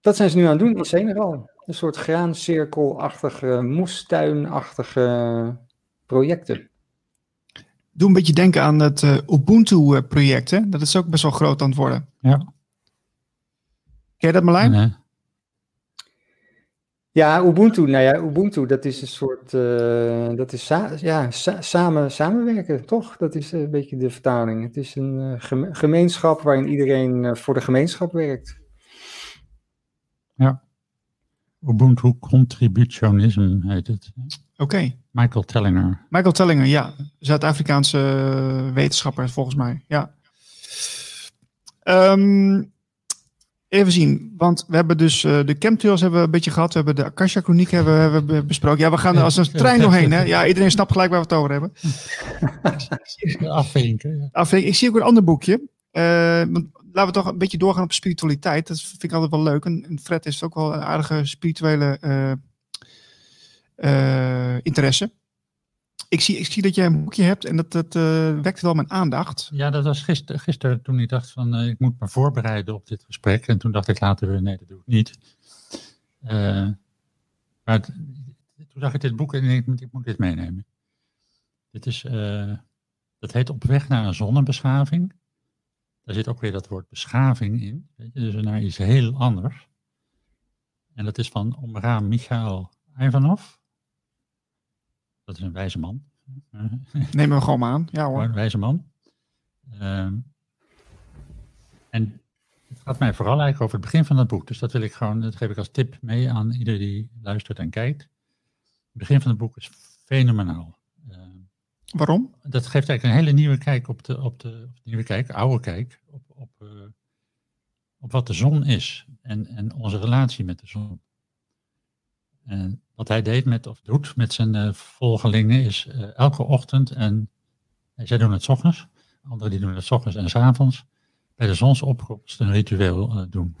dat zijn ze nu aan het doen in Senegal. Een soort graancirkelachtige, moestuinachtige projecten. Doe een beetje denken aan het eh, Ubuntu-project. hè? Dat is ook best wel groot aan het worden. Ja. Ken je dat Marlijn? En, eh, Ja, Ubuntu, nou ja, Ubuntu, dat is een soort, eh, dat is sa- ja, sa- samen, samenwerken, toch? Dat is een beetje de vertaling. Het is een eh, geme- gemeenschap waarin iedereen eh, voor de gemeenschap werkt. Ubuntu Contributionism heet het. Oké. Michael Tellinger. Michael Tellinger, ja. Zuid-Afrikaanse wetenschapper volgens mij. Ja. Ehm, even zien, want we hebben dus eh, de chemtrails hebben we een beetje gehad. We hebben de Akasha Chroniek hebben, we- besproken. Ja, we gaan er als een trein doorheen. Hè? Ja, iedereen snapt gelijk waar we het over hebben. <laughs> Afvinken. ja. Afweging. Ik zie ook een ander boekje. Eh, want laten we toch een beetje doorgaan op spiritualiteit. Dat vind ik altijd wel leuk. En, Fred is ook wel een aardige spirituele eh, interesse. Ik zie, ik zie dat jij een boekje hebt en dat, dat eh, wekt wel mijn aandacht. Ja, dat was gisteren, gisteren toen ik dacht van eh, ik moet me voorbereiden op dit gesprek. En toen dacht ik later weer nee, dat doe ik niet. Eh, maar toen zag ik dit boek en ik, ik moet dit meenemen. Dit is, eh, dat heet Op weg naar een zonnebeschaving. Daar zit ook weer dat woord beschaving in. Weet je, dus naar iets heel anders. En dat is van Omraam Michael Ivanov. Dat is een wijze man. Neem hem gewoon maar aan. Ja hoor. een wijze man. Ehm, en het gaat mij vooral eigenlijk over het begin van het boek. Dus dat wil ik gewoon, dat geef ik als tip mee aan iedereen die luistert en kijkt. Het begin van het boek is fenomenaal. Ehm, Waarom? dat geeft eigenlijk een hele nieuwe kijk op de, op de nieuwe kijk, oude kijk, op, op, eh, op wat de zon is en, en onze relatie met de zon. En wat hij deed met, of doet met zijn eh, volgelingen is eh, elke ochtend, en en zij doen het 's ochtends, anderen die doen het 's ochtends en 's avonds, bij de zonsopkomst een ritueel eh, doen.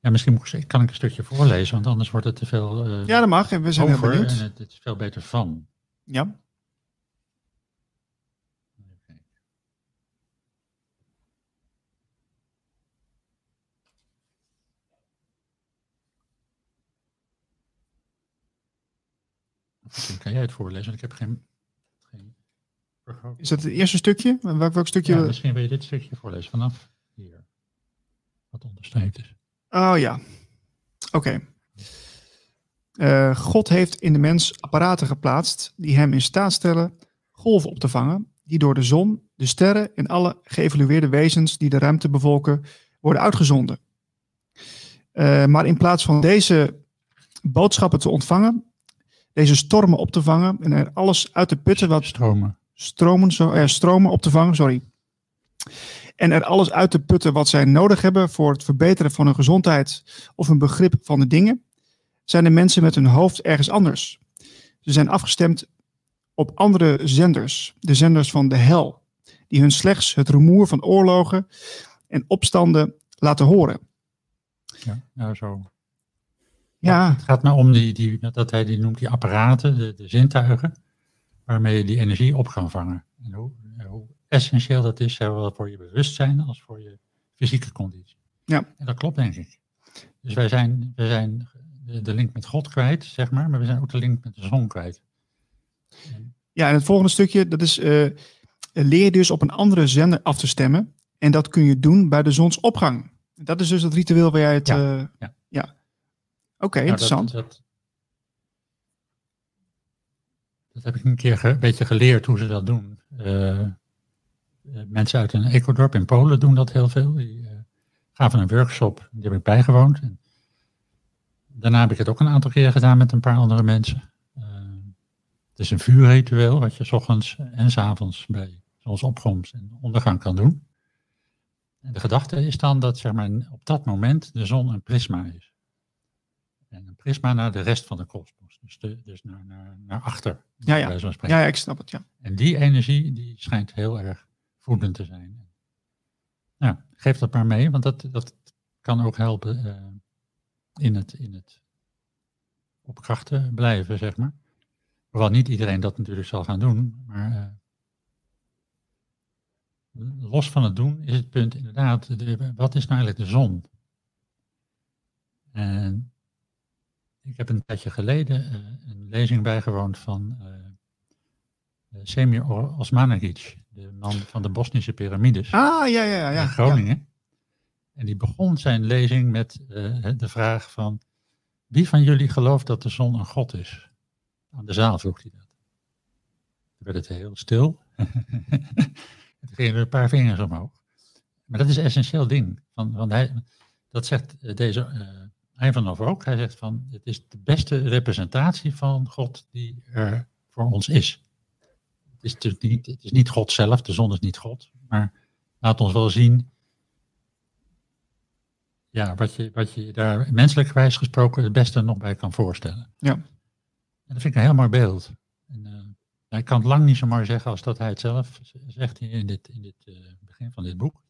Ja, misschien moet ik, kan ik een stukje voorlezen, want anders wordt het te veel eh, Ja, dat mag. We zijn heel over benieuwd. en het, het is veel beter van. Ja. Misschien kan jij het voorlezen, want ik heb geen... geen. Is dat het eerste stukje? Welk, welk stukje? Ja, misschien wil je dit stukje voorlezen vanaf hier. Wat onderstreept is. Oh ja. Oké. Eh, God heeft in de mens apparaten geplaatst die hem in staat stellen golven op te vangen, die door de zon, de sterren en alle geëvolueerde wezens die de ruimte bevolken worden uitgezonden. Eh, maar in plaats van deze boodschappen te ontvangen, deze stormen op te vangen en er alles uit te putten wat Stromen. stromen, zo, eh, stromen op te vangen, sorry. en er alles uit te putten wat zij nodig hebben voor het verbeteren van hun gezondheid of een begrip van de dingen, zijn de mensen met hun hoofd ergens anders. Ze zijn afgestemd op andere zenders, de zenders van de hel, die hun slechts het rumoer van oorlogen en opstanden laten horen. Ja, nou zo. Ja, Het gaat maar om die, die, dat hij die noemt die apparaten, de, de zintuigen, waarmee je die energie op kan vangen. En hoe, hoe essentieel dat is, zowel voor je bewustzijn als voor je fysieke conditie. Ja. En dat klopt, denk ik. Dus wij zijn, wij zijn de, link met God kwijt, zeg maar, maar we zijn ook de link met de zon kwijt. ja, en het volgende stukje, dat is eh, leer dus op een andere zender af te stemmen. En dat kun je doen bij de zonsopgang. Dat is dus het ritueel waar jij het... Ja, eh, ja. Oké, Nou, interessant. Dat, dat, dat heb ik een keer een beetje geleerd hoe ze dat doen. Eh, eh, mensen uit een ecodorp in Polen doen dat heel veel. Die eh, gaven een workshop, die heb ik bijgewoond. En daarna heb ik het ook een aantal keer gedaan met een paar andere mensen. Het is een vuurritueel wat je s ochtends en s avonds bij zonsopkomst en ondergang kan doen. En de gedachte is dan dat zeg maar, op dat moment de zon een prisma is. Prisma naar de rest van de kosmos. Dus, de, dus naar, naar, naar achter. Ja, ja. Ja, ja, ik snap het, ja. En die energie die schijnt heel erg voedend te zijn. Nou, geef dat maar mee, want dat, dat kan ook helpen eh, in, het, in het op krachten blijven, zeg maar. Hoewel niet iedereen dat natuurlijk zal gaan doen, maar eh, los van het doen is het punt inderdaad, de, wat is nou eigenlijk de zon? En ik heb een tijdje geleden eh, een lezing bijgewoond van eh, eh, Semir Osmanagic, de man van de Bosnische piramides Ah, ja, ja, ja. in Groningen. En die begon zijn lezing met de vraag van, wie van jullie gelooft dat de zon een god is? Aan de zaal vroeg hij dat. Toen werd het heel stil. <laughs> Toen gingen er een paar vingers omhoog. Maar dat is een essentieel ding. Want hij, dat zegt deze uh, Ivanov ook. Hij zegt van, het is de beste representatie van God die er voor ons is. Het is, dus niet, het is niet God zelf, de zon is niet God. Maar laat ons wel zien ja, wat, je, wat je daar menselijk gewijs gesproken het beste nog bij kan voorstellen. Ja. En dat vind ik een heel mooi beeld. En, uh, ik kan het lang niet zo mooi zeggen als dat hij het zelf zegt in dit, in dit uh, begin van dit boek.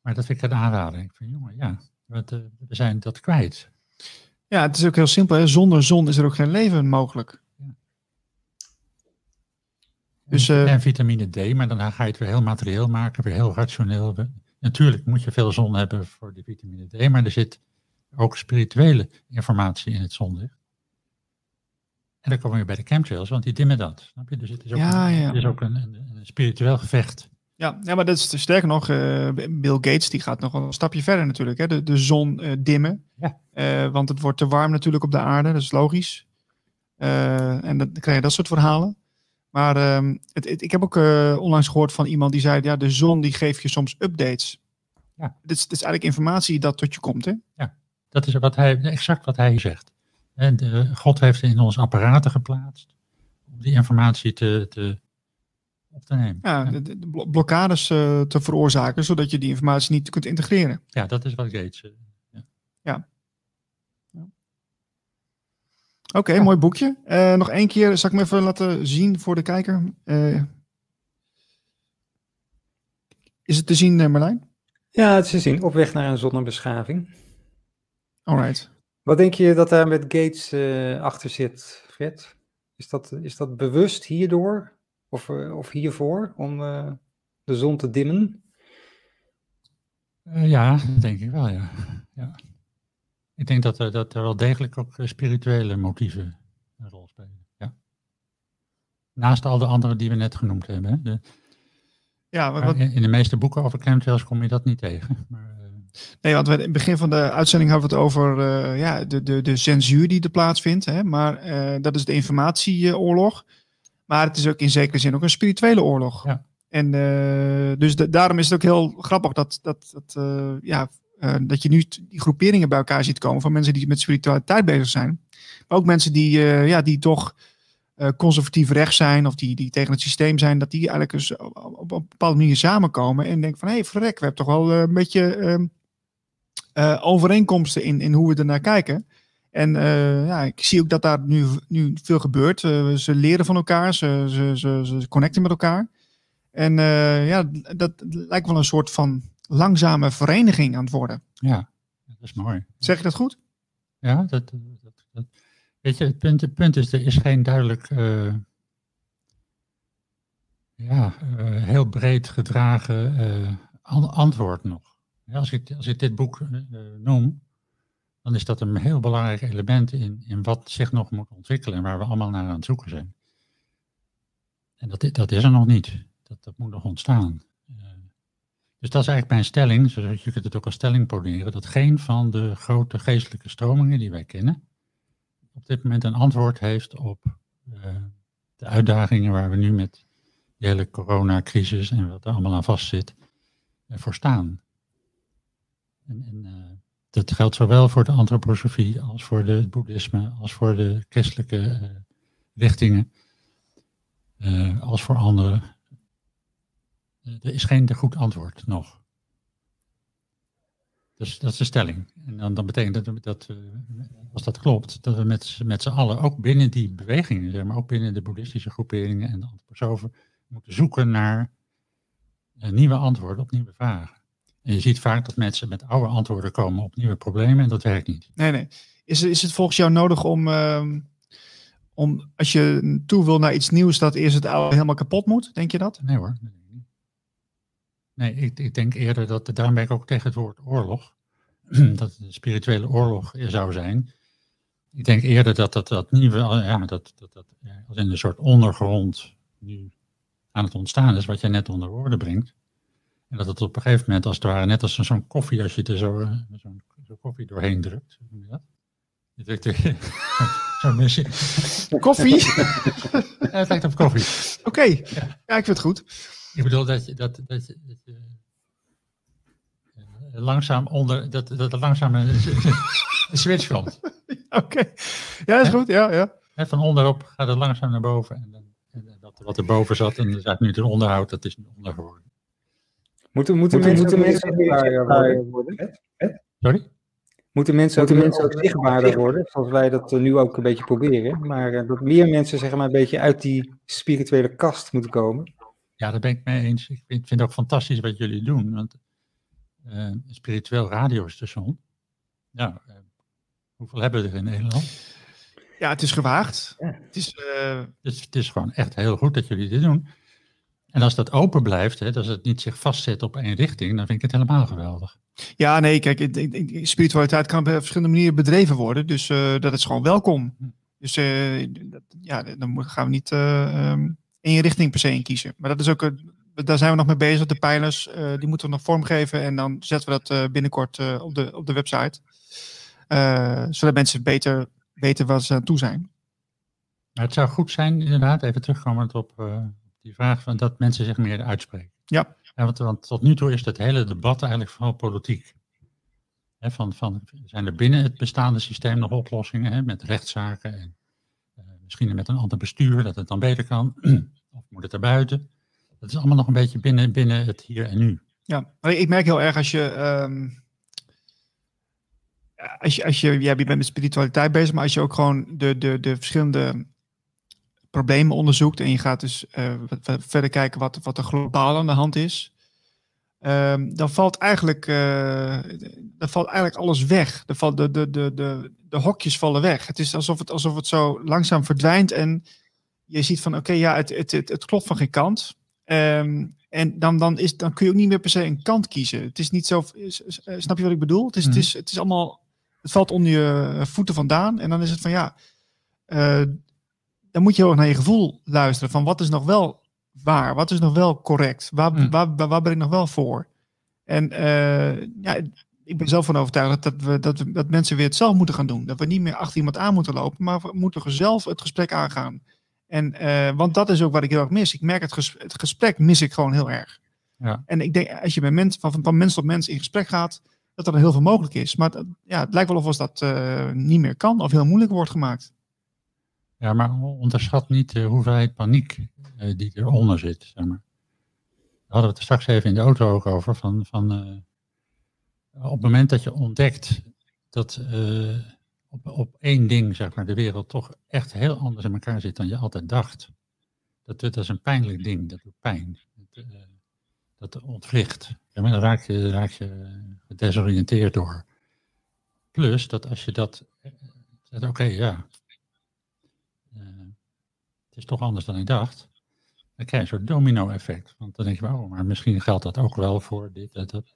Maar dat vind ik een aanrader. Ik vind, jongen, ja, want, uh, we zijn dat kwijt. Ja, het is ook heel simpel. Hè? Zonder zon is er ook geen leven mogelijk. Ja. Dus, en, en vitamine D, maar dan ga je het weer heel materieel maken, weer heel rationeel. Natuurlijk moet je veel zon hebben voor die vitamine D, maar er zit ook spirituele informatie in het zonlicht. En dan komen we bij de chemtrails, want die dimmen dat. Snap je? Dus het is ook, ja, een, ja. Het is ook een, een, een, spiritueel gevecht. Ja, ja, maar dat is sterker nog, uh, Bill Gates die gaat nog een stapje verder natuurlijk. Hè? De, de zon uh, dimmen. Ja. Uh, want het wordt te warm natuurlijk op de aarde, dat is logisch. Eh, en dan krijg je dat soort verhalen. Maar uh, het, het, ik heb ook onlangs gehoord van iemand die zei: ja, de zon die geeft je soms updates. Ja. Dit, is, dit is eigenlijk informatie dat tot je komt. Hè? Ja, dat is wat hij, exact wat hij zegt. En God heeft in ons apparaten geplaatst om die informatie te, te, op te nemen. Ja, ja. De, de blokkades uh, te veroorzaken, zodat je die informatie niet kunt integreren. Ja, dat is wat Gates. Uh, ja. ja. Oké, okay, ja. mooi boekje. Uh, nog één keer, zal ik me even laten zien voor de kijker. Uh, is het te zien, Marlijn? Ja, het is te zien. Op weg naar een zonnebeschaving. Alright. Wat denk je dat daar met Gates achter zit, Fred? Is dat, is dat bewust hierdoor? Of, of hiervoor? Om de zon te dimmen? ja, dat denk ik wel, ja. ja. Ik denk dat er, dat er wel degelijk ook spirituele motieven een rol spelen. Ja. Naast al de andere die we net genoemd hebben. Hè. De, ja, wat, in, in, de meeste boeken over chemtrails kom je dat niet tegen. Maar, uh, nee, want we, in het begin van de uitzending hadden we het over uh, ja, de, de, de censuur die er plaatsvindt. Hè, maar uh, dat is de informatieoorlog. Maar het is ook in zekere zin ook een spirituele oorlog. Ja. En dus de, daarom is het ook heel grappig dat, dat, dat ja, uh, dat je nu die groeperingen bij elkaar ziet komen van mensen die met spiritualiteit bezig zijn. Maar ook mensen die, ja, die toch eh, conservatief rechts zijn of die, die tegen het systeem zijn, dat die eigenlijk dus op, op, een bepaalde manier samenkomen en denken van hé, hey, verrek, we hebben toch wel een beetje ehm, overeenkomsten in, in hoe we ernaar kijken. En ja, ik zie ook dat daar nu, nu veel gebeurt. ze leren van elkaar, ze, ze, ze, ze connecten met elkaar. En ja, dat lijkt wel een soort van langzame vereniging aan het worden. Ja, dat is mooi. Zeg je dat goed? Ja, dat, dat, dat weet je, het punt, het punt is, er is geen duidelijk, ja, heel breed gedragen antwoord nog. Ja, als, ik, als ik dit boek noem, dan is dat een heel belangrijk element in, in wat zich nog moet ontwikkelen en waar we allemaal naar aan het zoeken zijn. En dat, dat is er nog niet. Dat, dat moet nog ontstaan. Dus dat is eigenlijk mijn stelling, zodat je kunt het ook als stelling poneren, dat geen van de grote geestelijke stromingen die wij kennen, op dit moment een antwoord heeft op uh, de uitdagingen waar we nu met de hele coronacrisis en wat er allemaal aan vastzit, uh, voor staan. En, en dat geldt zowel voor de antroposofie als voor het boeddhisme, als voor de christelijke richtingen, als voor andere er is geen goed antwoord nog. Dus dat is de stelling. En dan, dan betekent dat, dat als dat klopt, dat we met, met z'n allen, ook binnen die bewegingen, zeg maar ook binnen de boeddhistische groeperingen en de antroposofen, moeten zoeken naar nieuwe antwoorden op nieuwe vragen. En je ziet vaak dat mensen met oude antwoorden komen op nieuwe problemen en dat werkt niet. Nee, nee. Is, is het volgens jou nodig om, uh, om, als je toe wil naar iets nieuws, dat eerst het oude helemaal kapot moet? Denk je dat? Nee hoor. Nee, ik, ik denk eerder dat, daarom ben ik ook tegen het woord oorlog, <clears throat> dat het een spirituele oorlog zou zijn. Ik denk eerder dat dat, dat nieuwe, ja, dat, dat, dat als in een soort ondergrond nu aan het ontstaan is, wat jij net onder woorden brengt. En dat het op een gegeven moment, als het ware, net als zo'n koffie, als je er zo, eh, zo'n zo koffie doorheen drukt. Hoe dat? Je drukt er <laughs> zo'n missie. Koffie? <laughs> ja, het lijkt op koffie. Oké, ja. ja, ik vind het goed. Ik bedoel dat je, dat, dat je, dat je uh, langzaam onder, dat, dat er langzaam een, een switch komt. <laughs> Oké, ja, is goed, ja, ja. Van onderop gaat het langzaam naar boven. En, dan, en dat wat er boven zat en er nu het onderhoud, dat is onder geworden. Moeten, moeten, moeten, moeten mensen zichtbaarder worden? Sorry? Moeten mensen, moeten mensen ook zichtbaarder worden, zoals wij dat nu ook een beetje proberen. Maar uh, dat meer mensen zeg maar, een beetje uit die spirituele kast moeten komen. Ja, daar ben ik mee eens. Ik vind, vind het ook fantastisch wat jullie doen. Want uh, een spiritueel radiostation. Ja, uh, hoeveel hebben we er in Nederland? Ja, het is gewaagd. Ja. Het, is, uh... dus het is gewoon echt heel goed dat jullie dit doen. En als dat open blijft, hè, als het niet zich vastzet op één richting, dan vind ik het helemaal geweldig. Ja, nee, kijk, spiritualiteit kan op verschillende manieren bedreven worden. Dus dat is gewoon welkom. Hm. Dus dat, ja, dan gaan we niet um, één richting per se in kiezen. Maar dat is ook, daar zijn we nog mee bezig. De pijlers, die moeten we nog vormgeven. En dan zetten we dat binnenkort op, de, op de website. zodat mensen beter weten waar ze aan toe zijn. Maar het zou goed zijn, inderdaad, even terugkomend op die vraag van dat mensen zich meer uitspreken. Ja. ja want, want, tot nu toe is het hele debat eigenlijk vooral politiek. He, van, van, zijn er binnen het bestaande systeem nog oplossingen he, met rechtszaken en misschien met een ander bestuur, dat het dan beter kan. <clears throat> of moet het er buiten? Dat is allemaal nog een beetje binnen, binnen het hier en nu. Ja, ik merk heel erg als je. Um, als je, als je, ja, je bent met spiritualiteit bezig, maar als je ook gewoon de, de, de verschillende problemen onderzoekt en je gaat dus uh, verder kijken wat, wat er globaal aan de hand is, um, dan valt eigenlijk, uh, dan valt eigenlijk alles weg. De, de, de, de, de, de hokjes vallen weg. Het is alsof het, alsof het zo langzaam verdwijnt en je ziet van oké, ja, het, het, het, het, klopt van geen kant. Um, en dan, dan, is, dan kun je ook niet meer per se een kant kiezen. Het is niet zo, snap je wat ik bedoel? Het is, het, is, het is allemaal, het valt onder je voeten vandaan. En dan is het van ja, uh, dan moet je ook naar je gevoel luisteren. Van wat is nog wel waar? Wat is nog wel correct? Waar, mm. waar, waar, waar ben ik nog wel voor? En uh, ja, ik ben zelf van overtuigd dat, we, dat, we, dat mensen weer het zelf moeten gaan doen. Dat we niet meer achter iemand aan moeten lopen, maar we moeten zelf het gesprek aangaan. En, uh, want dat is ook wat ik heel erg mis. Ik merk het, ges, het gesprek mis ik gewoon heel erg. Ja. En ik denk, als je met mens, van, van mens tot mens in gesprek gaat, dat er heel veel mogelijk is. Maar ja, het lijkt wel of dat uh, niet meer kan of heel moeilijk wordt gemaakt. Ja, maar onderschat niet de hoeveelheid paniek uh, die eronder zit. Zeg maar. Daar hadden we het straks even in de auto ook over. Van, van, uh, op het moment dat je ontdekt dat uh, op, op één ding zeg maar, de wereld toch echt heel anders in elkaar zit dan je altijd dacht. Dat, dat is een pijnlijk ding, dat doet pijn. Dat, dat ontwricht. Ja, maar dan raak je, raak je gedesoriënteerd door. Plus dat als je dat. Oké, ja, is toch anders dan ik dacht. Dan krijg je een soort domino-effect. Want dan denk je, oh, maar misschien geldt dat ook wel voor dit en dat.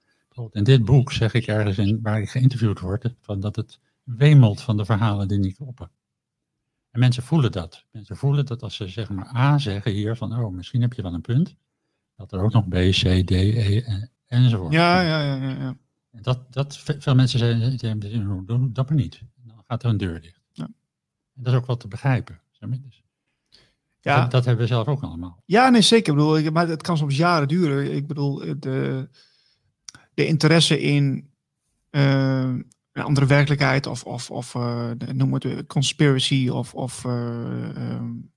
In dit boek zeg ik ergens in, waar ik geïnterviewd word, van dat het wemelt van de verhalen die niet kloppen. En mensen voelen dat. Mensen voelen dat als ze zeg maar A zeggen hier van, oh, misschien heb je wel een punt, dat er ook nog B, C, D, E enzovoort. Ja, ja, ja, ja. ja. En dat, dat, veel mensen zeggen, doen dat maar niet. Dan gaat er een deur dicht. Ja. En dat is ook wel te begrijpen. Dus ja. Dat, dat, hebben we zelf ook allemaal. Ja, nee, zeker. Ik bedoel, maar het kan soms jaren duren. Ik bedoel, de, de interesse in uh, een andere werkelijkheid of, of, of uh, noem het conspiracy of, of uh, um,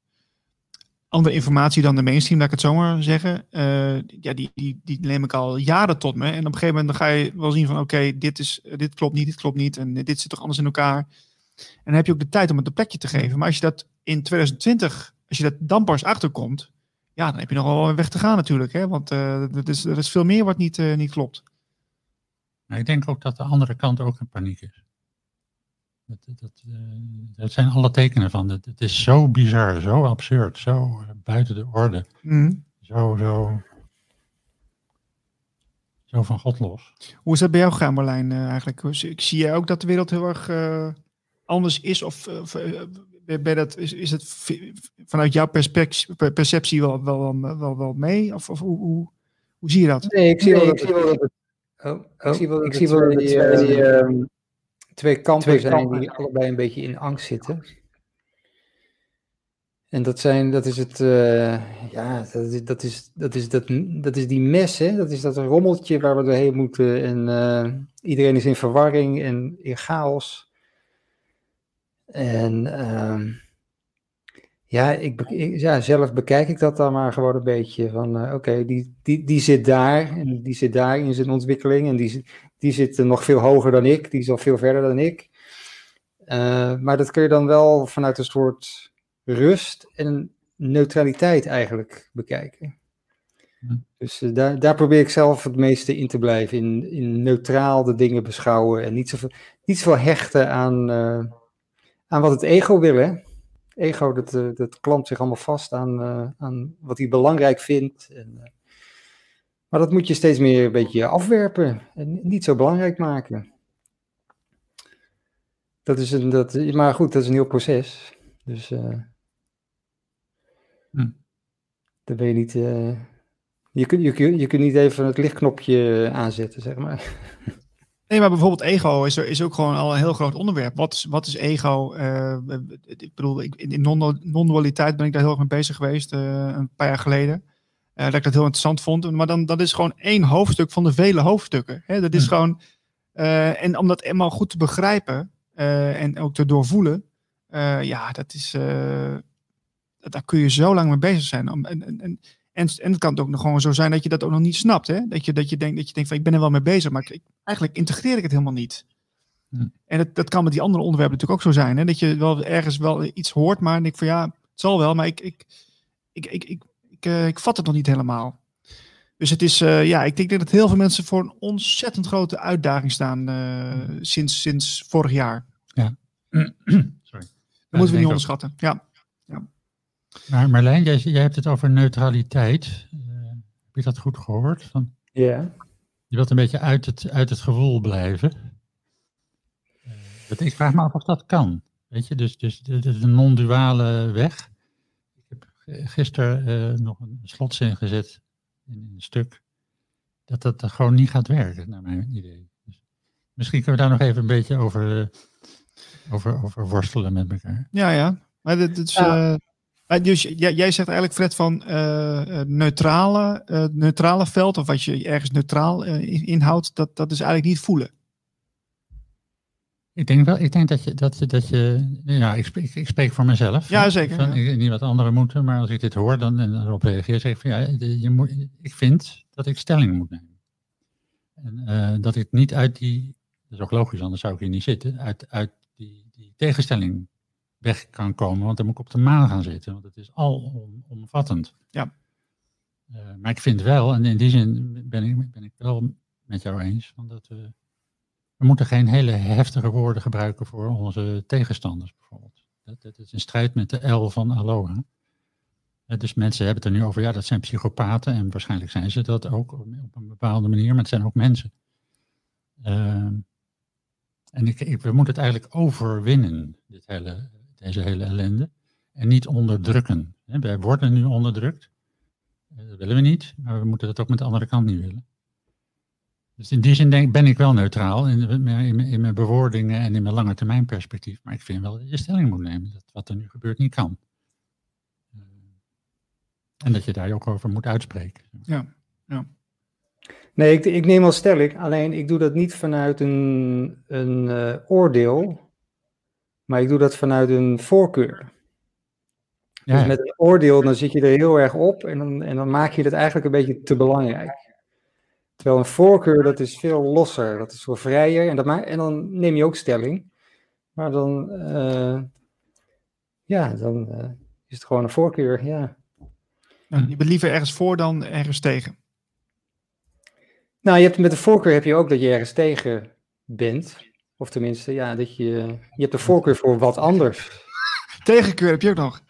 andere informatie dan de mainstream, laat ik het zo maar zeggen. ja, die, die, die neem ik al jaren tot me. En op een gegeven moment dan ga je wel zien van oké, dit dit, dit klopt niet, dit klopt niet en dit zit toch anders in elkaar. En dan heb je ook de tijd om het een plekje te geven. Maar als je dat in 2020 als je dat dan pas achterkomt, ja, dan heb je nog wel een weg te gaan natuurlijk. Hè? Want uh, er, is, er is veel meer wat niet, uh, niet klopt. Maar ik denk ook dat de andere kant ook in paniek is. Dat, dat, uh, dat zijn alle tekenen van. Het, het, is zo bizar, zo absurd, zo buiten de orde. Mm. Zo, zo, zo van God los. Hoe is dat bij jou gegaan, Marlijn, eigenlijk? Zie jij ook dat de wereld heel erg anders is? Of dat, is, is het vanuit jouw perceptie wel, wel, wel, wel mee? Of, of hoe, hoe, hoe zie je dat? Nee, ik zie wel dat, het, oh, ik zie wel, ik zie wel dat twee, um, twee kampen twee zijn kampen. die allebei een beetje in angst zitten. En dat zijn, dat is het, uh, ja, dat is, dat is, dat is, dat, dat is die mes, hè? dat is dat rommeltje waar we doorheen moeten. En uh, iedereen is in verwarring en in chaos. En uh, ja, ik, ja, zelf bekijk ik dat dan maar gewoon een beetje van, uh, oké, die, die, die zit daar en die zit daar in zijn ontwikkeling en die, die zit nog veel hoger dan ik, die is al veel verder dan ik. Uh, maar dat kun je dan wel vanuit een soort rust en neutraliteit eigenlijk bekijken. Hm. Dus uh, daar, daar probeer ik zelf het meeste in te blijven, in, in neutraal de dingen beschouwen en niet zoveel, niet zoveel hechten aan aan wat het ego wil. Hè? Ego, dat, uh, dat klampt zich allemaal vast aan, uh, aan wat hij belangrijk vindt. En, uh, maar dat moet je steeds meer een beetje afwerpen en niet zo belangrijk maken. Dat is een, dat, maar goed, dat is een heel proces. Dus hm. dan ben je niet. je, kunt, je, je kunt niet even het lichtknopje aanzetten, zeg maar. <laughs> Nee, maar bijvoorbeeld ego is, er, is ook gewoon al een heel groot onderwerp. Wat is, wat is ego? Uh, ik bedoel, ik, in non-dualiteit ben ik daar heel erg mee bezig geweest uh, een paar jaar geleden. Uh, dat ik dat heel interessant vond. Maar dan, dat is gewoon één hoofdstuk van de vele hoofdstukken. Hè? Dat is hmm. gewoon, en om dat eenmaal goed te begrijpen en ook te doorvoelen, ja, dat is, daar kun je zo lang mee bezig zijn. En, en, en, en, en het kan ook nog gewoon zo zijn dat je dat ook nog niet snapt. Hè? Dat, je, dat, je denkt, dat je denkt van ik ben er wel mee bezig, maar ik, eigenlijk integreer ik het helemaal niet. Hm. En dat, dat kan met die andere onderwerpen natuurlijk ook zo zijn. Hè? Dat je wel ergens wel iets hoort, maar ik van ja, het zal wel, maar ik, ik, ik, ik, ik, ik, uh, ik vat het nog niet helemaal. Dus het is, uh, ja, ik denk dat heel veel mensen voor een ontzettend grote uitdaging staan uh, sinds, sinds vorig jaar. Ja. Sorry. Dat moeten we niet onderschatten. Ja. Maar Marlijn, jij, jij hebt het over neutraliteit. Uh, heb je dat goed gehoord? Van, ja. Je wilt een beetje uit het, uit het gevoel blijven. Uh, ik vraag me af of dat kan. Weet je, dus, dus de, de non-duale weg. Ik heb gisteren uh, nog een slotzin gezet in een stuk. Dat dat gewoon niet gaat werken, naar mijn idee. Dus misschien kunnen we daar nog even een beetje over, over, over worstelen met elkaar. Ja, ja. Maar dit, dit is, ja. Dus jij, jij zegt eigenlijk, Fred, van uh, neutrale, uh, neutrale veld, of wat je ergens neutraal uh, inhoudt, dat, dat is eigenlijk niet voelen. Ik denk wel, ik denk dat je, dat, dat je ja, ik spreek, ik spreek voor mezelf. Ja, zeker, Van, ja. ik- niet wat anderen moeten, maar als ik dit hoor dan, en daarop reageer, zeg ik van ja, je moet, ik vind dat ik stelling moet nemen. En eh, dat ik niet uit die, dat is ook logisch, anders zou ik hier niet zitten, uit, uit die, die tegenstelling weg kan komen, want dan moet ik op de maan gaan zitten, want het is alomvattend. Ja. Eh, maar ik vind wel, en in die zin ben ik, ben ik wel met jou eens, van dat we, we moeten geen hele heftige woorden gebruiken voor onze tegenstanders bijvoorbeeld. Dat, dat is in strijd met de L van Aloha. Eh, Dus mensen hebben het er nu over, ja, dat zijn psychopaten en waarschijnlijk zijn ze dat ook op op een bepaalde manier, maar het zijn ook mensen. Ehm, en ik, ik, we moeten het eigenlijk overwinnen, dit hele, deze hele ellende, en niet onderdrukken. Wij worden nu onderdrukt. Eh, Dat willen we niet, maar we moeten dat ook met de andere kant niet willen. Dus in die zin denk, ben ik wel neutraal in, in, mijn- in mijn bewoordingen en in mijn lange termijn perspectief. Maar ik vind wel dat je stelling moet nemen dat wat er nu gebeurt niet kan. Eh, En dat je daar ook over moet uitspreken. Ja. Nee, ik, ik neem wel stelling, alleen ik doe dat niet vanuit een, een eh, oordeel, maar ik doe dat vanuit een voorkeur. Ja, Dus met een oordeel, dan zit je er heel erg op en dan, en dan maak je het eigenlijk een beetje te belangrijk. Terwijl een voorkeur, dat is veel losser, dat is veel vrijer en, dat ma- en dan neem je ook stelling. Maar dan, eh, ja, dan eh, is het gewoon een voorkeur, ja. Nou, je bent liever ergens voor dan ergens tegen. Nou, je hebt, met de voorkeur heb je ook dat je ergens tegen bent. Of tenminste, ja, dat je, je hebt de voorkeur voor wat anders. <laughs> Tegenkeur heb je ook nog. <laughs>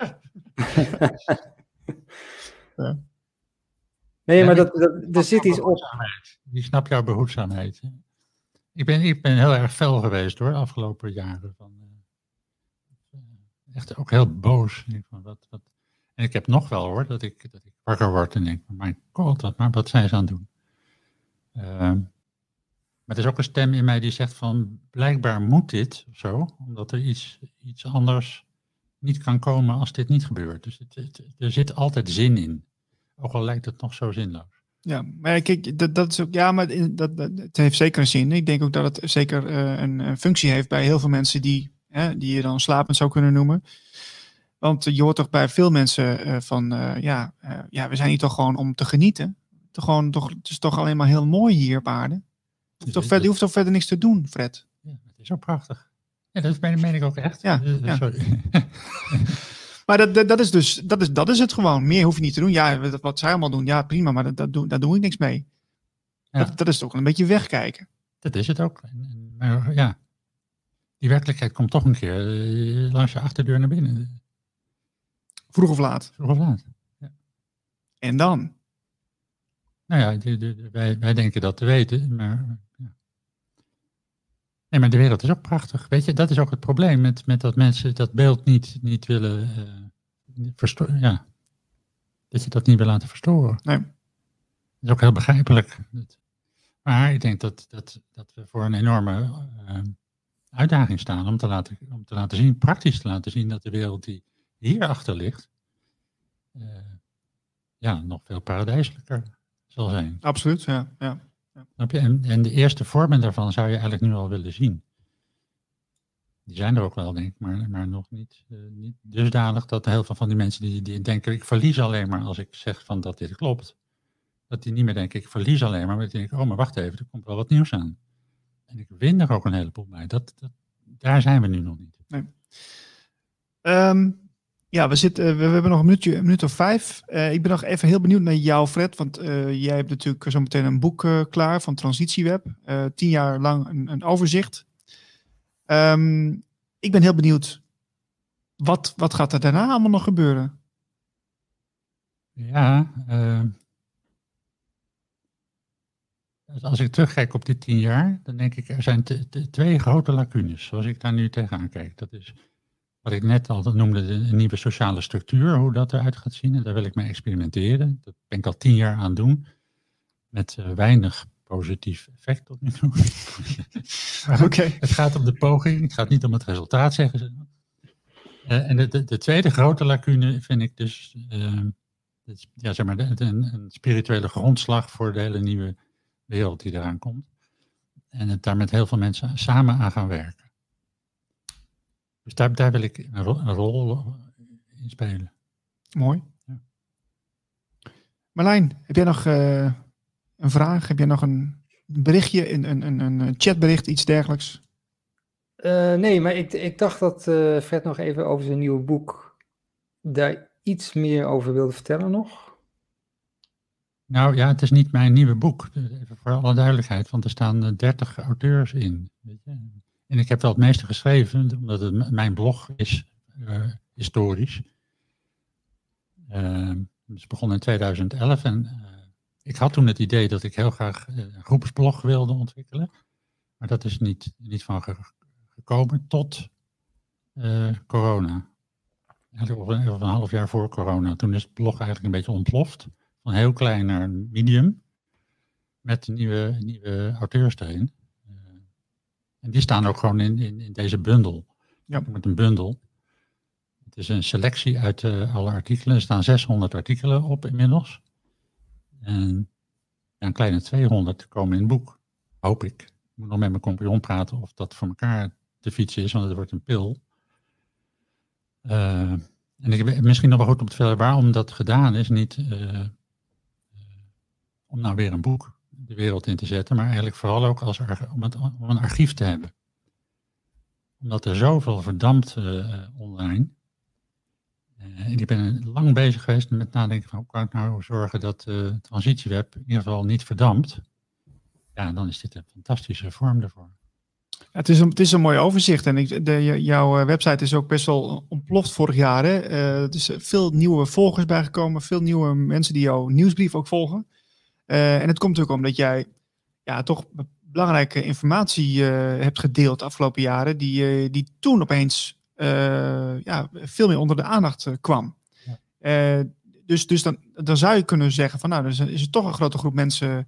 Nee, maar dat, dat, er zit iets op. Die snap jouw behoedzaamheid. hè. Ik ben, ik ben heel erg fel geweest hoor, de afgelopen jaren. Van, eh, echt ook heel boos. Van, wat, wat. En ik heb nog wel hoor, dat ik, dat ik wakker word en denk, mijn god, wat, maar wat zijn ze aan het doen? Ehm, maar er is ook een stem in mij die zegt van, blijkbaar moet dit zo, omdat er iets, iets anders niet kan komen als dit niet gebeurt. Dus het, er zit altijd zin in. Ook al lijkt het nog zo zinloos. Ja, maar kijk, dat, dat is ook, ja, maar dat, dat, het heeft zeker een zin. Ik denk ook dat het zeker eh, een, een functie heeft bij heel veel mensen die, hè, die je dan slapend zou kunnen noemen. Want je hoort toch bij veel mensen eh, van, eh, ja, ja, we zijn hier toch gewoon om te genieten. Toch gewoon, toch, het is toch alleen maar heel mooi hier op aarde. Je hoeft toch, is- verder, je hoeft toch verder niks te doen, Fred? Ja, het is ook prachtig. Ja, dat meen, meen ik ook echt. Ja, ja. Sorry. <laughs> Maar dat, dat, dat is dus, dat is, dat is het gewoon. Meer hoef je niet te doen. Ja, wat, wat zij allemaal doen, ja, prima, maar dat, dat doe, daar doe ik niks mee. Ja. Dat, dat is toch een beetje wegkijken. dat is het ook. Maar ja, die werkelijkheid komt toch een keer eh, langs je achterdeur naar binnen. Vroeg of laat. Vroeg of laat. En dan? Nou ja, de- de- de- wij, wij denken dat te weten, maar... Nee, maar de wereld is ook prachtig. Weet je, dat is ook het probleem met, met dat mensen dat beeld niet, niet willen eh verstoren. Ja, dat je dat niet wil laten verstoren. Nee. Dat is ook heel begrijpelijk. Maar ik denk dat, dat, dat we voor een enorme eh, uitdaging staan om te, laten, om te laten zien, praktisch te laten zien, dat de wereld die hierachter ligt, eh, ja, nog veel paradijselijker zal zijn. Absoluut, ja. ja. Snap je? En, en de eerste vormen daarvan zou je eigenlijk nu al willen zien. Die zijn er ook wel, denk ik, maar, maar nog niet, eh, niet dusdanig dat heel veel van die mensen die, die denken, ik verlies alleen maar als ik zeg van dat dit klopt. Dat die niet meer denken, ik verlies alleen maar, maar die denken, oh, maar wacht even, er komt wel wat nieuws aan. En ik win er ook een heleboel bij. Dat, dat, daar zijn we nu nog niet. Ehm, ja, we, zitten, we, we hebben nog een minuutje, minuut of vijf. Eh, ik ben nog even heel benieuwd naar jou, Fred. Want eh, jij hebt natuurlijk zo meteen een boek eh, klaar van Transitieweb. Eh, tien jaar lang een, een overzicht. Ehm, ik ben heel benieuwd. Wat, wat gaat er daarna allemaal nog gebeuren? Ja, eh, als ik terugkijk op die tien jaar, dan denk ik, er zijn twee grote lacunes, zoals ik daar nu tegenaan kijk. Dat is wat ik net al noemde, de een nieuwe sociale structuur, hoe dat eruit gaat zien. En daar wil ik mee experimenteren. Dat ben ik al tien jaar aan het doen, met eh, weinig positief effect tot nu toe. Goed, <laughs> Oké. het gaat om de poging, het gaat niet om het resultaat, zeggen ze. Eh, en de, de, de tweede grote lacune vind ik dus, eh, het ja, zeg maar, de- een, een spirituele grondslag voor de hele nieuwe wereld die eraan komt. En het daar met heel veel mensen samen aan gaan werken. Dus daar, daar wil ik een, ro- een rol in spelen. Mooi. Ja. Marlijn, heb jij nog eh, een vraag? Heb jij nog een berichtje, een, een, een, een chatbericht, iets dergelijks? Eh, nee, maar ik, ik dacht dat eh, Fred nog even over zijn nieuwe boek daar iets meer over wilde vertellen nog. Nou ja, het is niet mijn nieuwe boek. Even voor alle duidelijkheid, want er staan eh, 30 auteurs in. Weet je. En ik heb wel het meeste geschreven, omdat het mijn blog is, eh, historisch. Uh, het begon in 2011 en eh, ik had toen het idee dat ik heel graag eh, een groepsblog wilde ontwikkelen. Maar dat is niet, niet van ge- gekomen tot eh, corona. Al een, of een half jaar voor corona. Toen is het blog eigenlijk een beetje ontploft van heel klein naar medium. Met nieuwe, nieuwe auteurs erin. En die staan ook gewoon in, in, in deze bundel. Ja. Met een bundel. Het is een selectie uit eh, alle artikelen. Er staan 600 artikelen op inmiddels. En een kleine 200 komen in het boek. Hoop ik. Ik moet nog met mijn compagnon praten of dat voor elkaar te fietsen is, want het wordt een pil. Eh, en ik weet misschien nog wel goed om te vertellen waarom dat gedaan is. Niet eh, om nou weer een boek de wereld in te zetten, maar eigenlijk vooral ook als om, het, om een archief te hebben. Omdat er zoveel verdampt eh, online. En ik ben lang bezig geweest met nadenken van hoe kan ik nou zorgen dat eh transitieweb in ieder geval niet verdampt. Ja, dan is dit een fantastische vorm daarvoor. Ja, het, is een, het is een mooi overzicht en de, jouw website is ook best wel ontploft vorig jaar. Hè? Er is veel nieuwe volgers bijgekomen, veel nieuwe mensen die jouw nieuwsbrief ook volgen. Eh, en het komt natuurlijk omdat jij ja, toch be- belangrijke informatie eh, hebt gedeeld de afgelopen jaren, die, eh, die toen opeens ja, veel meer onder de aandacht kwam. Ja. Dus dus dan, dan zou je kunnen zeggen van nou, dan is, is er toch een grote groep mensen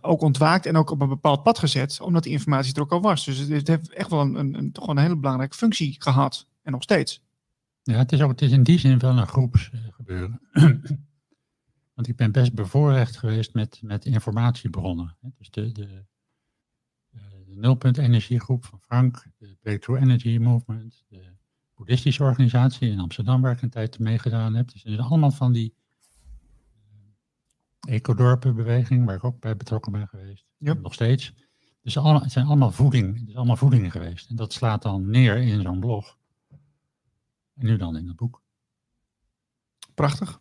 ook ontwaakt en ook op een bepaald pad gezet, omdat die informatie er ook al was. Dus het, het heeft echt wel een, een, een- toch wel een hele belangrijke functie gehad. En nog steeds. Ja, het is, ook, het is in die zin wel een groepsgebeuren. Want ik ben best bevoorrecht geweest met, met informatiebronnen. Dus de, de, eh, de nulpunt energiegroep van Frank, de Breakthrough Energy Movement, de boeddhistische organisatie in Amsterdam waar ik een tijd mee gedaan heb. Dus zijn allemaal van die eh, ecodorpenbeweging waar ik ook bij betrokken ben geweest. Ja. Nog steeds. Dus allemaal, het zijn allemaal voeding, het is allemaal voedingen geweest. En dat slaat dan neer in zo'n blog. En nu dan in het boek. Prachtig.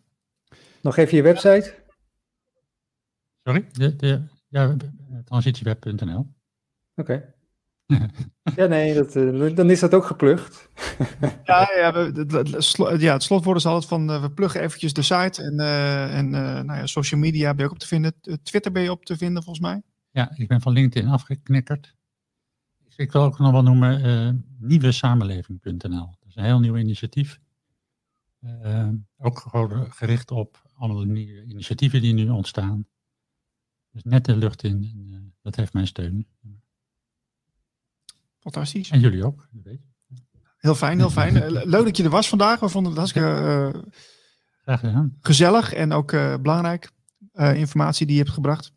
Nog even je website. Sorry? De, de, ja, transitieweb.nl. Oké. <laughs> Ja, nee, dat, eh, dan is dat ook geplucht. <laughs> Ja, ja, we- het- ja, het slotwoord is altijd van eh, we pluggen eventjes de site. En, eh, en eh, nou ja, social media ben je ook op te vinden. Twitter ben je op te vinden volgens mij. Ja, ik ben van LinkedIn afgeknikkerd. Ik wil ook nog wel noemen eh nieuwesamenleving.nl. Dat is een heel nieuw initiatief. Ook gewoon gericht op alle nieuwe initiatieven die nu ontstaan. Dus net de lucht in. En, eh, dat heeft mijn steun. Fantastisch. En jullie ook. dat weet. Heel fijn, heel fijn. Eh, Leuk dat je er was vandaag. We vonden het hartstikke eh, gezellig en ook belangrijk. informatie die je hebt gebracht.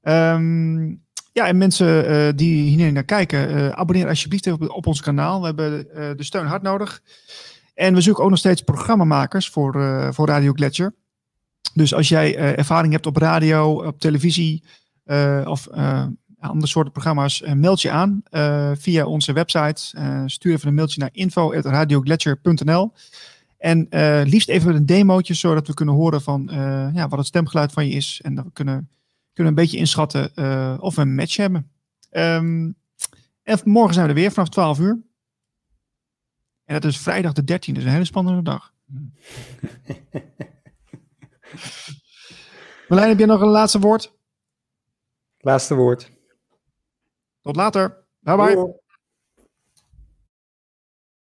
Ehm, ja, en mensen die hier naar kijken, abonneer alsjeblieft even op, op ons kanaal. We hebben de steun hard nodig. En we zoeken ook nog steeds programmamakers voor, voor Radio Gletscher. Dus als jij eh, ervaring hebt op radio, op televisie eh, of eh, andere soorten programma's, meld je aan via onze website. Stuur even een mailtje naar info.radiogletscher.nl. En liefst even met een demootje, zodat we kunnen horen van ja, wat het stemgeluid van je is. En dat we kunnen, kunnen een beetje inschatten of we een match hebben. Ehm, en morgen zijn we er weer vanaf 12 uur. En dat is vrijdag de 13e, dus een hele spannende dag. <laughs> <laughs> Marlijn, heb je nog een laatste woord? Laatste woord. Tot later. Bye bye. Doei.